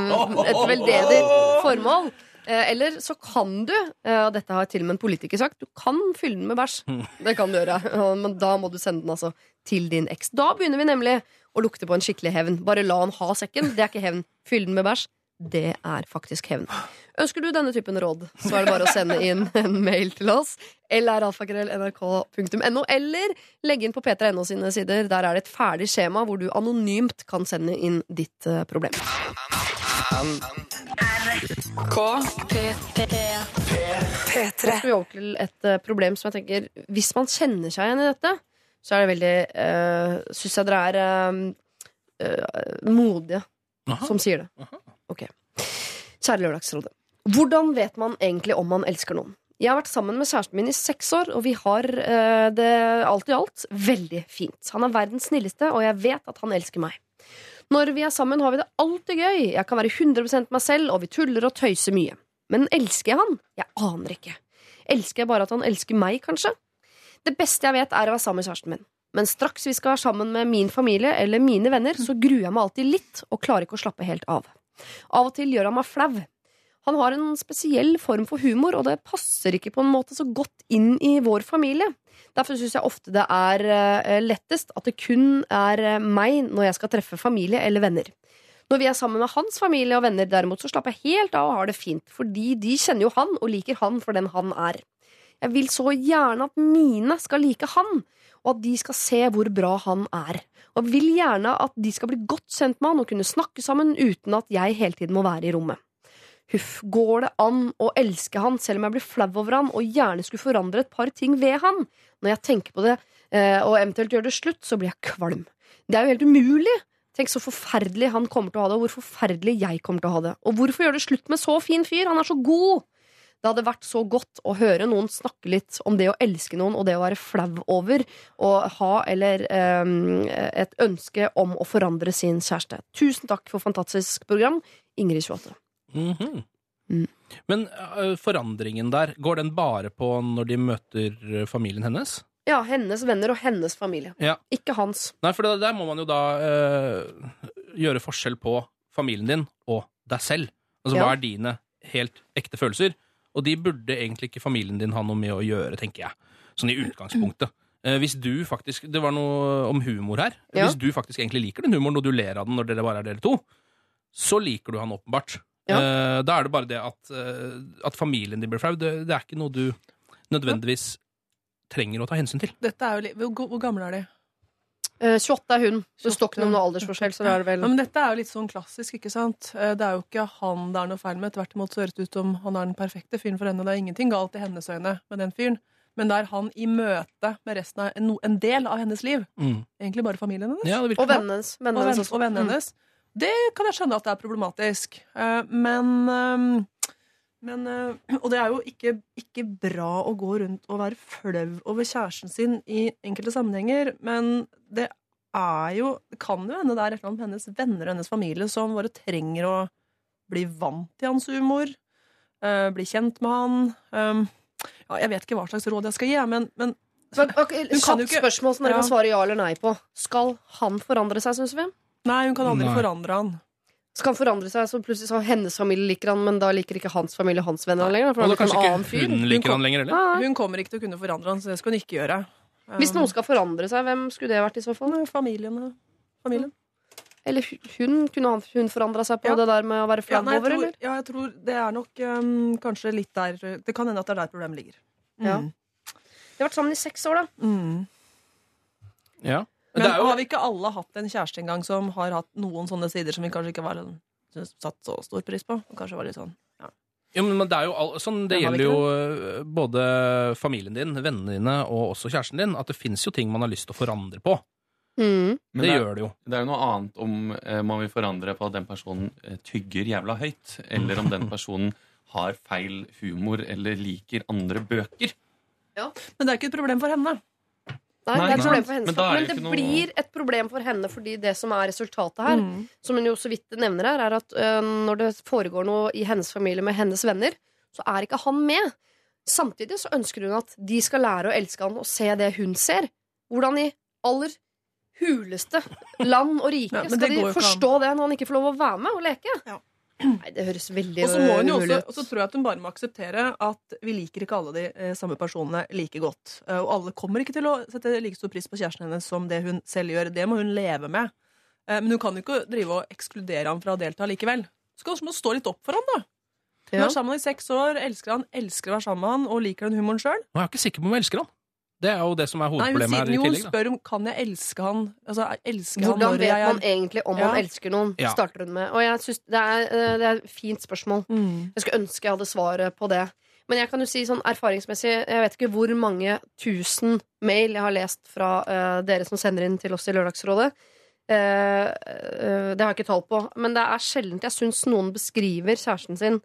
Et veldedig formål. Eh, Eller så kan du, eh, og dette har til og med en politiker sagt, du kan fylle den med bæsj. Det kan du gjøre. Men da må du sende den altså til din eks. Da begynner vi nemlig å lukte på en skikkelig hevn. Bare la han ha sekken. Det er ikke hevn. Fyll den med bæsj. Det er faktisk hevn. Ønsker du denne typen råd, så er det bare å sende inn en mail til oss. lralfakrøll.nrk.no, eller legge inn på p3.no sine sider. Der er det et ferdig skjema hvor du anonymt kan sende inn ditt eh, problem. Nå skal vi over til et eh, problem som jeg tenker Hvis man kjenner seg igjen i dette, så er det veldig uh, Syns jeg dere er eh, eh, modige som sier det. Ok. Kjære Lørdagsrådet. Hvordan vet man egentlig om man elsker noen? Jeg har vært sammen med kjæresten min i seks år, og vi har eh, det alt i alt veldig fint. Han er verdens snilleste, og jeg vet at han elsker meg. Når vi er sammen, har vi det alltid gøy. Jeg kan være 100% meg selv, og vi tuller og tøyser mye. Men elsker jeg han? Jeg aner ikke. Elsker jeg bare at han elsker meg, kanskje? Det beste jeg vet, er å være sammen med kjæresten min. Men straks vi skal være sammen med min familie eller mine venner, så gruer jeg meg alltid litt og klarer ikke å slappe helt av. Av og til gjør han meg flau. Han har en spesiell form for humor, og det passer ikke på en måte så godt inn i vår familie. Derfor syns jeg ofte det er eh, lettest at det kun er eh, meg når jeg skal treffe familie eller venner. Når vi er sammen med hans familie og venner, derimot, så slapper jeg helt av og har det fint, fordi de kjenner jo han og liker han for den han er. Jeg vil så gjerne at mine skal like han, og at de skal se hvor bra han er. Og vil gjerne at de skal bli godt kjent med han og kunne snakke sammen uten at jeg hele tiden må være i rommet. Huff, går det an å elske han selv om jeg blir flau over han og gjerne skulle forandre et par ting ved han? Når jeg tenker på det eh, og eventuelt gjør det slutt, så blir jeg kvalm. Det er jo helt umulig. Tenk så forferdelig han kommer til å ha det, og hvor forferdelig jeg kommer til å ha det. Og hvorfor gjøre det slutt med så fin fyr? Han er så god! Det hadde vært så godt å høre noen snakke litt om det å elske noen og det å være flau over og ha eller um, et ønske om å forandre sin kjæreste. Tusen takk for fantastisk program, Ingrid 28. -hmm. Mm. Men uh, forandringen der, går den bare på når de møter øh, familien hennes? Ja, hennes venner og hennes familie. Ja. Ikke hans. Nei, for der må man jo da uh, gjøre forskjell på familien din og deg selv. Altså, Ja. hva er dine helt ekte følelser? Og de burde egentlig ikke familien din ha noe med å gjøre, tenker jeg. Sånn i utgangspunktet. Eh, hvis du faktisk, Det var noe om humor her. Ja. Hvis du faktisk egentlig liker den humoren, og du ler av den når dere bare er dere to, så liker du han åpenbart. Ja. Eh, da er det bare det at, eh, at familien din blir flau. Det, det er ikke noe du nødvendigvis trenger å ta hensyn til. Dette er jo hvor, hvor gamle er de? Eh, 28 er hun. Det står ikke 28. noen aldersforskjell, så det er det vel Ja, men dette er jo litt sånn klassisk, ikke sant? Eh, Det er jo ikke han det er noe feil med. Tvert imot så høres det ut som han er den perfekte fyren for henne. Det er ingenting galt i hennes øyne med den fyren. Men det er han i møte med resten av en, en del av hennes liv. Mm. Egentlig bare familien hennes. Ja, det Og vennene hennes. og, Vennene venn, hennes Mm. hennes. Det kan jeg skjønne at det er problematisk. Eh, Men, ehm, men eh, Og det er jo ikke, ikke bra å gå rundt og være flau over kjæresten sin i enkelte sammenhenger, men det er jo Det kan jo hende det er et eller annet med hennes venner og hennes familie som bare trenger å bli vant til hans humor, eh, bli kjent med han. Um, ja, jeg vet ikke hva slags råd jeg skal gi, men, men Men, ok, Hun kan jo Kjapt spørsmål som dere Ja. kan svare ja eller nei på. Skal han forandre seg, syns vi? Nei, hun kan aldri Nei. forandre han. Skal han forandre seg, så plutselig så hennes familie liker han, men da liker ikke hans familie hans venner han lenger? For han er kanskje en annen ikke fyr. hun liker han lenger heller. Hun kommer ikke til å kunne forandre han, så det skal hun ikke gjøre. Hvis noen skal forandre seg, hvem skulle det vært i så fall? Familien. familien. Eller hun? Kunne hun forandra seg på Ja. det der med å være Ja, flau nei, jeg over, tror, eller? ja, jeg tror det er nok um, kanskje litt der Det kan hende at det er der problemet ligger. Ja. Mm. De har vært sammen i seks år, da. Mm. Ja. Men er jo har vi ikke alle hatt en kjæreste en gang som har hatt noen sånne sider som vi kanskje ikke var sånn, synes- satt så stor pris på? Og Kanskje var litt sånn Ja, men det er jo all, sånn, det gjelder jo øh, både familien din, vennene dine og også kjæresten din. At det fins jo ting man har lyst til å forandre på. Mm. Men det, det er- gjør det jo. Det er jo noe annet om eh, man vil forandre på at den personen eh, tygger jævla høyt, eller om den personen har feil humor eller liker andre bøker. Ja, Men det er ikke et problem for henne. Nei, Nei, det er et problem for henne. Men Men det det noe- blir et problem for henne fordi det som er resultatet her, Mm. som hun jo så vidt nevner her, er at øh, når det foregår noe i hennes familie med hennes venner, så er ikke han med. Samtidig så ønsker hun at de skal lære å elske han og se det hun ser. Hvordan i aller huleste land og rike Ja, skal de forstå det når han ikke får lov å være med og leke? Ja. Nei, det høres veldig Og så må hun jo umulig også, ut. og så tror jeg at hun bare må akseptere at vi liker ikke alle de eh, samme personene like godt. Eh, og alle kommer ikke til å sette like stor pris på kjæresten hennes som det hun selv gjør. Det må hun leve med. Eh, men hun kan jo ikke drive og ekskludere ham fra å delta likevel. Så kanskje hun må stå litt opp for ham, da. Hun Ja. er sammen i seks år, elsker han, elsker å være sammen med han og liker den humoren sjøl. Jeg er ikke sikker på om hun elsker han. Det er jo det som er hovedproblemet sier her i tillegg. hun spør om kan jeg elske han. Altså, elsker han Hvordan når vet jeg er man egentlig om Ja. man elsker noen? Ja. Starter hun med. Og jeg synes det, er, øh, det er et fint spørsmål. Mm. Jeg skulle ønske jeg hadde svaret på det. Men jeg kan jo si sånn erfaringsmessig Jeg vet ikke hvor mange tusen mail jeg har lest fra uh, dere som sender inn til oss i Lørdagsrådet. Uh, uh, det har jeg ikke tall på. Men det er sjelden jeg syns noen beskriver kjæresten sin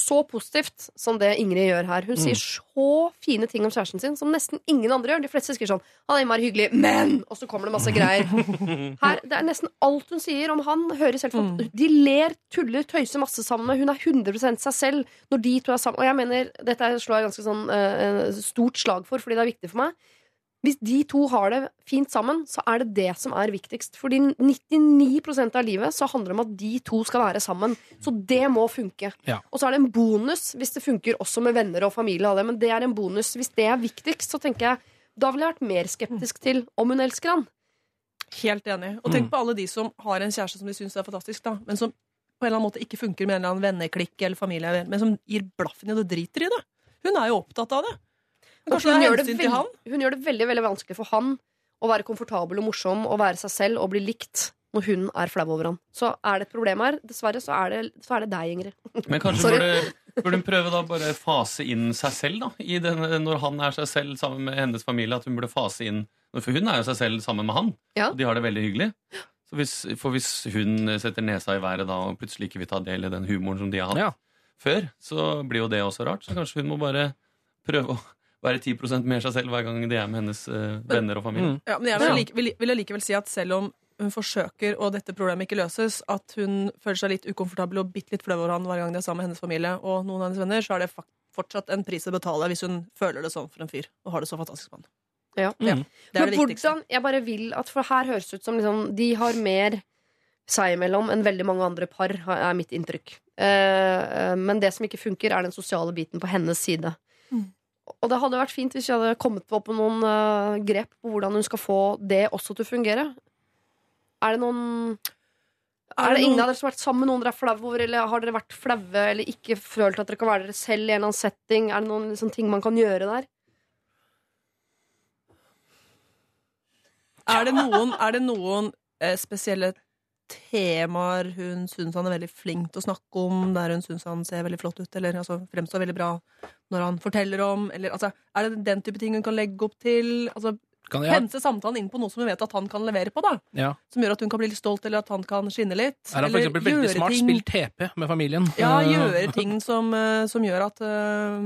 så positivt som det Ingrid gjør her. Hun sier så fine ting om kjæresten sin som nesten ingen andre gjør. De fleste skriver sånn 'Han er innmari hyggelig, men' Og så kommer det masse greier. Her, det er nesten alt hun sier om han, høres helt mm. De ler, tuller, tøyser masse sammen. Hun er 100 seg selv når de to er sammen. Og jeg mener, dette slår jeg ganske sånn uh, stort slag for, fordi det er viktig for meg. Hvis de to har det fint sammen, så er det det som er viktigst. Fordi 99% av livet så handler det om at de to skal være sammen. Så det må funke. Ja. Og så er det en bonus hvis det funker også med venner og familie. og det, Men det er en bonus. Hvis det er viktigst, så tenker jeg da ville jeg vært mer skeptisk til om hun elsker han. Helt enig. Og tenk på alle de som har en kjæreste som de syns er fantastisk, da, men som på en eller annen måte ikke funker med en eller annen venneklikk eller familie, men som gir blaffen i det og driter i det. Hun er jo opptatt av det. Kanskje hun, gjør det hun gjør det veldig veldig vanskelig for han å være komfortabel og morsom og være seg selv og bli likt når hun er flau over han. Så er det et problem her. Dessverre så er det, så er det deg, Ingrid. Men kanskje burde, burde hun prøve da bare fase inn seg selv, da? I den, når han er seg selv sammen med hennes familie. At hun burde fase inn For hun er jo seg selv sammen med han. Ja. Og de har det veldig hyggelig. Så hvis, for hvis hun setter nesa i været da og plutselig ikke vil ta del i den humoren som de har hatt Ja. før, så blir jo det også rart. Så kanskje hun må bare prøve å være 10% mer seg selv hver gang de er med hennes uh, venner og familie. Mm. Ja, men jeg vil, like, vil, vil allikevel si at selv om hun forsøker, og dette problemet ikke løses, at hun føler seg litt ukomfortabel og bitte litt flau over han hver gang de er sammen med hennes familie og noen av hennes venner, så er det fortsatt en pris å betale hvis hun føler det sånn for en fyr og har det så fantastisk med han. Ja. Ja, det er Men det viktigste. hvordan, jeg bare vil at For her høres det ut som liksom, de har mer seg imellom enn veldig mange andre par, er mitt inntrykk. Eh, eh, men det som ikke funker, er den sosiale biten på hennes side. Mm. Og det hadde vært fint hvis jeg hadde kommet på på noen uh, grep på hvordan hun skal få det også til å fungere. Er det noen er det ingen av dere som har vært sammen med noen dere er flau over, eller har dere vært flaue eller ikke følt at dere kan være dere selv i en eller annen setting? Er det noen liksom, ting man kan gjøre der? Er det noen, er det noen eh, spesielle temaer hun syns han er veldig flink til å snakke om, der hun syns han ser veldig flott ut, eller altså, fremstår veldig bra når han forteller om, eller altså, Er det den type ting hun kan legge opp til? Altså, Kan jeg, Pense samtalen inn på noe som hun vet at han kan levere på, da. ja. Som gjør at hun kan bli litt stolt, eller at han kan skinne litt. Er han for eller eksempel veldig smart? ting- Spill TP med familien? Ja, gjøre ting som, eh, som gjør at, eh,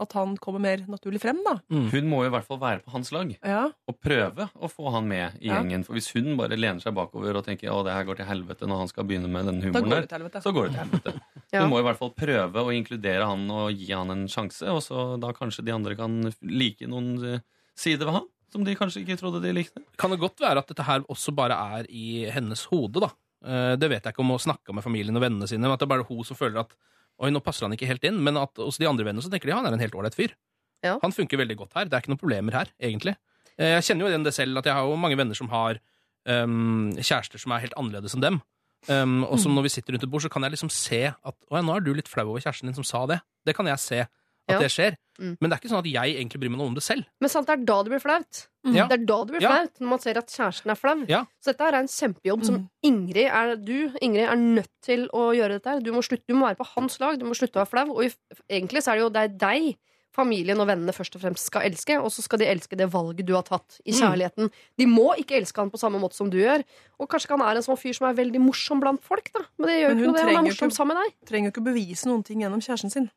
at han kommer mer naturlig frem, da. mm. Hun må jo i hvert fall være på hans lag Ja. og prøve å få han med i Ja. gjengen. For hvis hun bare lener seg bakover og tenker å, det her går til helvete når han skal begynne med den humoren der, helvete. så går det til helvete. Ja. Hun må i hvert fall prøve å inkludere han og gi han en sjanse, og så da kanskje de andre kan like noen eh, sider ved han som de kanskje ikke trodde de likte. Kan det godt være at dette her også bare er i hennes hode, da? Eh, Det vet jeg ikke om å snakke med familien og vennene sine, men at det er bare hun som føler at Oi, nå passer han ikke helt inn, men at hos de andre vennene så tenker de han er en helt ålreit fyr. Ja. Han funker veldig godt her. Det er ikke noen problemer her, egentlig. Eh, Jeg kjenner jo igjen det selv, at jeg har jo mange venner som har um, kjærester som er helt annerledes enn dem. Um, og som når vi sitter rundt et bord, så kan jeg liksom se at Å ja, nå er du litt flau over kjæresten din som sa det. Det kan jeg se at Ja. det skjer. Mm. Men det er ikke sånn at jeg egentlig bryr meg noe om det selv. Men sant, det er da det blir flaut. Ja. Det er da det blir Ja. flaut, når man ser at kjæresten er flau. Ja. Så dette er en kjempejobb som Mm. Ingrid er, du Ingrid, er nødt til å gjøre dette her. Du må, slutte, du må være på hans lag, du må slutte å være flau. Og i- egentlig så er det jo det er deg familien og vennene først og fremst skal elske, og så skal de elske det valget du har tatt i Mm. kjærligheten. De må ikke elske han på samme måte som du gjør. Og kanskje ikke han er en sånn fyr som er veldig morsom blant folk, da. Men det gjør jo ikke noe det. Han er morsom ikke- sammen med deg. Trenger jo ikke bevise noen ting gjennom kjæresten sin.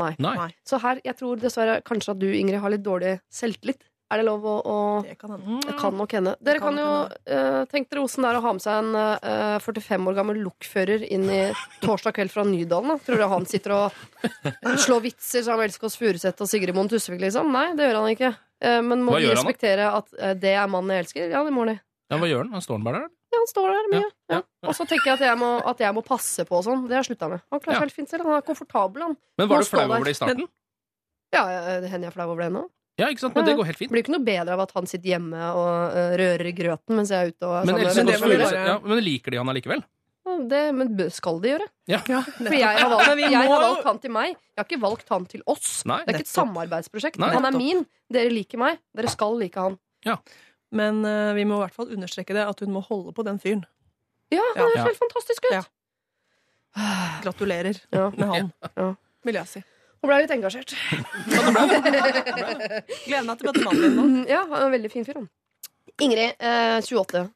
Nei. Nei. Nei. Så her, jeg tror dessverre kanskje at du, Ingrid, har litt dårlig selvtillit. Er det lov å, å Det kan hende. Det kan nok hende. Dere kan kan jo uh, Tenk dere åssen det er å ha med seg en uh, 45 år gammel lokfører inn i torsdag kveld fra Nydalen. Da. Tror du han sitter og slår vitser som Elskås Furuseth og Sigrid Moen Tusvik, liksom? Nei, det gjør han ikke. Uh, men må vi respektere han at eh, det er mannen jeg elsker? Ja, det må de. Ja, hva gjør han? Han står han bare der? Ja, han står der mye. Ja, Ja, ja. Og så tenker jeg at jeg må, at jeg må passe på og sånn. Det har jeg slutta med. Han klarer Ja. seg helt fint selv. Han er komfortabel, han. Men var du flau over det i starten? Ja, ja, det hender jeg er flau over det nå. Ja, ikke sant? Men det går helt fint. Blir ikke noe bedre av at han sitter hjemme og uh, rører grøten mens jeg er ute og er Men, sammen venner. Furuseth- bare- ja, men liker de han allikevel? Det, men skal de gjøre? Ja. For jeg har, valgt, jeg har valgt han til meg. Jeg har ikke valgt han til oss. Nei. det er ikke et samarbeidsprosjekt. Nei, han er min. Dere liker meg. Dere skal like han. Men uh, vi må i hvert fall understreke det, at hun må holde på den fyren. Ja, han Ja. er helt fantastisk ut. Ja. Gratulerer Ja. med han, Ja. vil jeg si. Hun ble litt engasjert. Gleder meg til å møte mannen din nå. Ja, han er en veldig fin fyr, han. Ingrid, eh, 28.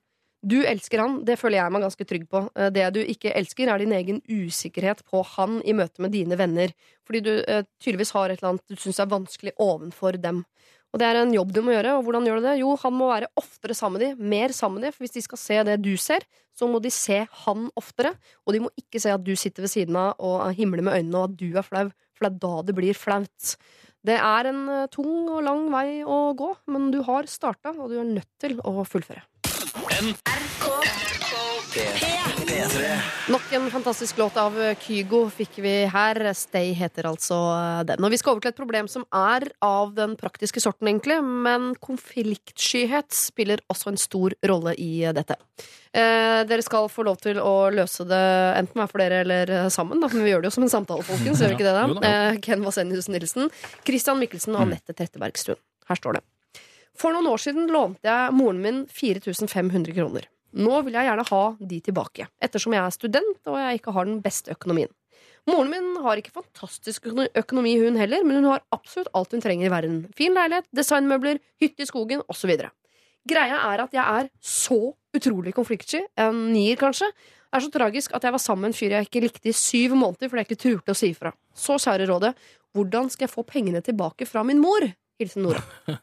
Du elsker han, det føler jeg meg ganske trygg på. Eh, Det du ikke elsker, er din egen usikkerhet på han i møte med dine venner. Fordi du eh, tydeligvis har et eller annet du syns er vanskelig ovenfor dem. Og det er en jobb du må gjøre. Og hvordan gjør du det? Jo, han må være oftere sammen med dem, mer sammen med dem. For hvis de skal se det du ser, så må de se han oftere. Og de må ikke se at du sitter ved siden av og himler med øynene, og at du er flau. For det er da det blir flaut. Det er en eh, tung og lang vei å gå, men du har starta, og du er nødt til å fullføre. Nok en fantastisk låt av Kygo fikk vi her. Stay heter altså den. Og vi skal over til et problem som er av den praktiske sorten, egentlig, men konfliktskyhet spiller også en stor rolle i dette. Eh, dere skal få lov til å løse det enten hver for dere eller sammen, da, men vi gjør det jo som en samtale, folkens. Gjør vi ikke det, da? da, Eh, Ken Vasenius Nilsen, Christian Mikkelsen og Anette Trettebergstuen. Her står det. For noen år siden lånte jeg moren min 4500 kroner. Nå vil jeg gjerne ha de tilbake, ettersom jeg er student og jeg ikke har den beste økonomien. Moren min har ikke fantastisk økonomi, hun heller, men hun har absolutt alt hun trenger i verden. Fin leilighet, designmøbler, hytte i skogen osv. Greia er at jeg er så utrolig konfliktsky, en nier kanskje. Det er så tragisk at jeg var sammen med en fyr jeg ikke likte i syv måneder fordi jeg ikke turte å si ifra. Så kjære rådet, hvordan skal jeg få pengene tilbake fra min mor? Hilsen Nora.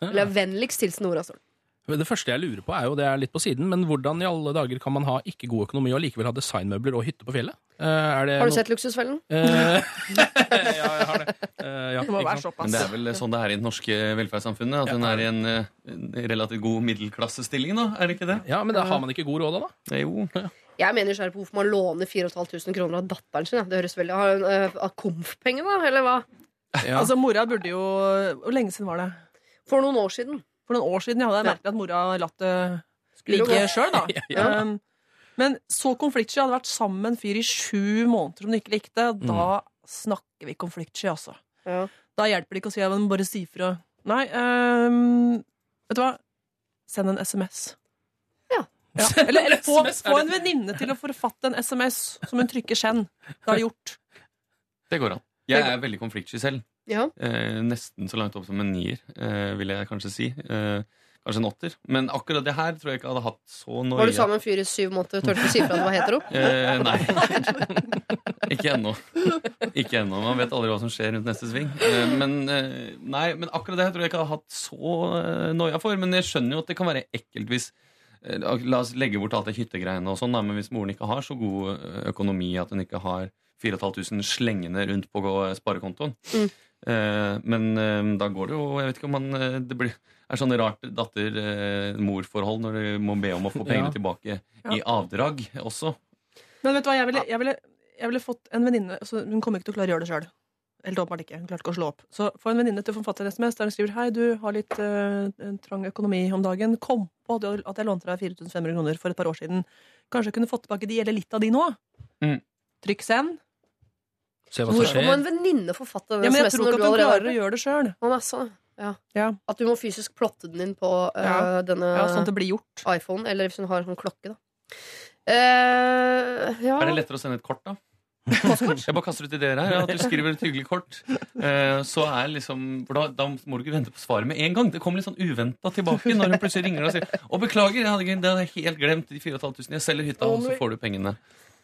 Eller vennligst hilsen Nora. står. Men Det første jeg lurer på, er jo det er litt på siden, men hvordan i alle dager kan man ha ikke god økonomi og likevel ha designmøbler og hytte på fjellet? Eh, er det Har du sett Luksusfellen? Eh, ja, jeg har det. Eh, ja, Det må være såpass. Men det er vel sånn det er i det norske velferdssamfunnet? At hun er i en, en relativt god middelklassestilling, da? Er det ikke det? Ja, men da har man ikke god råd da, da? Det er jo Jeg mener nysgjerrig på hvorfor man låner 4500 kroner av datteren sin. ja. Det høres veldig Har hun uh, av komf-penger, da? Eller hva? Ja. Altså, mora burde jo Hvor lenge siden var det? For noen år siden. For noen år siden. Er Ja. merkelig at mora har latt det ligge sjøl, da. Ja. Um, men så konfliktsky. Hadde vært sammen med en fyr i sju måneder som du ikke likte. Da snakker vi konfliktsky, altså. Ja. Da hjelper det ikke å si at man bare sier fra. Nei, um, vet du hva? Send en SMS. Ja. Ja. Eller, eller få, få en venninne til å forfatte en SMS som hun trykker 'send'. Da er det gjort. Det går an. Jeg er veldig konfliktsky selv. Ja. Eh, nesten så langt opp som en nier, eh, vil jeg kanskje si. Eh, kanskje en åtter. Men akkurat det her tror jeg ikke jeg hadde hatt så nøye. Var du sammen med en fyr i syv måneder? Tørte du si fra at du var hetero? Eh, nei. ikke ennå. Ikke ennå. Man vet aldri hva som skjer rundt neste sving. Eh, men, eh, nei, men akkurat det her tror jeg ikke jeg hadde hatt så nøya noia for. Men jeg skjønner jo at det kan være ekkelt hvis eh, La oss legge bort alt det hyttegreiene og sånn, men hvis moren ikke har så god eh, økonomi at hun ikke har 4500 slengende rundt på sparekontoen Mm. Eh, Men eh, da går det jo Jeg vet ikke om man eh, Det blir, er sånn rart datter-mor-forhold når du må be om å få pengene Ja. tilbake Ja. i avdrag også. Men vet du hva, jeg ville, jeg ville, jeg ville fått en venninne altså, Hun kommer ikke til å klare å gjøre det sjøl. Helt åpenbart ikke. Hun klarte ikke å slå opp. Så få en venninne til å forfatte en SMS der hun skriver Hei, du har litt uh, trang økonomi om dagen. Kom på at jeg- at jeg lånte deg 4500 kroner for et par år siden. Kanskje jeg kunne fått tilbake de, eller litt av de nå? Mm. Trykk send. Se hva som Hvorfor må skjer. en venninne forfatte Ja, den men jeg tror ikke du at hun klarer å gjøre det sjøl. Å, nei, sånn. Ja. Ja. At du må fysisk plotte den inn på eh, Ja. denne Ja, sånn at det blir gjort. iPhone, eller hvis hun har sånn klokke, da. Eh, ja. Er det lettere å sende et kort, da? Jeg bare kaster ut ideer her. At du skriver et hyggelig kort. Eh, så er liksom For da, da må du ikke vente på svaret med en gang. Det kommer litt sånn uventa tilbake når hun plutselig ringer og sier Å, beklager, jeg hadde, ikke- det hadde jeg helt glemt. De 4500. Jeg selger hytta, og så får du pengene.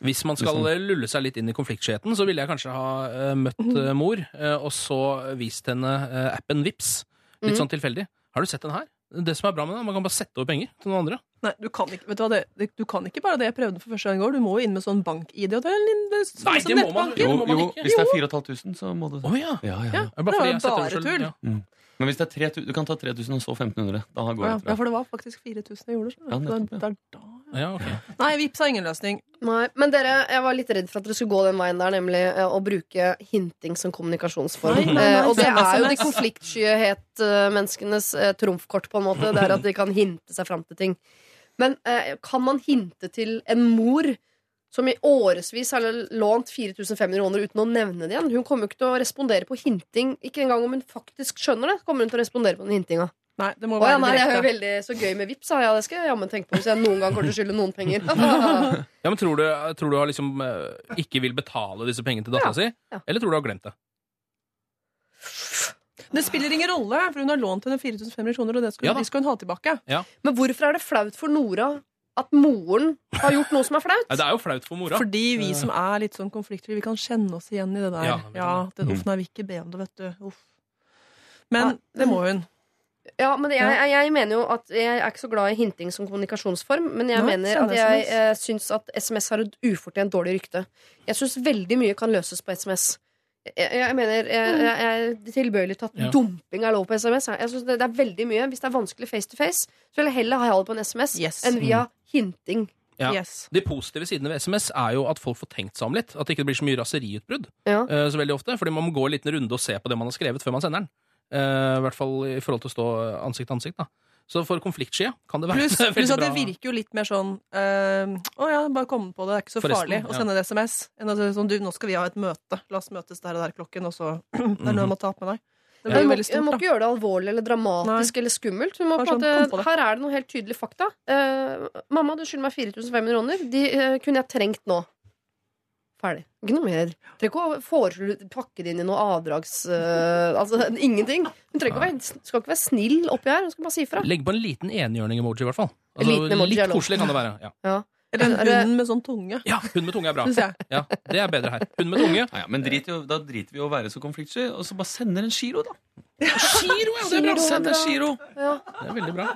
Hvis man skal lulle seg litt inn i konfliktskjeten, så ville jeg kanskje ha eh, møtt eh, mor, eh, og så vist henne appen Vips Litt Mhm. sånn tilfeldig. Har du sett den her? Det som er bra med den, Man kan bare sette over penger til noen andre. Nei, du kan ikke, vet du hva, det, du kan ikke bare det jeg prøvde for første gang i går. Du må jo inn med sånn bank-ID. Nei, som det må man-. Jo, må man jo, ikke. hvis det er 4500, så må du Å ja. Ja, ja. Ja, Det er det var jo bare selv. tull. Ja. Men hvis det er 3000, du kan ta 3000 og så 1500. Da går det. Ja, for det var faktisk 4000 jeg gjorde. Ja, nettopp, ja. Da, da, ja. Ja, ok. Nei, Vipps har ingen løsning. Nei, men dere, jeg var litt redd for at dere skulle gå den veien der, nemlig eh, å bruke hinting som kommunikasjonsform. Nei, nei, nei, Eh, og det er jo de SMS. konfliktskyhet-menneskenes eh, trumfkort, på en måte. Det er at de kan hinte seg fram til ting. Men eh, kan man hinte til en mor som i årevis har lånt 4500 kroner uten å nevne det igjen? Hun kommer jo ikke til å respondere på hinting, ikke engang om hun faktisk skjønner det. kommer hun til å respondere på den hintinga. Nei, det må Å ja, nei, veldig så gøy med Vipps. Ja, det skal jeg jammen tenke på hvis jeg noen gang kommer til å skylde noen penger. Ja, men Tror du, tror du har liksom eh, ikke vil betale disse pengene til dattera si? ja. Eller tror du har glemt det? Det spiller ingen rolle, for hun har lånt henne 4500 kroner, og det skal, Ja de skal hun ha tilbake. Men hvorfor er det flaut for Nora at moren har gjort noe som er flaut? Ja, det er jo flaut for mora. Fordi vi som er litt sånn konfliktfrie, vi kan kjenne oss igjen i det der. Ja, Ja, kan det, uff, ikke be vet du. Uff. Men det må hun. Ja, men jeg, jeg, jeg mener jo at jeg er ikke så glad i hinting som kommunikasjonsform, men jeg Nei, mener at jeg SMS. eh, syns at SMS har et ufortjent dårlig rykte. Jeg syns veldig mye kan løses på SMS. Jeg, jeg mener jeg, jeg, jeg er tilbøyelig til at Ja. dumping er lov på SMS. Jeg synes det, det er veldig mye Hvis det er vanskelig face to face, så vil jeg heller ha det på en SMS Yes. enn via hinting. Ja. Yes. De positive sidene ved SMS er jo at folk får tenkt seg om litt. At det ikke blir så mye raseriutbrudd Ja. eh, så veldig ofte. Fordi man må gå en liten runde og se på det man har skrevet før man sender den. Eh, I hvert fall i forhold til å stå ansikt til ansikt. da Så for konfliktskia kan det være Pluss veldig pluss at det bra. virker jo litt mer sånn eh, Å ja, bare komme på det, det er ikke så Forresten, farlig å sende en SMS. Enn si sånn, du, nå skal vi ha et møte, la oss møtes der og der klokken, og så Det er noe jeg må ta opp med deg. Det du må, du må ikke gjøre det alvorlig eller dramatisk eller skummelt. Du må sånn, måte, her er det noe helt tydelig fakta. Uh, mamma, du skylder meg 4500 kroner. De uh, kunne jeg trengt nå. Ferdig. Ikke noe mer. Trenger ikke å foreslå pakke det inn i noe avdrags... Uh, altså ingenting. Hun trenger ikke å være, skal ikke være snill oppi her. Hun skal bare si ifra. Legg på en liten enhjørning-emoji, i hvert fall. Altså, liten emoji litt koselig kan det være. Ja. Ja. Eller en det- hund med sånn tunge. ja, hund med tunge er bra. Ja, det er bedre her. Hund med tunge. Ja, ja, men drit da driter vi i å være så konfliktsky, og så bare sender en giro, da. Giro, ja! Det er bra. Send en giro. Det er veldig bra.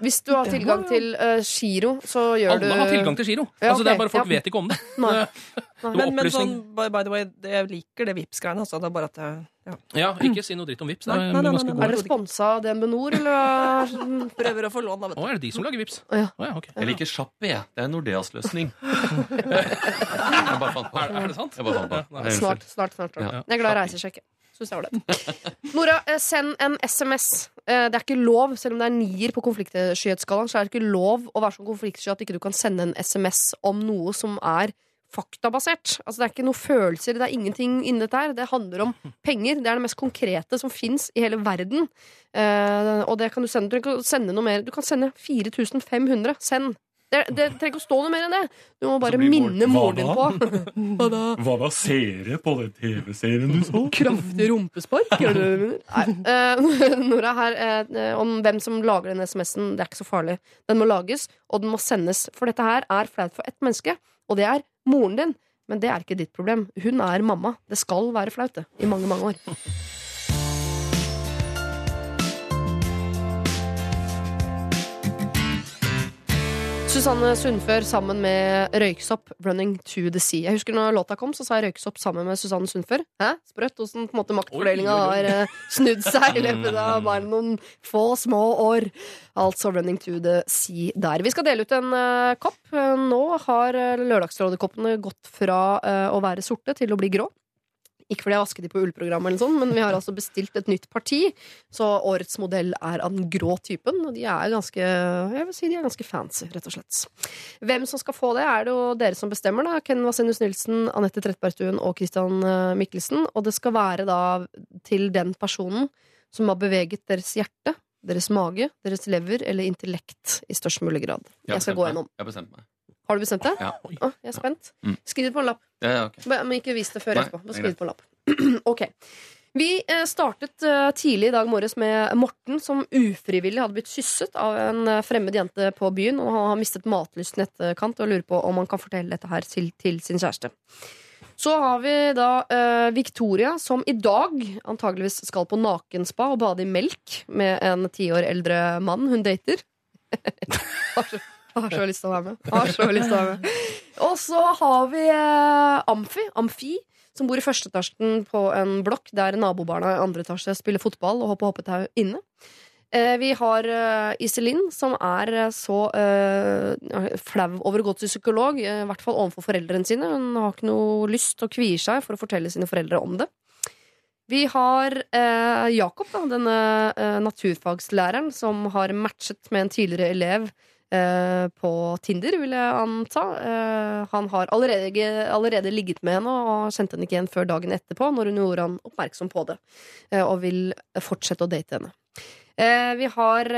Hvis du har tilgang til uh, giro, så gjør du Alle har tilgang til giro. Ja, Altså, det er bare Folk Ja. vet ikke om det. Nei. Nei. Men, men sånn, by, by the way, jeg liker det Vipps-greiene. Altså, det er bare at jeg, ja. Ja, ikke si noe dritt om Vips. Det er nei, nei, nei. Er det sponsa av DNB Nord, eller? prøver å få lån, da, vet Å, er det de som lager Vips? Oh, ja. Oh, ja, okay. Jeg liker Sjappi, jeg. Det er Nordeas løsning. jeg bare fant på Er, er det sant? Jeg bare fant på. Ja, nei. Nei, Snart, snart, snart. Ja. Jeg er glad i reisesjekke. Syns jeg var det. Nora, eh, send en SMS. Eh, Det er ikke lov, selv om det er nier på konfliktskyhetsskalaen, så er det ikke lov å være så konfliktsky at ikke du kan sende en SMS om noe som er faktabasert. Altså Det er ikke noe følelser, det er ingenting inni dette her. Det handler om penger. Det er det mest konkrete som fins i hele verden. Uh, og det kan du sende. Du å sende noe mer. Du kan sende 4500. Send. Det, det trenger ikke å stå noe mer enn det. Du må bare minne moren din på. Hva da? Hva da? Seere på den TV-serien du så? Kraftig rumpespark? Nei. eh, Nora, her eh, om hvem som lager den SMS-en, det er ikke så farlig. Den må lages, og den må sendes. For dette her er flaut for ett menneske, og det er moren din. Men det er ikke ditt problem. Hun er mamma. Det skal være flaut, det. I mange, mange år. Susanne Sundfør sammen med Røyksopp, 'Running to the Sea'. Jeg husker når låta kom, så sa jeg Røyksopp sammen med Susanne Sundfør. Hæ? Sprøtt på maktfordelinga har eh, snudd seg i løpet av bare noen få små år. Altså 'Running to the Sea' der. Vi skal dele ut en uh, kopp. Eh, Nå har uh, Lørdagsrådekoppene gått fra å være sorte til å bli grå. Ikke fordi jeg vasket de på ullprogrammet, eller sånn, men vi har altså bestilt et nytt parti. Så årets modell er av den grå typen, og de er ganske jeg vil si de er ganske fancy, rett og slett. Hvem som skal få det, er det jo dere som bestemmer. da Ken Vasenius Nilsen, Anette Trettebergstuen og Christian eh, Mikkelsen. Og det skal være da til den personen som har beveget deres hjerte, deres mage, deres lever eller intellekt i størst mulig grad. Jeg skal gå gjennom. Jeg har bestemt meg. Har du bestemt deg? Ja. Å, jeg er spent. Mm. Skriv det på en lapp. Ja, ja, ok. Men ikke vis det før Nei, etterpå. Bare er skriv det på en lapp. ok. Vi eh, startet eh, tidlig i dag morges med Morten, som ufrivillig hadde blitt kysset av en eh, fremmed jente på byen. Og han har mistet matlysten i etterkant og lurer på om han kan fortelle dette her til, til sin kjæreste. Så har vi da eh, Victoria, som i dag antageligvis skal på nakenspa og bade i melk med en ti år eldre mann hun dater. har, så, har så lyst til å være med. Har så lyst til å være med. Og så har vi eh, Amfi, Amfi, som bor i første etasjen på en blokk der nabobarna i andre etasje spiller fotball og hopper hoppetau inne. Eh, vi har uh, Iselin, som er eh, så eh, flau over å gå til psykolog, eh, i hvert fall overfor foreldrene sine. Hun har ikke noe lyst og kvier seg for å fortelle sine foreldre om det. Vi har eh, Jakob, da, denne eh, naturfagslæreren som har matchet med en tidligere elev eh, på Tinder, vil jeg anta. Eh, han har allerede, allerede ligget med henne og kjente henne ikke igjen før dagen etterpå, når hun gjorde han oppmerksom på det, eh, og vil fortsette å date henne. Eh, vi har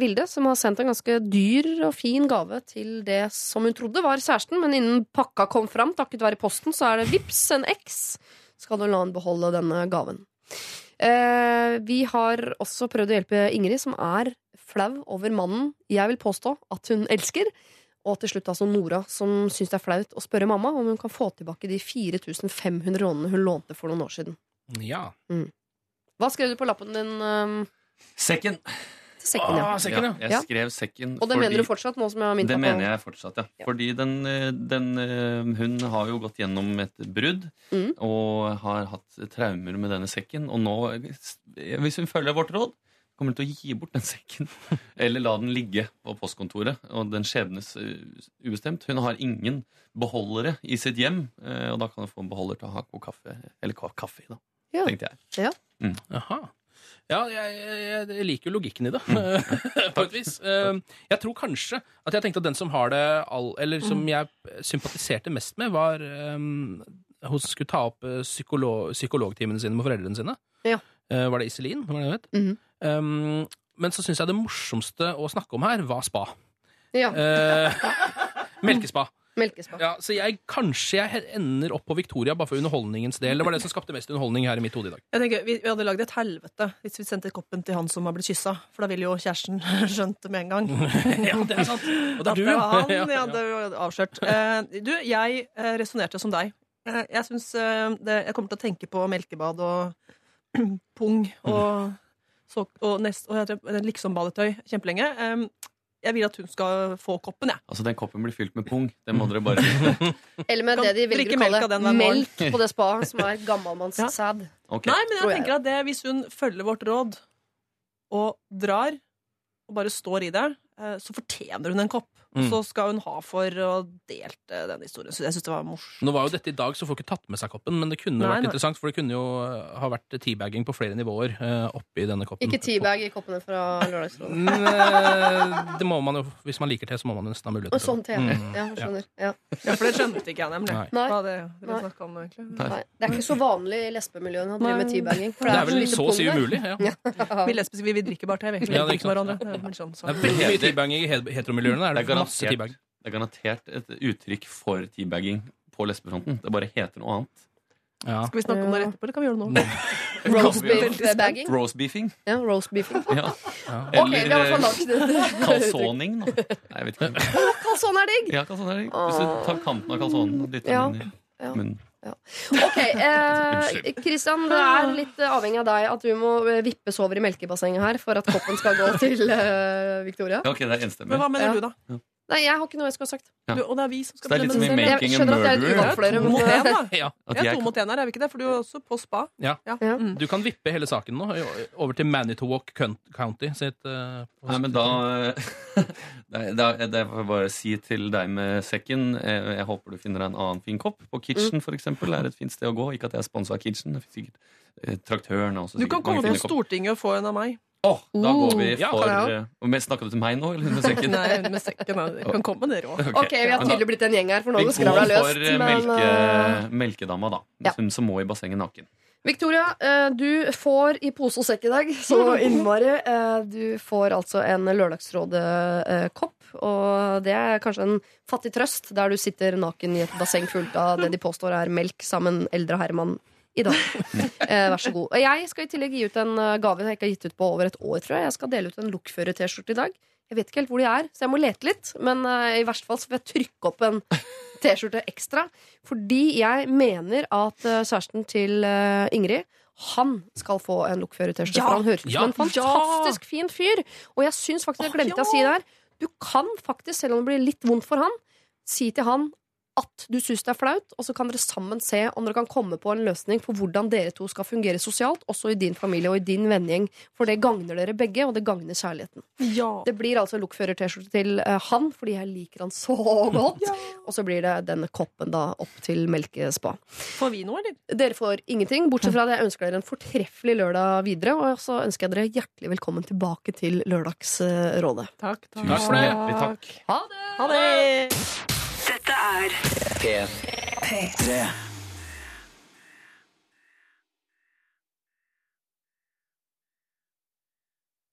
Vilde, som har sendt en ganske dyr og fin gave til det som hun trodde var kjæresten, men innen pakka kom fram, takket være posten, så er det vips en X. Skal du la han beholde denne gaven. Vi har også prøvd å hjelpe Ingrid, som er flau over mannen jeg vil påstå at hun elsker. Og til slutt altså Nora, som syns det er flaut å spørre mamma om hun kan få tilbake de 4500 rånene hun lånte for noen år siden. Ja. Hva skrev du på lappen din? Um, Sekken. sekken, ja. Ah, sekken, ja. Jeg skrev sekken Og det mener du fortsatt, nå som jeg har Det mener jeg fortsatt, ja. Ja. Fordi den, eh, den eh, Hun har jo gått gjennom et brudd Mm. og har hatt traumer med denne sekken. Og nå, hvis hun følger vårt råd, kommer til å gi bort den sekken. Eller la den ligge på postkontoret. Og den skjebnes eh, ubestemt. Hun har ingen beholdere i sitt hjem, eh, og da kan hun få en beholder til å ha god kaffe. Eller kaffe i, da. Ja. Tenkte jeg. Ja. Jaha. Ja, jeg, jeg, jeg liker jo logikken i det, på et vis. Eh, Jeg tror kanskje at jeg tenkte at den som har det all, Eller som jeg sympatiserte mest med, var um, Hun skulle ta opp eh, psykolog, psykologtimene sine med foreldrene sine. Ja. Eh, var det Iselin? Var det det het? Mhm. Um, men så syns jeg det morsomste å snakke om her var spa. Ja. Uh, melkespa. Melkespa. Ja, så jeg, kanskje jeg ender opp på Victoria bare for underholdningens del. Det var det som skapte mest underholdning her i mitt hode i dag. Jeg tenker, vi, vi hadde lagd et helvete hvis vi sendte koppen til han som har blitt kyssa. For da ville jo kjæresten skjønt det med en gang. ja, det er sant. Og det er du, det han, ja. ja, det var avslørt. Uh, du, jeg uh, resonnerte som deg. Uh, jeg syns uh, det Jeg kommer til å tenke på melkebad og pung og, så, og, nest, og liksom-badetøy kjempelenge. Um, jeg vil at hun skal få koppen, jeg. Altså, den koppen blir fylt med pung. Det må dere bare Eller med Kan det de velger å melk kalle morgen. melk på det spaet, som er gammalmannssæd. Ok. Nei, men jeg tenker at det, hvis hun følger vårt råd og drar, og bare står i det, eh, så fortjener hun en kopp. Mm. så skal hun ha for å delte den historien. Så jeg synes det var morsomt. Nå var jo dette i dag, så får ikke tatt med seg koppen, men det kunne Nei, vært nei. interessant, for det kunne jo eh, ha vært teabagging på flere nivåer uh, oppi denne koppen. Ikke teabag i koppene fra Lørdagsrådet. Mm, eh, Det må man jo, Hvis man liker te, så må man nesten ha mulighet Og til sånn det. Sånn Mm. Ja, skjønner. Ja. Ja, for det skjønte ikke jeg nemlig. Nei. Nei. Hva det Nei. om. Nei, det er ikke så vanlig i lesbemiljøene å drive med teabagging. for Det er vel så å si umulig. Ja. Vi lesbiske, vi, vi drikker bare te, vi. Vi Ja, det er ikke ikke hverandre. sant. Det sånn, er veldig mye teabagging i heteromiljøene. Er Det det er masse teabag. det er garantert et uttrykk for teabagging på lesbefronten. Det bare heter noe annet. Ja. Skal vi snakke om det etterpå, eller kan vi gjøre det nå? Roast Kan vi gjøre beef bagging. Roastbeefing. Ja, roast beefing. Ja. Ok, vi har i hvert fall lagd det. Kalsoning, da. Nei, jeg vet ikke. Kalsone er digg! Ja, kalson er digg. Hvis du tar kanten av kalsonen og dytter Ja. den i munnen. Ok, eh, Kristian, det er litt eh, avhengig av deg at du må eh, vippes over i melkebassenget her for at koppen skal gå til eh, Victoria. Ja, ok, det er Men hva mener Ja. du, da? Nei, jeg har ikke noe jeg skulle ha sagt. Ja. Du, og det er vi som Så skal det er litt som i bestemme. Jeg Making a skjønner at det er Murderer. To mot én, da. Ja. Vi er to mot én her, er vi ikke det? For du er også på spa. Ja. Ja. Mm. Du kan vippe hele saken nå over til Manitowoc County sitt uh, nei, men da det, er- det er bare å si til deg med sekken Jeg, Jeg håper du finner deg en annen fin kopp. På Kitchen, for eksempel, er et fint sted å gå. Ikke at jeg er sponsa av Kitchen. Det finnes sikkert eh, Traktøren også Du kan komme på. Stortinget og få en av meg. Åh, da går vi for ja, ja. eh, men Snakker du til meg nå, eller med sekken? Nei, med sekken. Jeg kan komme med dere òg. Ok, vi har tydelig blitt en gjeng her, for nå Vi skravla løst. Vi går for eh, Men melke, eh, melkedama, da. Ja. Hun som må i bassenget naken. Victoria, du får i pose og sekk i dag, så innmari. Du får altså en Lørdagsrådet-kopp, og det er kanskje en fattig trøst der du sitter naken i et basseng fullt av det de påstår er melk sammen eldre herremann i dag. Eh, vær så god. Og Jeg skal i tillegg gi ut en eh, gave jeg ikke har gitt ut på over et år, tror jeg. Jeg skal dele ut en lokfører-T-skjorte i dag. Jeg vet ikke helt hvor de er, så jeg må lete litt. Men eh, i verste fall så får jeg trykke opp en T-skjorte ekstra. Fordi jeg mener at eh, kjæresten til eh, Ingrid han skal få en lokfører-T-skjorte. Ja! Han høres ut Ja! som en fantastisk fin fyr. Og jeg syns faktisk, jeg glemte å si det her, du kan faktisk, selv om det blir litt vondt for han, si til han at du syns det er flaut, og så kan dere sammen se om dere kan komme på en løsning på hvordan dere to skal fungere sosialt, også i din familie og i din vennegjeng. For det gagner dere begge, og det gagner kjærligheten. Ja. Det blir altså lokfører-T-skjorte til uh, han, fordi jeg liker han så godt. Og så blir det denne koppen da opp til melkespa. Får vi noe, eller? Dere får ingenting, bortsett fra at jeg ønsker dere en fortreffelig lørdag videre. Og så ønsker jeg dere hjertelig velkommen tilbake til Lørdagsrådet. Takk, takk. Tusen hjertelig takk. Ha det! Ha det! Dette er P3.